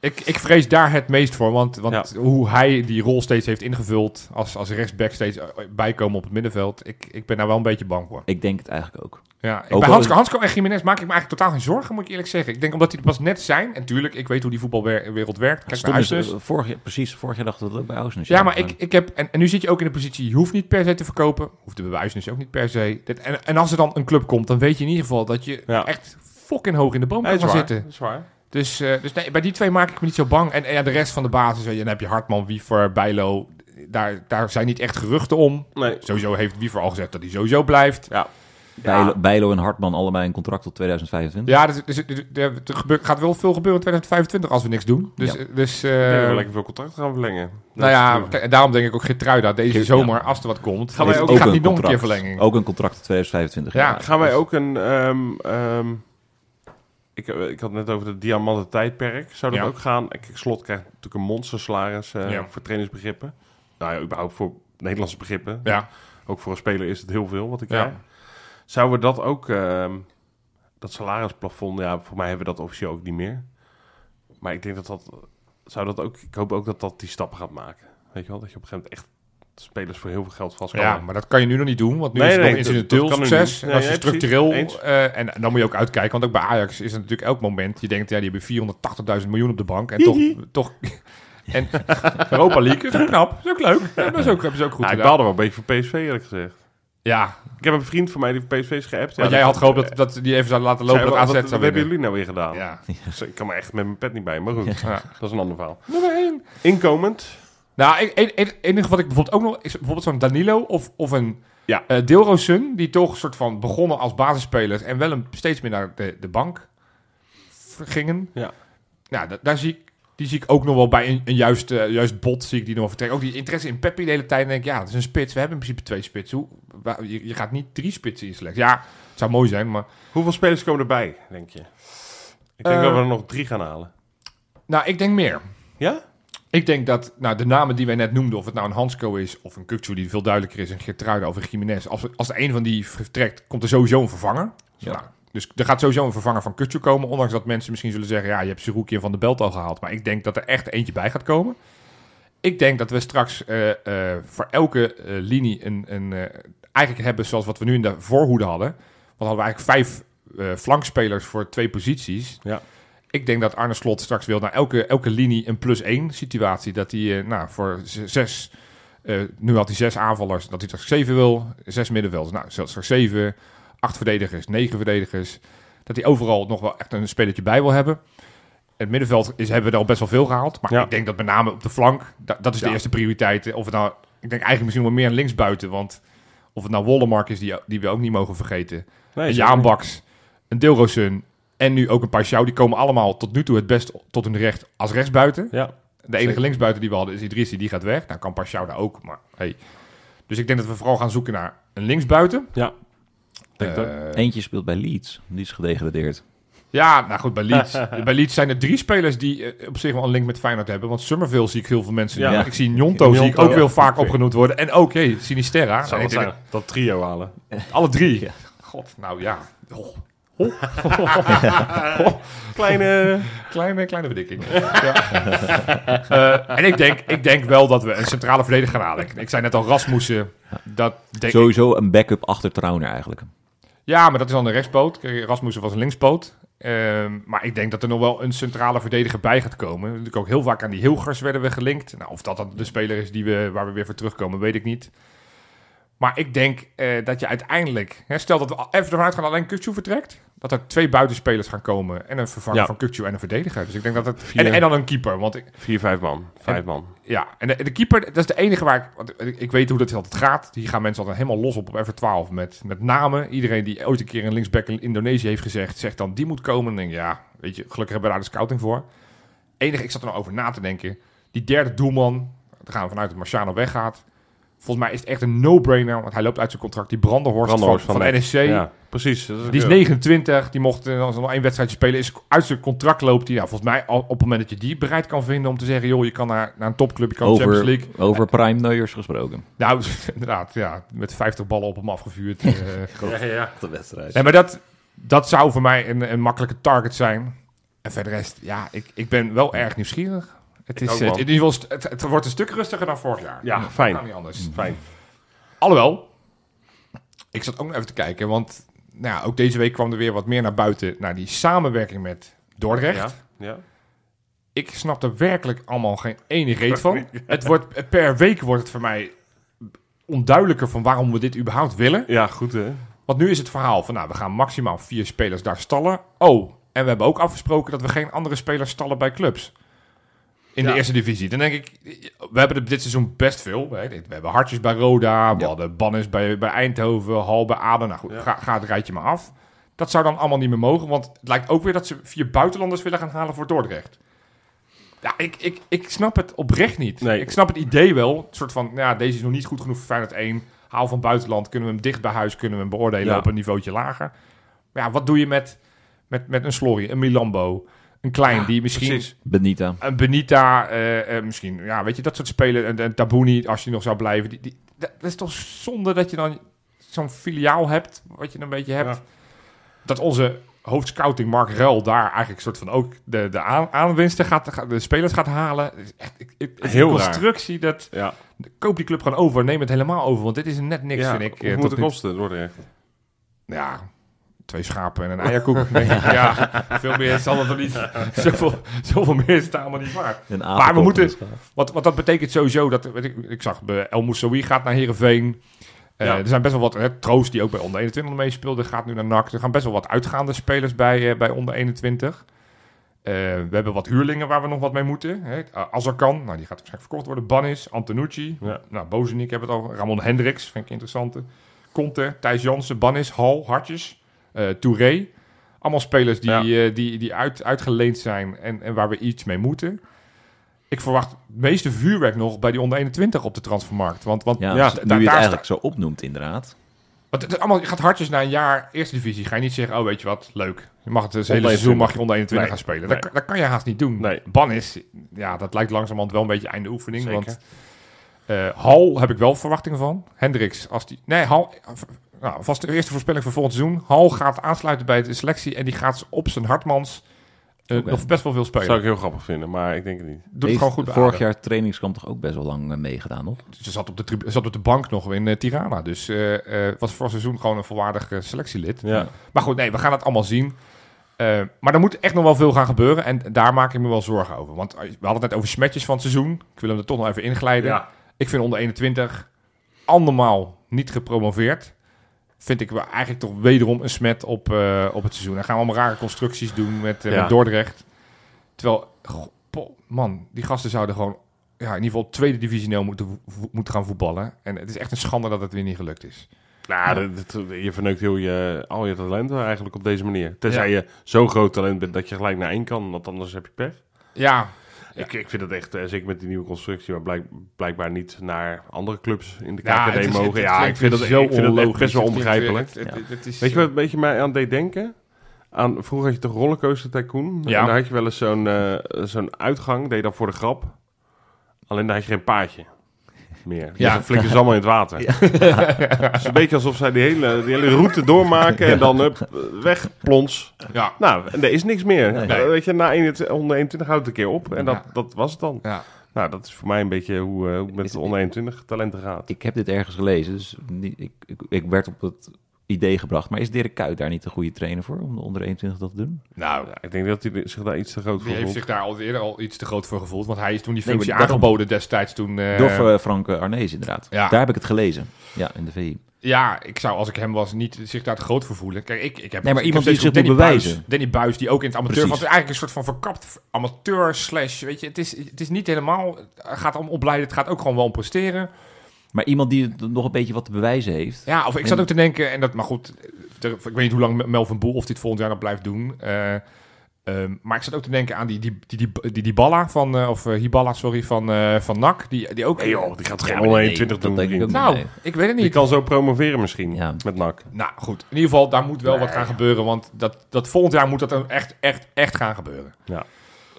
Ik, ik vrees daar het meest voor, want, want hoe hij die rol steeds heeft ingevuld als, als rechtsback steeds eh, bijkomen op het middenveld, ik, ik ben daar wel een beetje bang voor. Ik denk het eigenlijk ook. Ja, ik, Ook bij Hansko, Hansko en Jiménez maak ik me eigenlijk totaal geen zorgen, moet ik eerlijk zeggen. Ik denk omdat die er pas net zijn. En tuurlijk, ik weet hoe die voetbalwereld werkt. Kijk naar dus, vorig jaar, precies, vorig jaar dachten we dat ook bij Ausnes. Ja, maar ik, ik heb... En, en nu zit je ook in de positie, je hoeft niet per se te verkopen. Hoeft de bewijsnis ook niet per se. Dit, en, en als er dan een club komt, dan weet je in ieder geval dat je Ja. echt fucking hoog in de boom Ja, kan zitten. Dat is waar. Dus, eh, dus nee, bij die twee maak ik me niet zo bang. En, en ja, de rest van de basis, dan heb je Hartman, Wiever, Bijlo. Daar, daar zijn niet echt geruchten om. Nee. Sowieso heeft Wiever al gezegd dat hij sowieso blijft. Ja. Bijlo, Bijlo en Hartman allebei een contract tot 2025. Ja, dus, dus, dus- er gebeurt- gaat wel veel gebeuren in 2025 als we niks doen. Dus, Ja. dus eh, we lekker veel contracten gaan verlengen. nou ja, en daarom denk ik ook Gertruida deze Ja. zomer, als er wat komt, Gaan wij die ook- gaat niet nog een keer contract. verlenging. Ook een contract tot 2025. Ja. Gaan wij ook een... ehm, ehm, ik, eh, ik had het net over het diamanten tijdperk. Zou dat Ja. ook gaan? Kijk, Slot krijgt natuurlijk een monster salaris eh, Ja. voor trainingsbegrippen. Nou ja, überhaupt voor Nederlandse begrippen. Ja, Ook voor een speler is het heel veel wat ik Ja. krijg. Zouden we dat ook... ehm, dat salarisplafond, ja, voor mij hebben we dat officieel ook niet meer. Maar ik denk dat dat... Zou dat ook... Ik hoop ook dat dat die stappen gaat maken. Weet je wel? Dat je op een gegeven moment echt spelers voor heel veel geld vast ja, maar dat kan je nu nog niet doen, want nu Nee, is het nee, nog incidenteel succes. En Nee, als je structureel, eh, en dan moet je ook uitkijken, want ook bij Ajax is het natuurlijk elk moment, je denkt, ja, die hebben 480.000 miljoen op de bank, en toch, toch, en Europa League is ook knap, is ook leuk, ja, dat is ook, hebben ze ook goed Ja, ik baalde wel een beetje voor PSV eerlijk gezegd. Ja, Ik heb een vriend van mij die voor PSV is geappt. want ja, jij dat- had gehoopt dat, dat die even zou laten lopen, dat AZ zou wat hebben jullie nou weer gedaan? Ja. Dus ik kan me echt met mijn pet niet bij, maar goed, Ja. dat is een ander verhaal. Nummer 1. Inkomend, Nou, een- enige wat ik bijvoorbeeld ook nog is bijvoorbeeld zo'n Danilo of, of een Ja. eh Deelroosun, die toch een soort van begonnen als basisspeler en wel een, steeds meer naar de, de bank gingen. Ja. Nou, da- daar zie ik, die zie ik ook nog wel bij een, een juist, eh, juist bot zie ik die nog wel vertrekken. Ook die interesse in Peppi de hele tijd. En denk ik, ja, dat is een spits. We hebben in principe twee spitsen. Hoe, waar- je, je gaat niet drie spitsen in selectie. Ja, het zou mooi zijn, maar... hoeveel spelers komen erbij, denk je? Ik denk Eh, dat we er nog drie gaan halen. Nou, ik denk meer. Ja? Ik denk dat nou, de namen die wij net noemden, of het nou een Hansco is of een Kukcu die veel duidelijker is, een Geertruida of een Jiménez. Als, als er een van die vertrekt, komt er sowieso een vervanger. Ja. Nou, dus er gaat sowieso een vervanger van Kukcu komen. Ondanks dat mensen misschien zullen zeggen, ja, je hebt Sirouki en Van de Belt al gehaald. Maar ik denk dat er echt eentje bij gaat komen. Ik denk dat we straks eh, eh, voor elke eh, linie een, een eigenlijk hebben zoals wat we nu in de voorhoede hadden. Want hadden we eigenlijk vijf flankspelers voor twee posities. Ja. Ik denk dat Arne Slot straks wil naar elke, elke linie een plus één situatie. Dat hij eh, nou, voor zes, eh, nu had hij zes aanvallers, dat hij straks zeven wil. Zes middenvelders, nou, zelfs straks zeven. Acht verdedigers, negen verdedigers. Dat hij overal nog wel echt een spelertje bij wil hebben. Het middenveld is, hebben we er al best wel veel gehaald. Maar Ja. ik denk dat met name op de flank, da- dat is de Ja. eerste prioriteit. Of het nou, ik denk eigenlijk misschien wel meer linksbuiten. Want of het nou Wollemark is, die, die we ook niet mogen vergeten. Nee, een zeker Jaan niet. Baks, een Dilrosun en nu ook een Paixão. Die komen allemaal tot nu toe het best tot hun recht als rechtsbuiten. Ja, De enige Zeker. linksbuiten die we hadden is Idrissi, die gaat weg. Nou kan Paixão daar ook, maar hey. Dus ik denk dat we vooral gaan zoeken naar een linksbuiten. ja. Denk dat. Eh, Eentje speelt bij Leeds. Die is gedegradeerd. ja, nou goed, bij Leeds. bij Leeds zijn er drie spelers die eh, op zich wel een link met Feyenoord hebben. Want Summerville zie ik heel veel mensen. Ja. Ja. Ik zie Njonto, zie ik ook heel ja. vaak opgenoemd worden. En ook, hey, Sinisterra. Zou denk zijn, dat trio halen. dat- Alle drie. God, nou ja. Oh. Kleine... Kleine, kleine verdikking. ja. Eh, en ik denk, ik denk wel dat we een centrale verdediger gaan halen. Ik, ik zei net al Rasmussen. Dat denk ik, Sowieso een backup achter Trauner eigenlijk. ja, maar dat is dan een rechtspoot. Rasmussen was een linkspoot. Ehm, maar ik denk dat er nog wel een centrale verdediger bij gaat komen. Natuurlijk ook heel vaak aan die Hilgers werden we gelinkt. Nou, of dat dan de speler is die we, waar we weer voor terugkomen, weet ik niet. Maar ik denk eh, dat je uiteindelijk... Hè, stel dat we even ervan uitgaan dat alleen Kukcu vertrekt. Dat er twee buitenspelers gaan komen. En een vervanger Ja. van Kukcu en een verdediger. Dus ik denk dat het... Vier. En, en dan een keeper. Want ik, Vier, vijf man. Vijf man. ja, en de, de keeper, dat is de enige waar ik... Want ik, ik weet hoe dat altijd gaat. Hier gaan mensen altijd helemaal los op op F12 met, met namen. Iedereen die ooit een keer een linksback in Indonesië heeft gezegd... zegt dan, die moet komen. En denk ja, weet je, gelukkig hebben we daar de scouting voor. Enige, ik zat er nou over na te denken. Die derde doelman, daar gaan we vanuit dat Marciano weggaat. Volgens mij is het echt een no-brainer, want hij loopt uit zijn contract. Die Brandenhorst, Brandenhorst van, van, van NSC, Ja, precies. Dat die is 29, die mocht eh, als er nog één wedstrijdje spelen, is uit zijn contract loopt hij. Nou, volgens mij al, op het moment dat je die bereid kan vinden om te zeggen, joh, je kan naar, naar een topclub, je kan de Champions Over, League. over prime Neuers gesproken. Nou, inderdaad, ja, met 50 ballen op hem afgevuurd. eh, groot. Ja, ja. De wedstrijd. nee, maar dat, dat zou voor mij een, een makkelijke target zijn. En verder rest, ja, ik, ik ben wel erg nieuwsgierig. Het, is, eh, wel. het, in ieder geval, st- het, het wordt een stuk rustiger dan vorig jaar. Ja, Dat fijn. kan niet anders. Fijn. Alhoewel, ik zat ook nog even te kijken, want nou ja, ook deze week kwam er weer wat meer naar buiten naar die samenwerking met Dordrecht. Ja, ja. Ik snap er werkelijk allemaal geen ene reet van. Het wordt, per week wordt het voor mij onduidelijker van waarom we dit überhaupt willen. ja, goed hè. Want nu is het verhaal van, nou, we gaan maximaal vier spelers daar stallen. Oh, en we hebben ook afgesproken dat we geen andere spelers stallen bij clubs. In de eerste divisie. Dan denk ik, we hebben dit seizoen best veel. We hebben Hartjes bij Roda, we Ja. hadden Bannis bij, bij Eindhoven, Hal bij Aden. Nou goed, Ja. ga, ga het rijtje maar af. Dat zou dan allemaal niet meer mogen, want het lijkt ook weer dat ze vier buitenlanders willen gaan halen voor Dordrecht. Ja, ik, ik, ik snap het oprecht niet. Nee. Ik snap het idee wel. Een soort van, ja, deze is nog niet goed genoeg voor Feyenoord 1. Haal van buitenland, kunnen we hem dicht bij huis, kunnen we hem beoordelen op een niveautje lager. Maar ja, wat doe je met, met, met een Slory, een Milambo, een Klein, die misschien... precies. Benita. Een Benita, eh, eh, misschien, ja, weet je, dat soort spelen. En, en Tabouni, als je nog zou blijven. Die, die, dat is toch zonde dat je dan zo'n filiaal hebt, wat je een beetje hebt. Ja. Dat onze hoofdscouting Mark Ruil daar eigenlijk soort van ook de, de aan, aanwinsten gaat, de spelers gaat halen. Het is echt, ik, ik, het Heel raar. constructie dat, Ja. koop die club gewoon over, neem het helemaal over, want dit is net niks, ja. vind ik. eh, moet het kosten, Dordrecht? ja, twee schapen en een eierkoek. ja, veel meer zal het er niet. Zoveel, zoveel meer is het allemaal niet waard. Een Maar we moeten-. Want, want dat betekent sowieso dat, weet ik, ik zag bij El Moussaoui gaat naar Heerenveen. Eh, Ja. Er zijn best wel wat, hè, Troost die ook bij onder 21 meespeelde, gaat nu naar NAC. Er gaan best wel wat uitgaande spelers bij, eh, bij onder 21. Eh, we hebben wat huurlingen waar we nog wat mee moeten. Hè. Uh, Azarkan, nou, die gaat waarschijnlijk verkocht worden. Banis, Antonucci, Ja. nou, Bozenik hebben we het al. Ramon Hendricks, vind ik interessant. Conte, Thijs Jansen, Banis, Hal, Hartjes, Touré. Allemaal spelers die, Ja. eh, die, die uit, uitgeleend zijn en, en waar we iets mee moeten. Ik verwacht het meeste vuurwerk nog bij die onder 21 op de transfermarkt. Want, want Ja, Ja, dus nu je het eigenlijk zo opnoemt inderdaad. want het is allemaal, je gaat hartjes naar een jaar eerste divisie. Ga je niet zeggen, oh weet je wat, leuk. Je mag het dus hele 21. seizoen mag je onder 21 Nee, gaan spelen. nee. Dat, dat kan je haast niet doen. Nee. Ban is, ja, dat lijkt langzamerhand wel een beetje einde oefening. Zeker. Want eh, Hal heb ik wel verwachtingen van. Hendricks, als die... Nee, Hal... Nou, vast de eerste voorspelling voor volgend seizoen. Hal gaat aansluiten bij de selectie en die gaat op zijn Hartmans eh, nog best wel veel spelen. Zou ik heel grappig vinden, maar ik denk het niet. Doet het Heeft gewoon goed bij Vorig jaar trainingskamp toch ook best wel lang eh, meegedaan, nog? Ze zat op de, zat op de bank nog in eh, Tirana. Dus eh, eh, was voor het seizoen gewoon een volwaardig selectielid. Ja. Maar goed, nee, we gaan het allemaal zien. Eh, maar er moet echt nog wel veel gaan gebeuren. En daar maak ik me wel zorgen over. Want we hadden het net over smetjes van het seizoen. Ik wil hem er toch nog even inglijden. Ja. Ik vind onder 21 andermaal niet gepromoveerd. Vind ik wel eigenlijk toch wederom een smet op, eh, op het seizoen. Dan gaan we allemaal rare constructies doen met, eh, Ja. met Dordrecht. Terwijl, goh, man, die gasten zouden gewoon ja, in ieder geval tweede divisioneel moeten, vo- moeten gaan voetballen. En het is echt een schande dat het weer niet gelukt is. Nou, dat- dat- je verneukt heel je, al je talenten eigenlijk op deze manier. Tenzij Ja. je zo'n groot talent bent dat je gelijk naar één kan, want anders heb je pech. Ja, Ik, ik vind het echt, eh, zeker met die nieuwe constructie, maar blijk, blijkbaar niet naar andere clubs in de KKD is- mogen. het- het ja, ik vind dat, zo ik vind dat echt onlogisch. best wel onbegrijpelijk. het- het- het is- Weet je wat een beetje mij aan deed denken? Aan, vroeger had je toch Rollercoaster Tycoon? Ja. En daar had je wel eens zo'n eh, zo'n uitgang, deed je dan voor de grap. Alleen daar had je geen paadje meer. Ja. Dus flikken ze allemaal in het water. Het is een beetje alsof zij die hele, die hele route doormaken en dan weg, plons. Ja, Nou, en er is niks meer. Nee. Eh, Weet je, na 21 onder 21 houdt het een keer op. En dat, dat was het dan. ja. Nou, dat is voor mij een beetje hoe, eh, hoe het met de onder 21 talenten gaat. Ik heb dit ergens gelezen, dus niet, ik, ik, ik werd op het idee gebracht. Maar is Dirk Kuyt daar niet de goede trainer voor om de onder 21 dat te doen? Nou, Ja, ik denk dat hij zich daar iets te groot voor heeft voelt. zich daar al eerder al iets te groot voor gevoeld. Want hij is toen die Nee, functie daarom- aangeboden destijds toen... eh, Door eh, Frank Arnees inderdaad. Ja. Daar heb ik het gelezen. Ja, in de VI. Ja, ik zou als ik hem was niet zich daar te groot voor voelen. Kijk, ik, ik heb Nee, maar iemand die zich Danny moet Buis, bewijzen. Danny Buis, die ook in het amateur... Precies. Want het is eigenlijk een soort van verkapt amateur slash... Weet je, het is, het is niet helemaal... Het gaat om opleiden, het gaat ook gewoon wel om presteren. Maar iemand die nog een beetje wat te bewijzen heeft. Ja, of ik zat ook te denken, en dat, maar goed, ik weet niet hoe lang Melvin Boel of dit volgend jaar nog blijft doen. eh, ehm, maar ik zat ook te denken aan die, die, die, die, die, die Balla van, eh, of eh, Hiballa, sorry, van, eh, van NAC. Die, die ook. Nee joh, die gaat Ja, nee, 21 dat doen. ik nou, ik weet het Die niet. kan zo promoveren misschien, Ja. met NAC. Nou goed, in ieder geval, daar moet wel wat gaan gebeuren. Want dat, dat volgend jaar moet dat dan echt, echt, echt gaan gebeuren.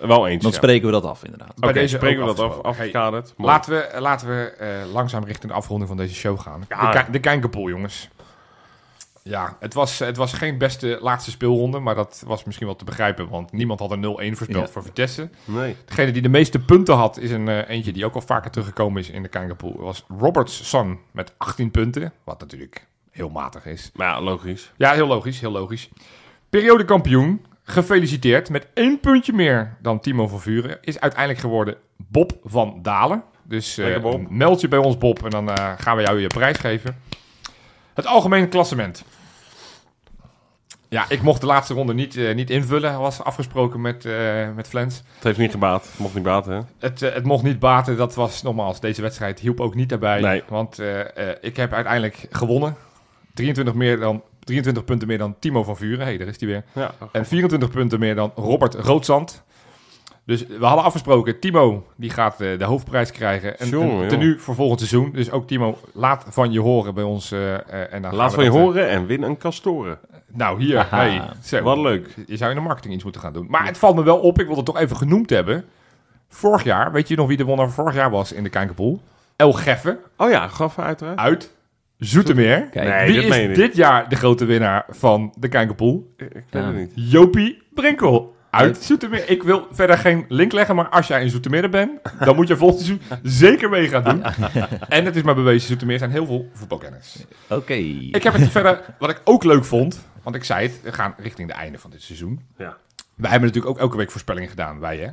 Wel eens, Dan ja. spreken we dat af inderdaad. Bij Oké, deze spreken we dat af, afgekaderd. Mooi. Laten we, laten we eh, langzaam richting de afronding van deze show gaan. Ja. De, de Kijkerpool, jongens. Ja, het was, het was geen beste laatste speelronde, maar dat was misschien wel te begrijpen, want niemand had een 0-1 voorspeld Ja. voor Vitesse. Nee. Degene die de meeste punten had, is een eh, eentje die ook al vaker teruggekomen is in de Kijkerpool. was Robertson met 18 punten, wat natuurlijk heel matig is. Maar ja, logisch. Ja, heel logisch, heel logisch. Periodekampioen, gefeliciteerd met één puntje meer dan Timo van Vuren, is uiteindelijk geworden Bob van Dalen. Dus eh, meld je bij ons, Bob, en dan eh, gaan we jou je prijs geven. Het algemene klassement. Ja, ik mocht de laatste ronde niet, eh, niet invullen, was afgesproken met, met Flens. Het heeft niet gebaat. Het mocht niet baten, hè? Het, het mocht niet baten, dat was nogmaals, deze wedstrijd hielp ook niet daarbij. Nee. Want ik heb uiteindelijk gewonnen. 23, meer dan, 23 punten meer dan Timo van Vuren. Hé, hey, daar is hij weer. Ja. En 24 punten meer dan Robert Roodzand. Dus we hadden afgesproken, Timo die gaat eh, de hoofdprijs krijgen. En joh. tenue voor volgend seizoen. Dus ook Timo, laat van je horen bij ons. eh, eh, en dan Laat van je horen en win een kastoren. nou, hier. Hey, zo. Wat leuk. Je zou in de marketing iets moeten gaan doen. Maar het valt me wel op, ik wil het toch even genoemd hebben. Vorig jaar, weet je nog wie de winnaar vorig jaar was in de Kijkerpool? El Geffen Oh ja, gaf uiteraard. uit Zoetermeer. Kijk, Nee, Wie dit is meen je niet. dit jaar de grote winnaar van de Kijkerpool? Ik weet Ja. het niet. Jopie Brinkel. Uit Zoetermeer. Ik wil verder geen link leggen, maar als jij in Zoetermeer bent, dan moet je volgend seizoen zeker mee gaan doen. En het is maar bewezen, Zoetermeer zijn heel veel voetbalkennis. Oké. Ik heb het verder, wat ik ook leuk vond, want ik zei het, we gaan richting de einde van dit seizoen. Ja. Wij hebben natuurlijk ook elke week voorspellingen gedaan, wij hè.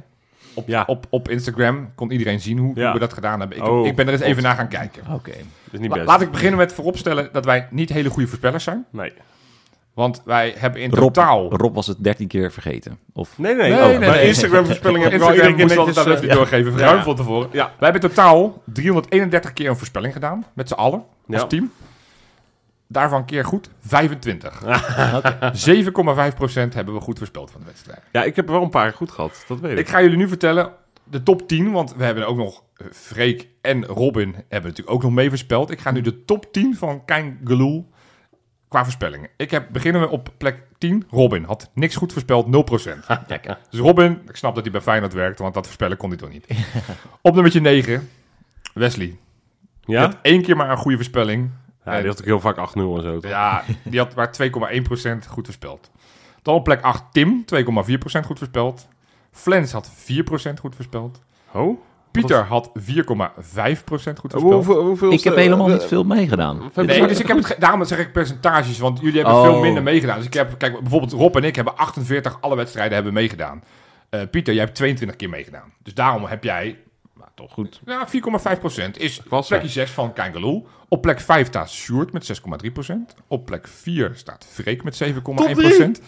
Op, Ja. op, op Instagram kon iedereen zien hoe, Ja. hoe we dat gedaan hebben. Ik, Oh, ik ben er eens even naar gaan kijken. Oké. Niet La- laat ik beginnen met vooropstellen dat wij niet hele goede voorspellers zijn. Nee. Want wij hebben in Rob, totaal... Rob was het 13 keer vergeten. Of Nee, nee. Nee, oh, nee. Instagram-voorspellingen heb ik wel Instagram iedere keer netjes... dat eh, even doorgeven, ja. ruim van tevoren. Ja. Wij hebben totaal 331 keer een voorspelling gedaan, met z'n allen, als Ja. team. Daarvan keer goed 25. 7,5% hebben we goed voorspeld van de wedstrijd. Ja, ik heb er wel een paar goed gehad. Dat weet ik. Ik ga jullie nu vertellen de top 10, want we hebben ook nog eh, Freek en Robin hebben natuurlijk ook nog mee voorspeld. Ik ga nu de top 10 van Kein Geloel qua voorspellingen. Ik heb, beginnen we op plek 10. Robin had niks goed voorspeld, 0%. dus Robin, ik snap dat hij bij Feyenoord werkt, want dat voorspellen kon hij toch niet. op nummertje 9, Wesley. Je Ja? had één keer maar een goede voorspelling. Ja, die had ook heel vaak 8-0 en zo. toch? Ja, die had maar 2,1% goed voorspeld. Dan op plek 8 Tim, 2,4% goed voorspeld. Flens had 4% goed voorspeld. Oh? Pieter had 4,5% goed voorspeld. Hoeveel, hoeveel Ik heb helemaal niet veel meegedaan. Nee, dus ik heb het, daarom zeg ik percentages, want jullie hebben Oh. veel minder meegedaan. Dus ik heb, kijk, bijvoorbeeld Rob en ik hebben 48 alle wedstrijden hebben meegedaan. Eh, Pieter, jij hebt 22 keer meegedaan. Dus daarom heb jij, toch goed, ja, 4,5% is was plekje 6 van Kangaloo. Op plek 5 staat Sjoerd met 6,3%. Op plek 4 staat Freek met 7,1%.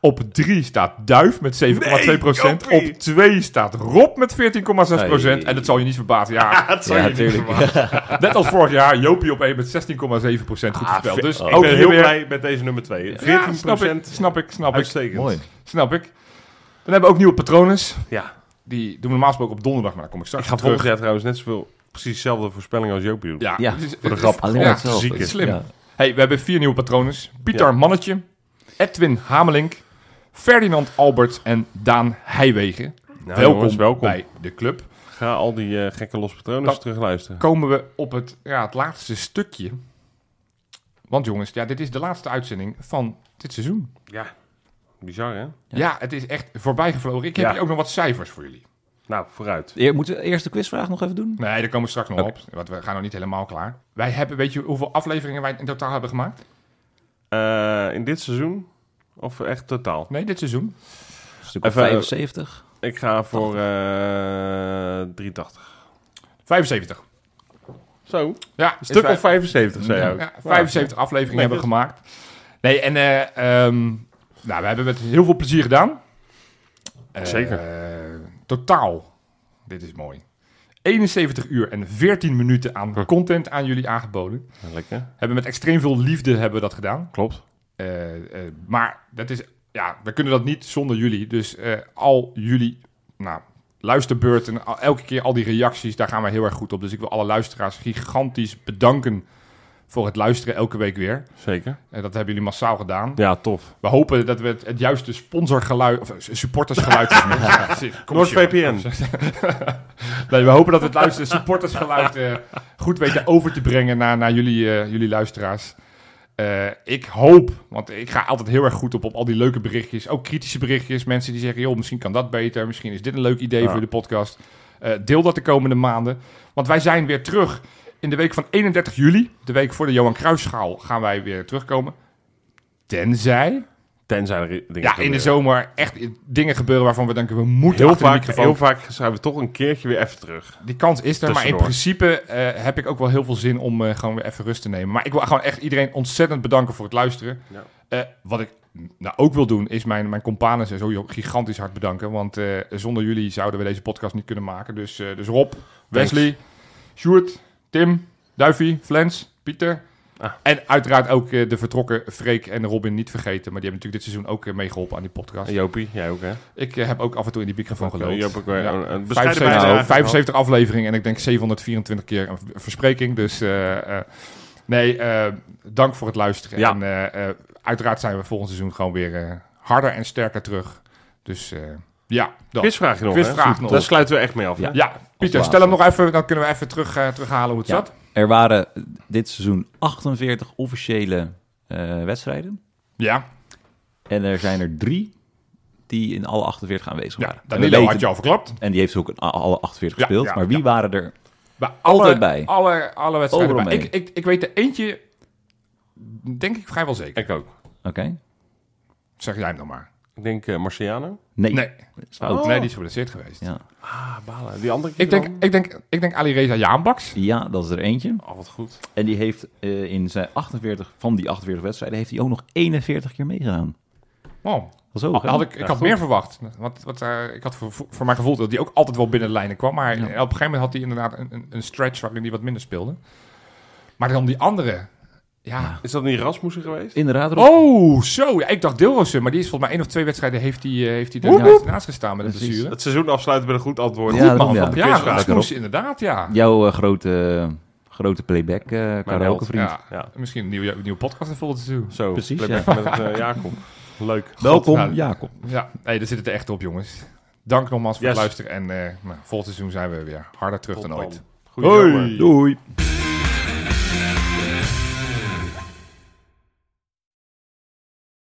Op 3 staat Duif met 7,2%. Nee, op 2 staat Rob met 14,6%. Hey. En dat zal je niet verbazen. Ja, dat Ja, natuurlijk. Net als vorig jaar, Jopie op 1 met 16,7% goed gespeeld. Dus Ik ook ben heel weer... blij met deze nummer 2. 14% Ja, snap ik, snap ik, snap ik. Mooi. snap ik. Dan hebben we ook nieuwe patronen. Ja. Die doen we normaal gesproken op donderdag, maar daar kom ik straks Ik ga terug. volgend jaar trouwens net zoveel, precies dezelfde voorspelling als Joopie doen. Ja, Ja, voor de grap. Alleen ja, ziek is. Slim. Ja. Hey, we hebben vier nieuwe patronen. Pieter Ja. Mannetje, Edwin Hamelink, Ferdinand Albert en Daan Heijwegen. Nou, welkom, jongens, welkom. bij de club. Ga al die eh, gekke losse patronen terugluisteren. Komen we op het, ja, het laatste stukje. Want jongens, ja, dit is de laatste uitzending van dit seizoen. Ja, bizar hè? Ja, het is echt voorbij gevlogen. Ik heb Ja. hier ook nog wat cijfers voor jullie. Nou, vooruit. Eer- Moeten we eerst de quizvraag nog even doen? Nee, daar komen we straks nog op. Want we gaan nog niet helemaal klaar. Wij hebben, weet je hoeveel afleveringen wij in totaal hebben gemaakt? Eh, in dit seizoen? Of echt totaal? Nee, dit seizoen. Een stuk of Even, eh, 75. Ik ga voor eh 83. 75. Zo, Ja, een stuk of 75 zei je Ja, ook. ja, 75 afleveringen Nee, hebben we dus- gemaakt. Nee, en eh, ehm, nou, we hebben met heel veel plezier gedaan. Eh, Zeker. totaal, dit is mooi, 71 uur en 14 minuten aan content aan jullie aangeboden. Lekker, Hebben met extreem veel liefde hebben we dat gedaan. klopt. Eh, eh, maar dat is, ja, we kunnen dat niet zonder jullie. Dus al jullie nou, luisterbeurten, elke keer al die reacties, daar gaan wij heel erg goed op. Dus ik wil alle luisteraars gigantisch bedanken voor het luisteren elke week weer. Zeker. En dat hebben jullie massaal gedaan. Ja, tof. We hopen dat we het, het juiste sponsorgeluid, of eh, supportersgeluid... ja, NordVPN. Nee, we hopen dat we het luisteren supportersgeluid eh, goed weten over te brengen naar, naar jullie, eh, jullie luisteraars. Ik hoop, want ik ga altijd heel erg goed op, op al die leuke berichtjes. Ook kritische berichtjes. Mensen die zeggen, joh, misschien kan dat beter. Misschien is dit een leuk idee Ja. voor de podcast. Deel dat de komende maanden. Want wij zijn weer terug in de week van 31 juli. De week voor de Johan Cruijffschaal gaan wij weer terugkomen. Tenzij, Tenzij er dingen ja, in de zomer echt dingen gebeuren waarvan we denken, we moeten Heel vaak, heel vaak zijn we toch een keertje weer even terug. Die kans is er, maar in principe eh, heb ik ook wel heel veel zin om eh, gewoon weer even rust te nemen. Maar ik wil gewoon echt iedereen ontzettend bedanken voor het luisteren. Ja. Eh, wat ik nou ook wil doen, is mijn, mijn companen sowieso gigantisch hard bedanken. Want zonder jullie zouden we deze podcast niet kunnen maken. Dus, dus Rob, Wesley, Sjoerd, Tim, Duifie, Flens, Pieter. Ah. En uiteraard ook eh, de vertrokken Freek en Robin niet vergeten. Maar die hebben natuurlijk dit seizoen ook eh, meegeholpen aan die podcast. Jopie, jij ook hè? Ik eh, heb ook af en toe in die microfoon Oké, gelopen. weer Ja. een, een bescheiden 75, bijdrage 75 afleveringen en ik denk 724 keer een verspreking. Dus nee, dank voor het luisteren. Ja. En uiteraard zijn we volgend seizoen gewoon weer harder en sterker terug. Dus ja, dat. Quizvraagje nog, Quizvraag nog. Daar sluiten we echt mee af. Ja. Ja, Pieter, stel hem nog even, dan kunnen we even terug, eh, terughalen hoe het Ja. zat. Er waren dit seizoen 48 officiële eh, wedstrijden. Ja, En er zijn er drie die in alle 48 aanwezig ja waren. En we Danilo weten- had je al verklapt. En die heeft ook in alle 48 Ja, gespeeld. ja, maar wie ja. waren er? Bij Altijd alle, bij. Alle, alle wedstrijden bij. Ik, ik, ik weet er eentje, denk ik vrijwel zeker. Ik ook. Oké. Zeg jij hem dan maar. Ik denk eh Marciano. Nee. Nee, is. Oh. nee die is geblesseerd geweest. Ja. Ah, balen. Die andere keer Ik denk, dan? ik denk, ik denk Ali Reza Jaanbaks. ja, dat is er eentje. Oh, wat goed. En die heeft eh, in zijn 48, van die 48 wedstrijden, heeft hij ook nog 41 keer meegedaan. Oh, Dat is hoog, hè? had ik, ik Ja, had goed. meer verwacht. Want, wat, eh, ik had voor, voor mijn gevoel dat hij ook altijd wel binnen de lijnen kwam. Maar Ja. op een gegeven moment had hij inderdaad een, een, een stretch waarin hij wat minder speelde. Maar dan die andere. Ja. Is dat niet Rasmussen geweest? Inderdaad. Rob. Oh, zo. Ja, ik dacht Deelrossen. Maar die is volgens mij één of twee wedstrijden heeft hij, eh, heeft hij Woep, er naast, naast gestaan met Precies. blessure. Het seizoen afsluiten met een goed antwoord. Ja, Goed, man. ja. Ja, quizvraag. Rasmus, inderdaad, ja. Jouw eh, grote, grote grote playback eh karaoke held, vriend. Ja, Ja. misschien een nieuwe, nieuwe podcast in volgend seizoen. Zo, Precies, playback met eh, Jacob. Leuk. Welkom, nou, Jacob. Ja, hey, daar zit het echt op, jongens. Dank nogmaals voor Yes. het luisteren. En eh nou, volgend seizoen zijn we weer harder terug Tot dan ooit. Goeie zomer. Doei.